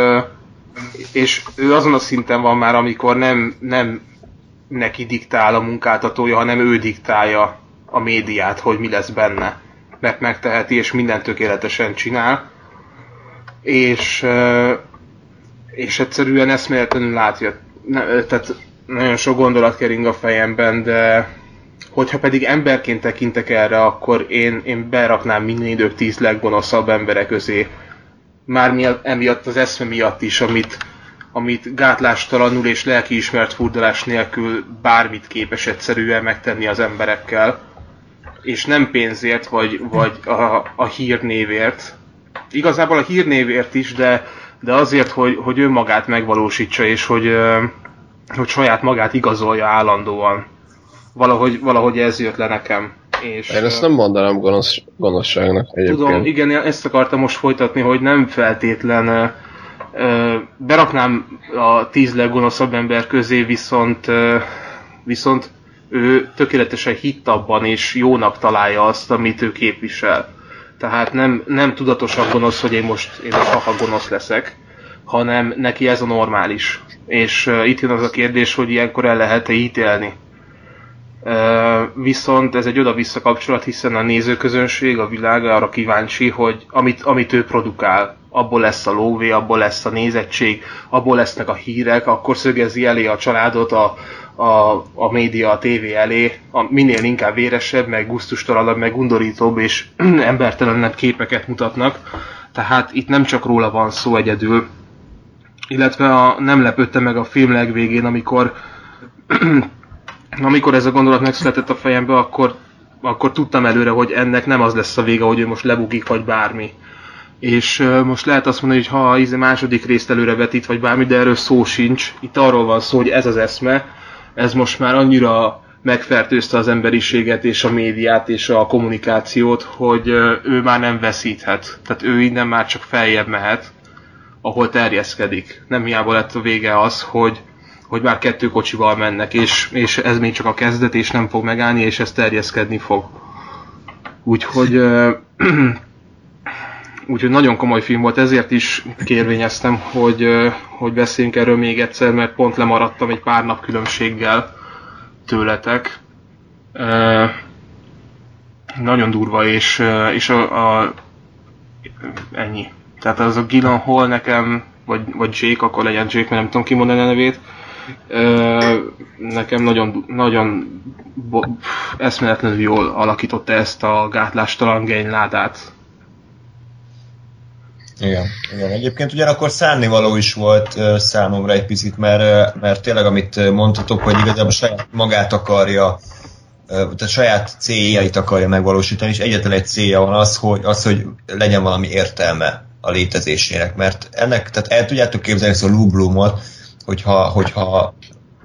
és ő azon a szinten van már, amikor nem, nem neki diktál a munkáltatója, hanem ő diktálja a médiát, hogy mi lesz benne. Mert megteheti, és mindent tökéletesen csinál. És, és egyszerűen eszméletlenül látja. Tehát nagyon sok gondolat kering a fejemben, de hogyha pedig emberként tekintek erre, akkor én, én beraknám minden idők tíz leggonoszabb embere közé. Már emiatt az eszme miatt is, amit, amit gátlástalanul és lelkiismert furdalás nélkül bármit képes egyszerűen megtenni az emberekkel, és nem pénzért, vagy, vagy a, a hírnévért. Igazából a hírnévért is, de, de azért, hogy, hogy önmagát megvalósítsa, és hogy, hogy saját magát igazolja állandóan. Valahogy, valahogy ez jött le nekem. És, Én ezt nem mondanám gonosz, gonoszságnak egyébként. Tudom, igen, ezt akartam most folytatni, hogy nem feltétlen beraknám a tíz leggonoszabb ember közé, viszont, viszont ő tökéletesen hitt abban, és jónak találja azt, amit ő képvisel. Tehát nem, nem tudatosan gonosz, hogy én most, én most haha gonosz leszek, hanem neki ez a normális. És uh, itt jön az a kérdés, hogy ilyenkor el lehet-e ítélni. Viszont ez egy oda-vissza kapcsolat, hiszen a nézőközönség, a világ arra kíváncsi, hogy amit, amit ő produkál, abból lesz a lóvé, abból lesz a nézettség, abból lesznek a hírek, akkor szögezi elé a családot a, a, a média, a tévé elé, a minél inkább véresebb, meg gusztustalanabb, meg undorítóbb és embertelenebb képeket mutatnak. Tehát itt nem csak róla van szó egyedül, illetve a, nem lepődte meg a film legvégén, amikor amikor ez a gondolat megszületett a fejembe, akkor, akkor tudtam előre, hogy ennek nem az lesz a vége, hogy ő most lebukik, vagy bármi és uh, most lehet azt mondani, hogy ha a második részt előre vetít, vagy bármi, de erről szó sincs. Itt arról van szó, hogy ez az eszme, ez most már annyira megfertőzte az emberiséget és a médiát és a kommunikációt, hogy ő már nem veszíthet. Tehát ő innen már csak feljebb mehet, ahol terjeszkedik. Nem hiába lett a vége az, hogy hogy már kettő kocsival mennek, és, és ez még csak a kezdet, és nem fog megállni, és ez terjeszkedni fog. Úgyhogy Úgyhogy nagyon komoly film volt, ezért is kérvényeztem, hogy, hogy beszéljünk erről még egyszer, mert pont lemaradtam egy pár nap különbséggel tőletek. nagyon durva, és, és a, a ennyi. Tehát az a Gillan Hall nekem, vagy, vagy Jake, akkor legyen Jake, mert nem tudom kimondani a nevét, nekem nagyon, nagyon eszméletlenül jól alakította ezt a gátlástalan gényládát. Igen, igen. Egyébként ugyanakkor szánnivaló is volt uh, számomra egy picit, mert, uh, mert tényleg amit mondhatok, hogy igazából saját magát akarja, uh, tehát saját céljait akarja megvalósítani, és egyetlen egy célja van az, hogy, az, hogy legyen valami értelme a létezésének, mert ennek, tehát el tudjátok képzelni ezt a Lou hogyha, hogyha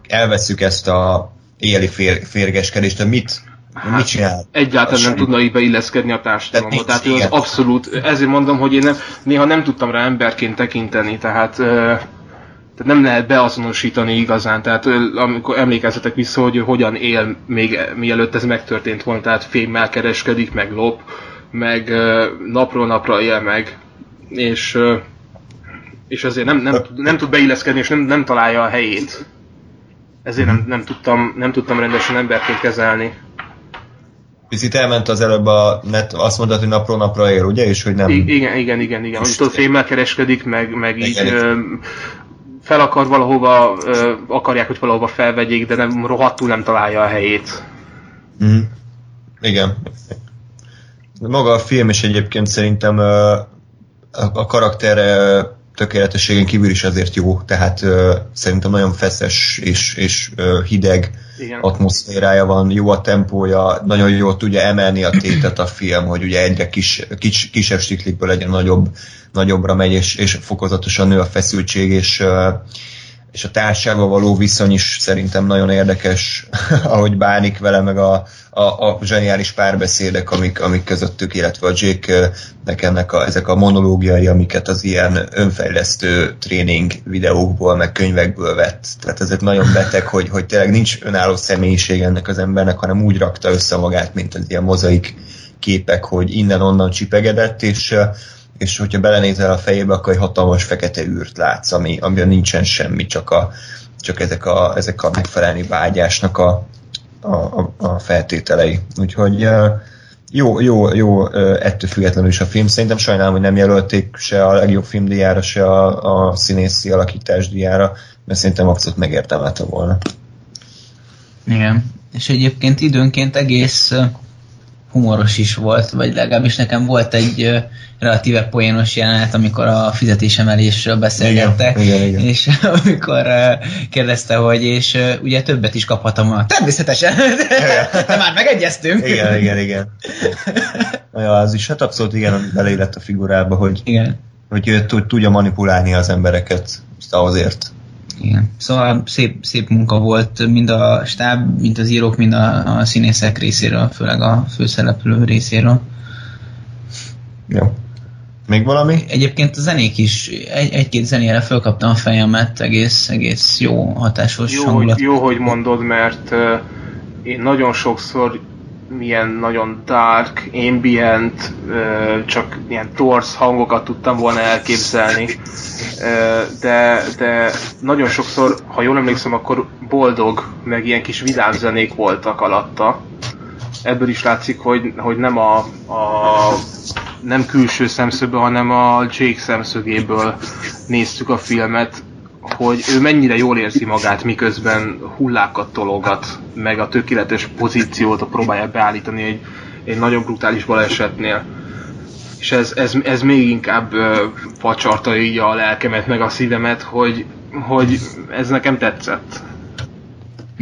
elveszük ezt a éjjeli fér, férgeskedést, de mit, Hát, mit csinál? Egyáltalán nem tudna így beilleszkedni a társadalomba. Tehát, tehát ő az abszolút, ezért mondom, hogy én nem, néha nem tudtam rá emberként tekinteni, tehát, tehát nem lehet beazonosítani igazán. Tehát amikor emlékezzetek vissza, hogy hogyan él még mielőtt ez megtörtént volna, tehát fémmel kereskedik, meg lop, meg napról napra él meg, és és azért nem, nem, nem tud beilleszkedni, és nem, nem találja a helyét. Ezért nem, nem, tudtam, nem tudtam rendesen emberként kezelni. Picit elment az előbb a net, azt mondod, hogy napról napra él, ugye? És hogy nem... I- igen, igen, igen, igen. Most tudod, fémmel kereskedik, meg, meg így ö, fel akar valahova, ö, akarják, hogy valahova felvegyék, de nem rohadtul nem találja a helyét. Mm. Igen. Maga a film is egyébként szerintem ö, a, a karakter tökéletességen kívül is azért jó, tehát ö, szerintem nagyon feszes és, és ö, hideg Igen. atmoszférája van, jó a tempója, nagyon jól tudja emelni a tétet a film, hogy ugye egyre kis, kis, kisebb stiklikből legyen nagyobb, nagyobbra megy, és, és fokozatosan nő a feszültség, és ö, és a társággal való viszony is szerintem nagyon érdekes, ahogy bánik vele, meg a, a, a zseniális párbeszédek, amik, amik közöttük, illetve a Jake-nek ennek a, ezek a monológiai, amiket az ilyen önfejlesztő tréning videókból, meg könyvekből vett. Tehát ezek nagyon beteg, hogy, hogy tényleg nincs önálló személyiség ennek az embernek, hanem úgy rakta össze magát, mint az ilyen mozaik képek, hogy innen-onnan csipegedett, és és hogyha belenézel a fejébe, akkor egy hatalmas fekete űrt látsz, ami, amiben nincsen semmi, csak, a, csak ezek, a, ezek a megfelelni vágyásnak a, a, a, feltételei. Úgyhogy jó, jó, jó ettől függetlenül is a film. Szerintem sajnálom, hogy nem jelölték se a legjobb filmdiára, se a, a színészi alakítás diára, mert szerintem abszolút megérdemelte volna. Igen. És egyébként időnként egész humoros is volt, vagy legalábbis nekem volt egy relatíve poénos jelenet, amikor a fizetésemelésről beszélgettek, igen, igen, igen. és amikor kérdezte, hogy és ugye többet is kaphatom a... Természetesen! De már megegyeztünk! Igen, igen, igen. Ja, az is, hát abszolút igen, beleillett a figurába, hogy, igen. hogy tudja manipulálni az embereket azért. Igen. Szóval szép, szép munka volt mind a stáb, mind az írók, mind a, a színészek részéről, főleg a főszereplő részéről. Jó. Még valami? Egyébként a zenék is, egy, egy-két zenére fölkaptam a fejemet, egész, egész jó, hatásos jó, hangulat. Hogy, jó, hogy mondod, mert uh, én nagyon sokszor milyen nagyon dark, ambient, csak ilyen torsz hangokat tudtam volna elképzelni. De, de nagyon sokszor, ha jól emlékszem, akkor boldog, meg ilyen kis vidám zenék voltak alatta. Ebből is látszik, hogy, hogy nem a, a nem külső szemszögből, hanem a Jake szemszögéből néztük a filmet, hogy ő mennyire jól érzi magát, miközben hullákat tologat, meg a tökéletes pozíciót próbálja beállítani egy, egy nagyon brutális balesetnél. És ez, ez, ez még inkább facsarta így a lelkemet, meg a szívemet, hogy, hogy ez nekem tetszett.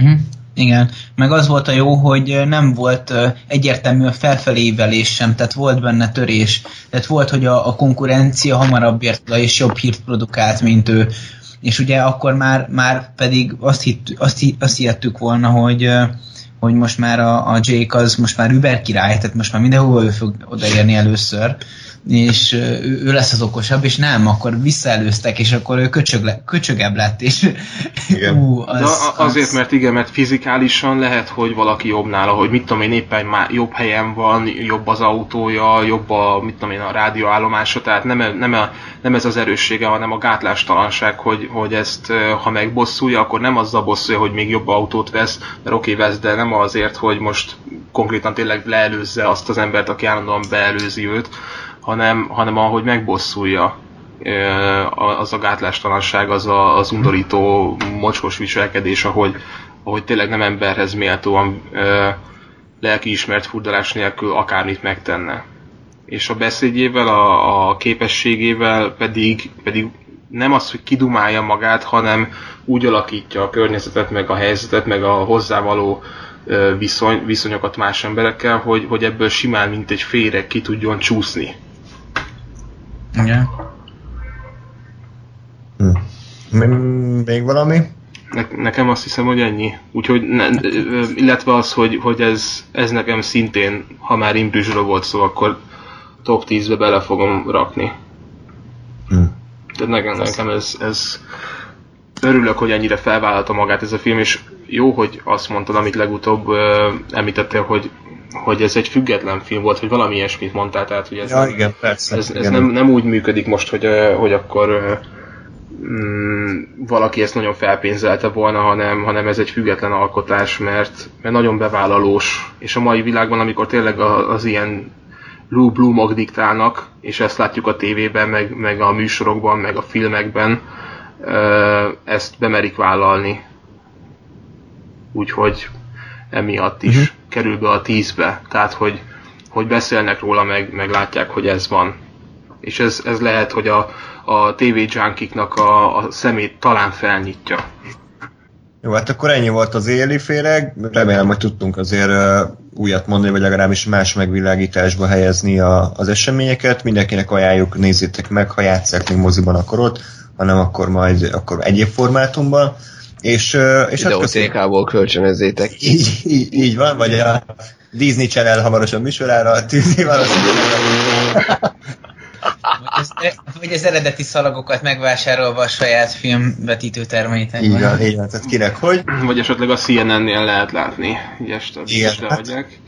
Mm-hmm. Igen, meg az volt a jó, hogy nem volt egyértelmű a felfelévelés sem, tehát volt benne törés. Tehát volt, hogy a, a konkurencia hamarabb ért és jobb hírt produkált, mint ő és ugye akkor már, már pedig azt, hitt, azt, azt hittük volna, hogy, hogy most már a, a Jake az most már Uber király, tehát most már mindenhol ő fog odaérni először, és ő, ő lesz az okosabb, és nem, akkor visszaelőztek, és akkor ő köcsög le, köcsögebb lett, és Igen. ú, az, De azért, az, mert igen, mert fizikálisan lehet, hogy valaki jobb nála, hogy mit tudom én, éppen má- jobb helyen van, jobb az autója, jobb a, mit tudom én, a rádióállomása, tehát nem, nem, a, nem ez az erőssége, hanem a gátlástalanság, hogy, hogy ezt, ha megbosszulja, akkor nem azzal bosszulja, hogy még jobb autót vesz, mert oké, vesz, de nem azért, hogy most konkrétan tényleg leelőzze azt az embert, aki állandóan beelőzi őt, hanem, hanem ahogy megbosszulja az a gátlástalanság, az a, az undorító, mocskos viselkedés, ahogy, ahogy tényleg nem emberhez méltóan lelkiismert furdalás nélkül akármit megtenne. És a beszédjével, a, a képességével pedig, pedig nem az, hogy kidumálja magát, hanem úgy alakítja a környezetet, meg a helyzetet, meg a hozzávaló viszony, viszonyokat más emberekkel, hogy, hogy ebből simán, mint egy féreg ki tudjon csúszni. Igen. Hm. Még valami? Ne, nekem azt hiszem, hogy ennyi. Úgyhogy, ne, illetve az, hogy, hogy ez, ez nekem szintén, ha már Imbrüzsről volt szó, akkor top 10-be bele fogom rakni. Hm. Tehát nekem, nekem ez, ez örülök, hogy ennyire felvállalta magát ez a film, és jó, hogy azt mondtad, amit legutóbb ö, említettél, hogy, hogy ez egy független film volt, hogy valami ilyesmit mondtál, tehát hogy ez Ja, igen, persze. ez, ez igen. nem, nem úgy működik most, hogy, hogy akkor mm, valaki ezt nagyon felpénzelte volna, hanem, hanem ez egy független alkotás, mert, mert nagyon bevállalós, és a mai világban, amikor tényleg a- az ilyen blue blue diktálnak, és ezt látjuk a tévében, meg, meg a műsorokban, meg a filmekben, ezt bemerik vállalni. Úgyhogy emiatt is Mhm. Kerül be a tízbe. Tehát, hogy, hogy beszélnek róla, meg, meg látják, hogy ez van. És ez, ez lehet, hogy a, a TV junkiknak a, a szemét talán felnyitja. Jó, hát akkor ennyi volt az éli féreg. Remélem, hogy tudtunk azért újat mondani, vagy legalábbis más megvilágításba helyezni a, az eseményeket. Mindenkinek ajánljuk, nézzétek meg, ha játsszák még moziban akarod, hanem akkor majd akkor egyéb formátumban. És, és hát köszönjük. Videótékából kölcsönözzétek. Így, így, így van, vagy a Disney Channel hamarosan műsorára tűzi valószínűleg. Vagy az, vagy az eredeti szalagokat megvásárolva a saját filmvetítő termétek. Így van, így van, tehát kinek hogy. Vagy esetleg a CNN-nél lehet látni. Így este, Igen, este hát- hagyják.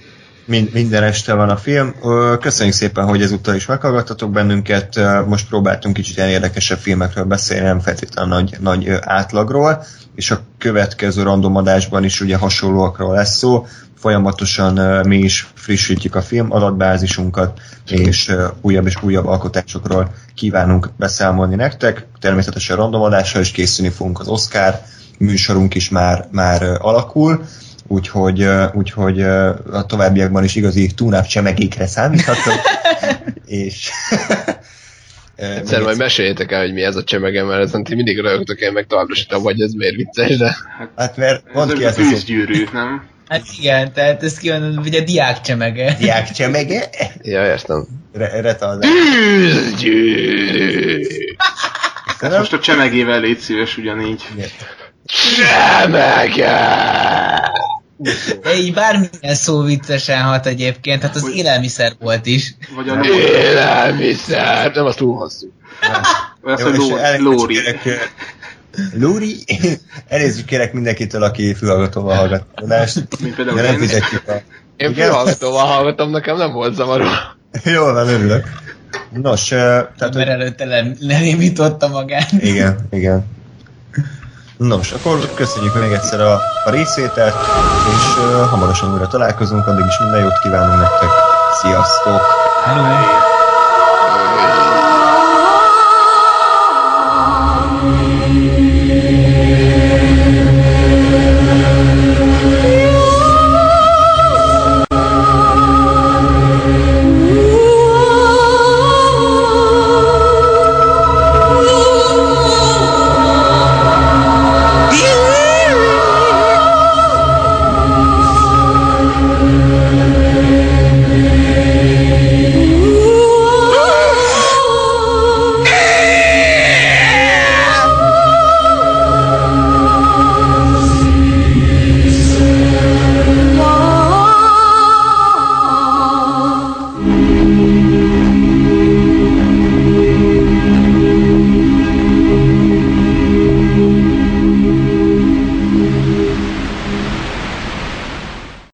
Mind, minden este van a film. Köszönjük szépen, hogy ezúttal is meghallgattatok bennünket. Most próbáltunk kicsit ilyen érdekesebb filmekről beszélni, nem feltétlenül nagy, nagy átlagról, és a következő random adásban is ugye hasonlóakról lesz szó. Folyamatosan mi is frissítjük a film adatbázisunkat, és újabb és újabb alkotásokról kívánunk beszámolni nektek. Természetesen random adással is készülni fogunk az Oscar műsorunk is már, már alakul úgyhogy, úgyhogy a továbbiakban is igazi túnáp csemegékre számíthatok, és Egyszer majd meséljétek el, hogy mi ez a csemege, mert ezen ti mindig rögtök, én meg továbbra sem hogy ez miért vicces, de... Hát mert Ez mondd ki a ezt a tűzgyűrű, nem? Hát igen, tehát ezt kívánod, hogy a diák csemege. Diák csemege? Ja, értem. Re- retardál. Tűzgyűrű! Köszönöm. Most a csemegével légy szíves ugyanígy. Igen. Csemege! De így bármilyen szó viccesen hat egyébként, hát az Hogy- élelmiszer volt is. Vagy a lóri. Élelmiszer! Nem, az túl hosszú. Vagy az, hogy lóri. Lóri? Elnézést kérek mindenkitől, aki fülhallgatóval hallgat adást, Mint például de nem én. fizetjük a... Én fülhallgatóval hallgatom, nekem nem volt zavaró. Jól van, örülök. Nos, tehát, mert előtte le- lenémította magát. Igen, igen. Nos, akkor köszönjük még egyszer a, a részvételt, és uh, hamarosan újra találkozunk, addig is minden jót kívánunk nektek. Sziasztok! Hello.